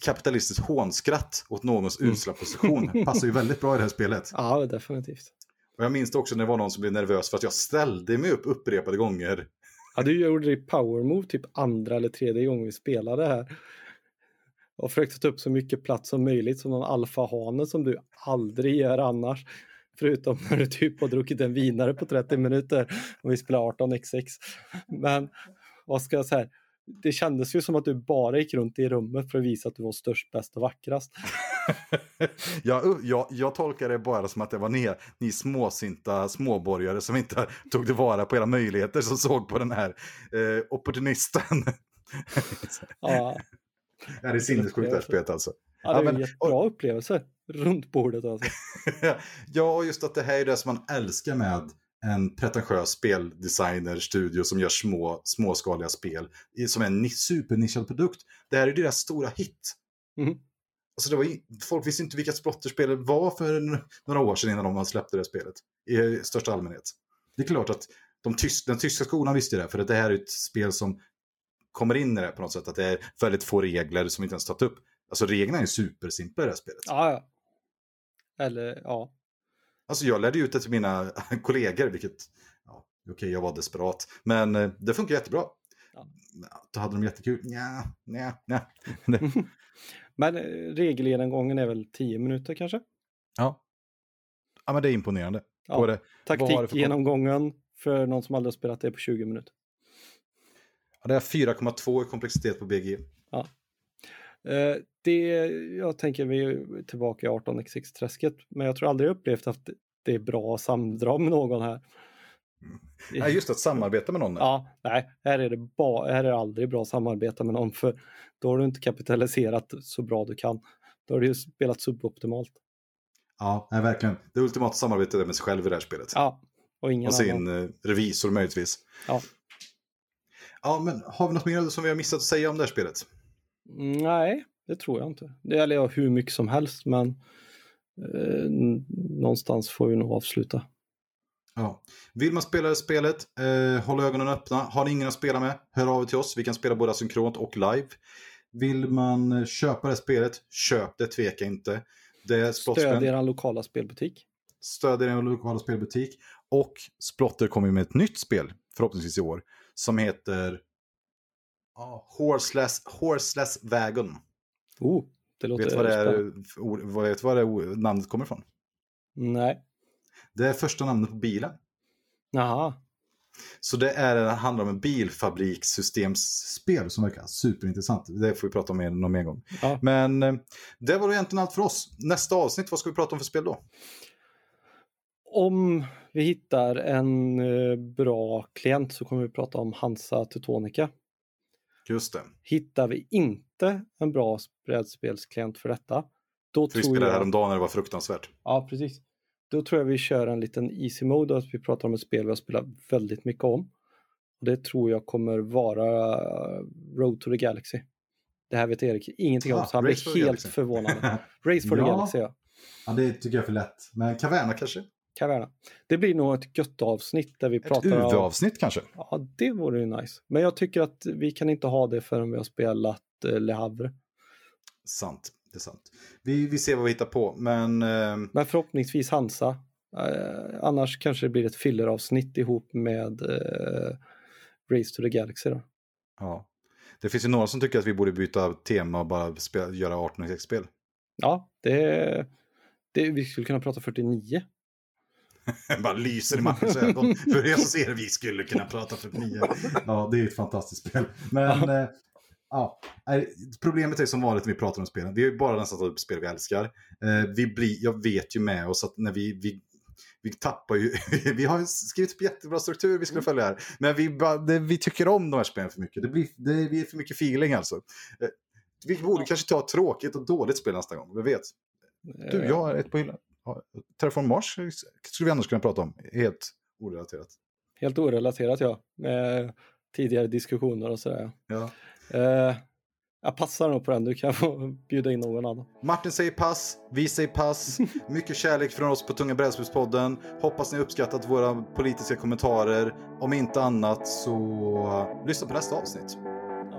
kapitalistiskt hånskratt åt någons mm. usla position passar ju väldigt bra i det här spelet. Ja, definitivt. Och jag minns det också när det var någon som blev nervös för att jag ställde mig upp upprepade gånger. Ja, du gjorde det i power move typ andra eller tredje gången vi spelade här. och försökt ta upp så mycket plats som möjligt som någon alfahane som du aldrig gör annars. Förutom när du typ har druckit en vinare på 30 minuter och vi spelar 18x6. Men vad ska jag säga? Det kändes ju som att du bara gick runt i rummet för att visa att du var störst, bäst och vackrast. jag, jag, jag tolkar det bara som att det var ni, ni småsinta småborgare som inte tog tillvara på era möjligheter som såg på den här eh, opportunisten. ja. Det är sinnessjukt det här spelet alltså. Ja, det är ja, men, jättebra och... upplevelse runt bordet alltså. ja, just att det här är det som man älskar med en pretentiös speldesigner-studio som gör små, småskaliga spel som är en supernischad produkt. Det här är deras stora hit. Mm. Alltså det var, folk visste inte vilka splotterspelet var för några år sedan innan de släppte det spelet i största allmänhet. Det är klart att de tysk, den tyska skolan visste det, för att det här är ett spel som kommer in i det på något sätt. Att det är väldigt få regler som inte ens tagit upp. Alltså reglerna är supersimpla i det här spelet. Ja, ja. Eller ja. Alltså jag lärde ut det till mina kollegor, vilket, ja, okej okay, jag var desperat. Men eh, det funkar jättebra. Ja. Då hade de jättekul. Nja, nja, nja. men eh, regelgenomgången är väl 10 minuter kanske? Ja. Ja men det är imponerande. Ja. Det, Taktikgenomgången för, för någon som aldrig har spelat det på 20 minuter. Ja, det är 4,2 i komplexitet på BG. Eh, det, jag tänker vi är tillbaka i 18x6-träsket, men jag tror aldrig jag upplevt att det är bra att samdra med någon här. Mm. Ja, just att samarbeta med någon. Ja, nej, här är det, ba, här är det aldrig bra att samarbeta med någon, för då har du inte kapitaliserat så bra du kan. Då har du ju spelat suboptimalt. Ja, nej, verkligen. Det ultimata samarbetet är med sig själv i det här spelet. Ja, och ingen Och sin annan. Eh, revisor möjligtvis. Ja. Ja, men har vi något mer som vi har missat att säga om det här spelet? Nej, det tror jag inte. Det gäller jag hur mycket som helst, men eh, någonstans får vi nog avsluta. Ja. Vill man spela spelet, eh, håll ögonen öppna. Har ni ingen att spela med, hör av er till oss. Vi kan spela både synkront och live. Vill man köpa det spelet, köp det, tveka inte. Det Stöd er lokala spelbutik. Stöd er lokala spelbutik. Och Splotter kommer med ett nytt spel, förhoppningsvis i år, som heter oh, Horseless, Horseless Wagon. Oh, det låter vet du vad, det är, vet vad det namnet kommer ifrån? Nej. Det är första namnet på bilen. Jaha. Så det, är, det handlar om en bilfabrikssystemsspel som verkar superintressant. Det får vi prata om någon mer gång. Ja. Men eh, det var egentligen allt för oss. Nästa avsnitt, vad ska vi prata om för spel då? Om vi hittar en eh, bra klient så kommer vi prata om Hansa Teutonica. Just det. Hittar vi inte en bra brädspelsklient för detta, då för vi spelade jag... häromdagen när det var fruktansvärt. Ja, precis. Då tror jag vi kör en liten easy mode, att vi pratar om ett spel vi har spelat väldigt mycket om. Och Det tror jag kommer vara Road to the Galaxy. Det här vet Erik ingenting om, ah, så han blir helt förvånad. Race for ja. the Galaxy, ja. Ja, det tycker jag är för lätt. Men Caverna kanske? Caverna. Det blir nog ett gött avsnitt där vi ett pratar om... Ett UV-avsnitt kanske? Ja, det vore ju nice. Men jag tycker att vi kan inte ha det förrän vi har spelat eh, Le Havre. Sant, det är sant. Vi, vi ser vad vi hittar på, men... Eh... Men förhoppningsvis Hansa. Eh, annars kanske det blir ett filleravsnitt ihop med eh, Race to the Galaxy då. Ja. Det finns ju några som tycker att vi borde byta tema och bara spela, göra 18 spel Ja, det, det, vi skulle kunna prata 49. bara lyser i Martins ögon. För jag ser vi skulle kunna prata 49. Ja, det är ett fantastiskt spel. Men eh, ja, problemet är som vanligt när vi pratar om spelen. Vi har ju bara nästan tagit upp spel vi älskar. Eh, vi blir, jag vet ju med oss att när vi, vi vi tappar ju, vi har skrivit upp jättebra struktur vi skulle mm. följa här. Men vi, det, vi tycker om de här spelen för mycket. Det blir, det, vi är för mycket feeling alltså. Eh, vi borde ja. kanske ta ett tråkigt och dåligt spel nästa gång, vi vet. Du, jag har ett på hyllan. Terraform Mars skulle vi annars kunna prata om, helt orelaterat. Helt orelaterat ja, med tidigare diskussioner och sådär. Ja. Eh, jag passar nog på den, du kan få bjuda in någon annan. Martin säger pass, vi säger pass. Mycket kärlek från oss på Tunga brädspelspodden. Hoppas ni uppskattat våra politiska kommentarer. Om inte annat så lyssna på nästa avsnitt.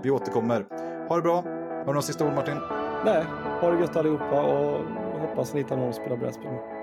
Vi återkommer. Ha det bra. Har du några sista ord Martin? Nej, ha det gött allihopa och hoppas ni hittar någon att spela brädspel med.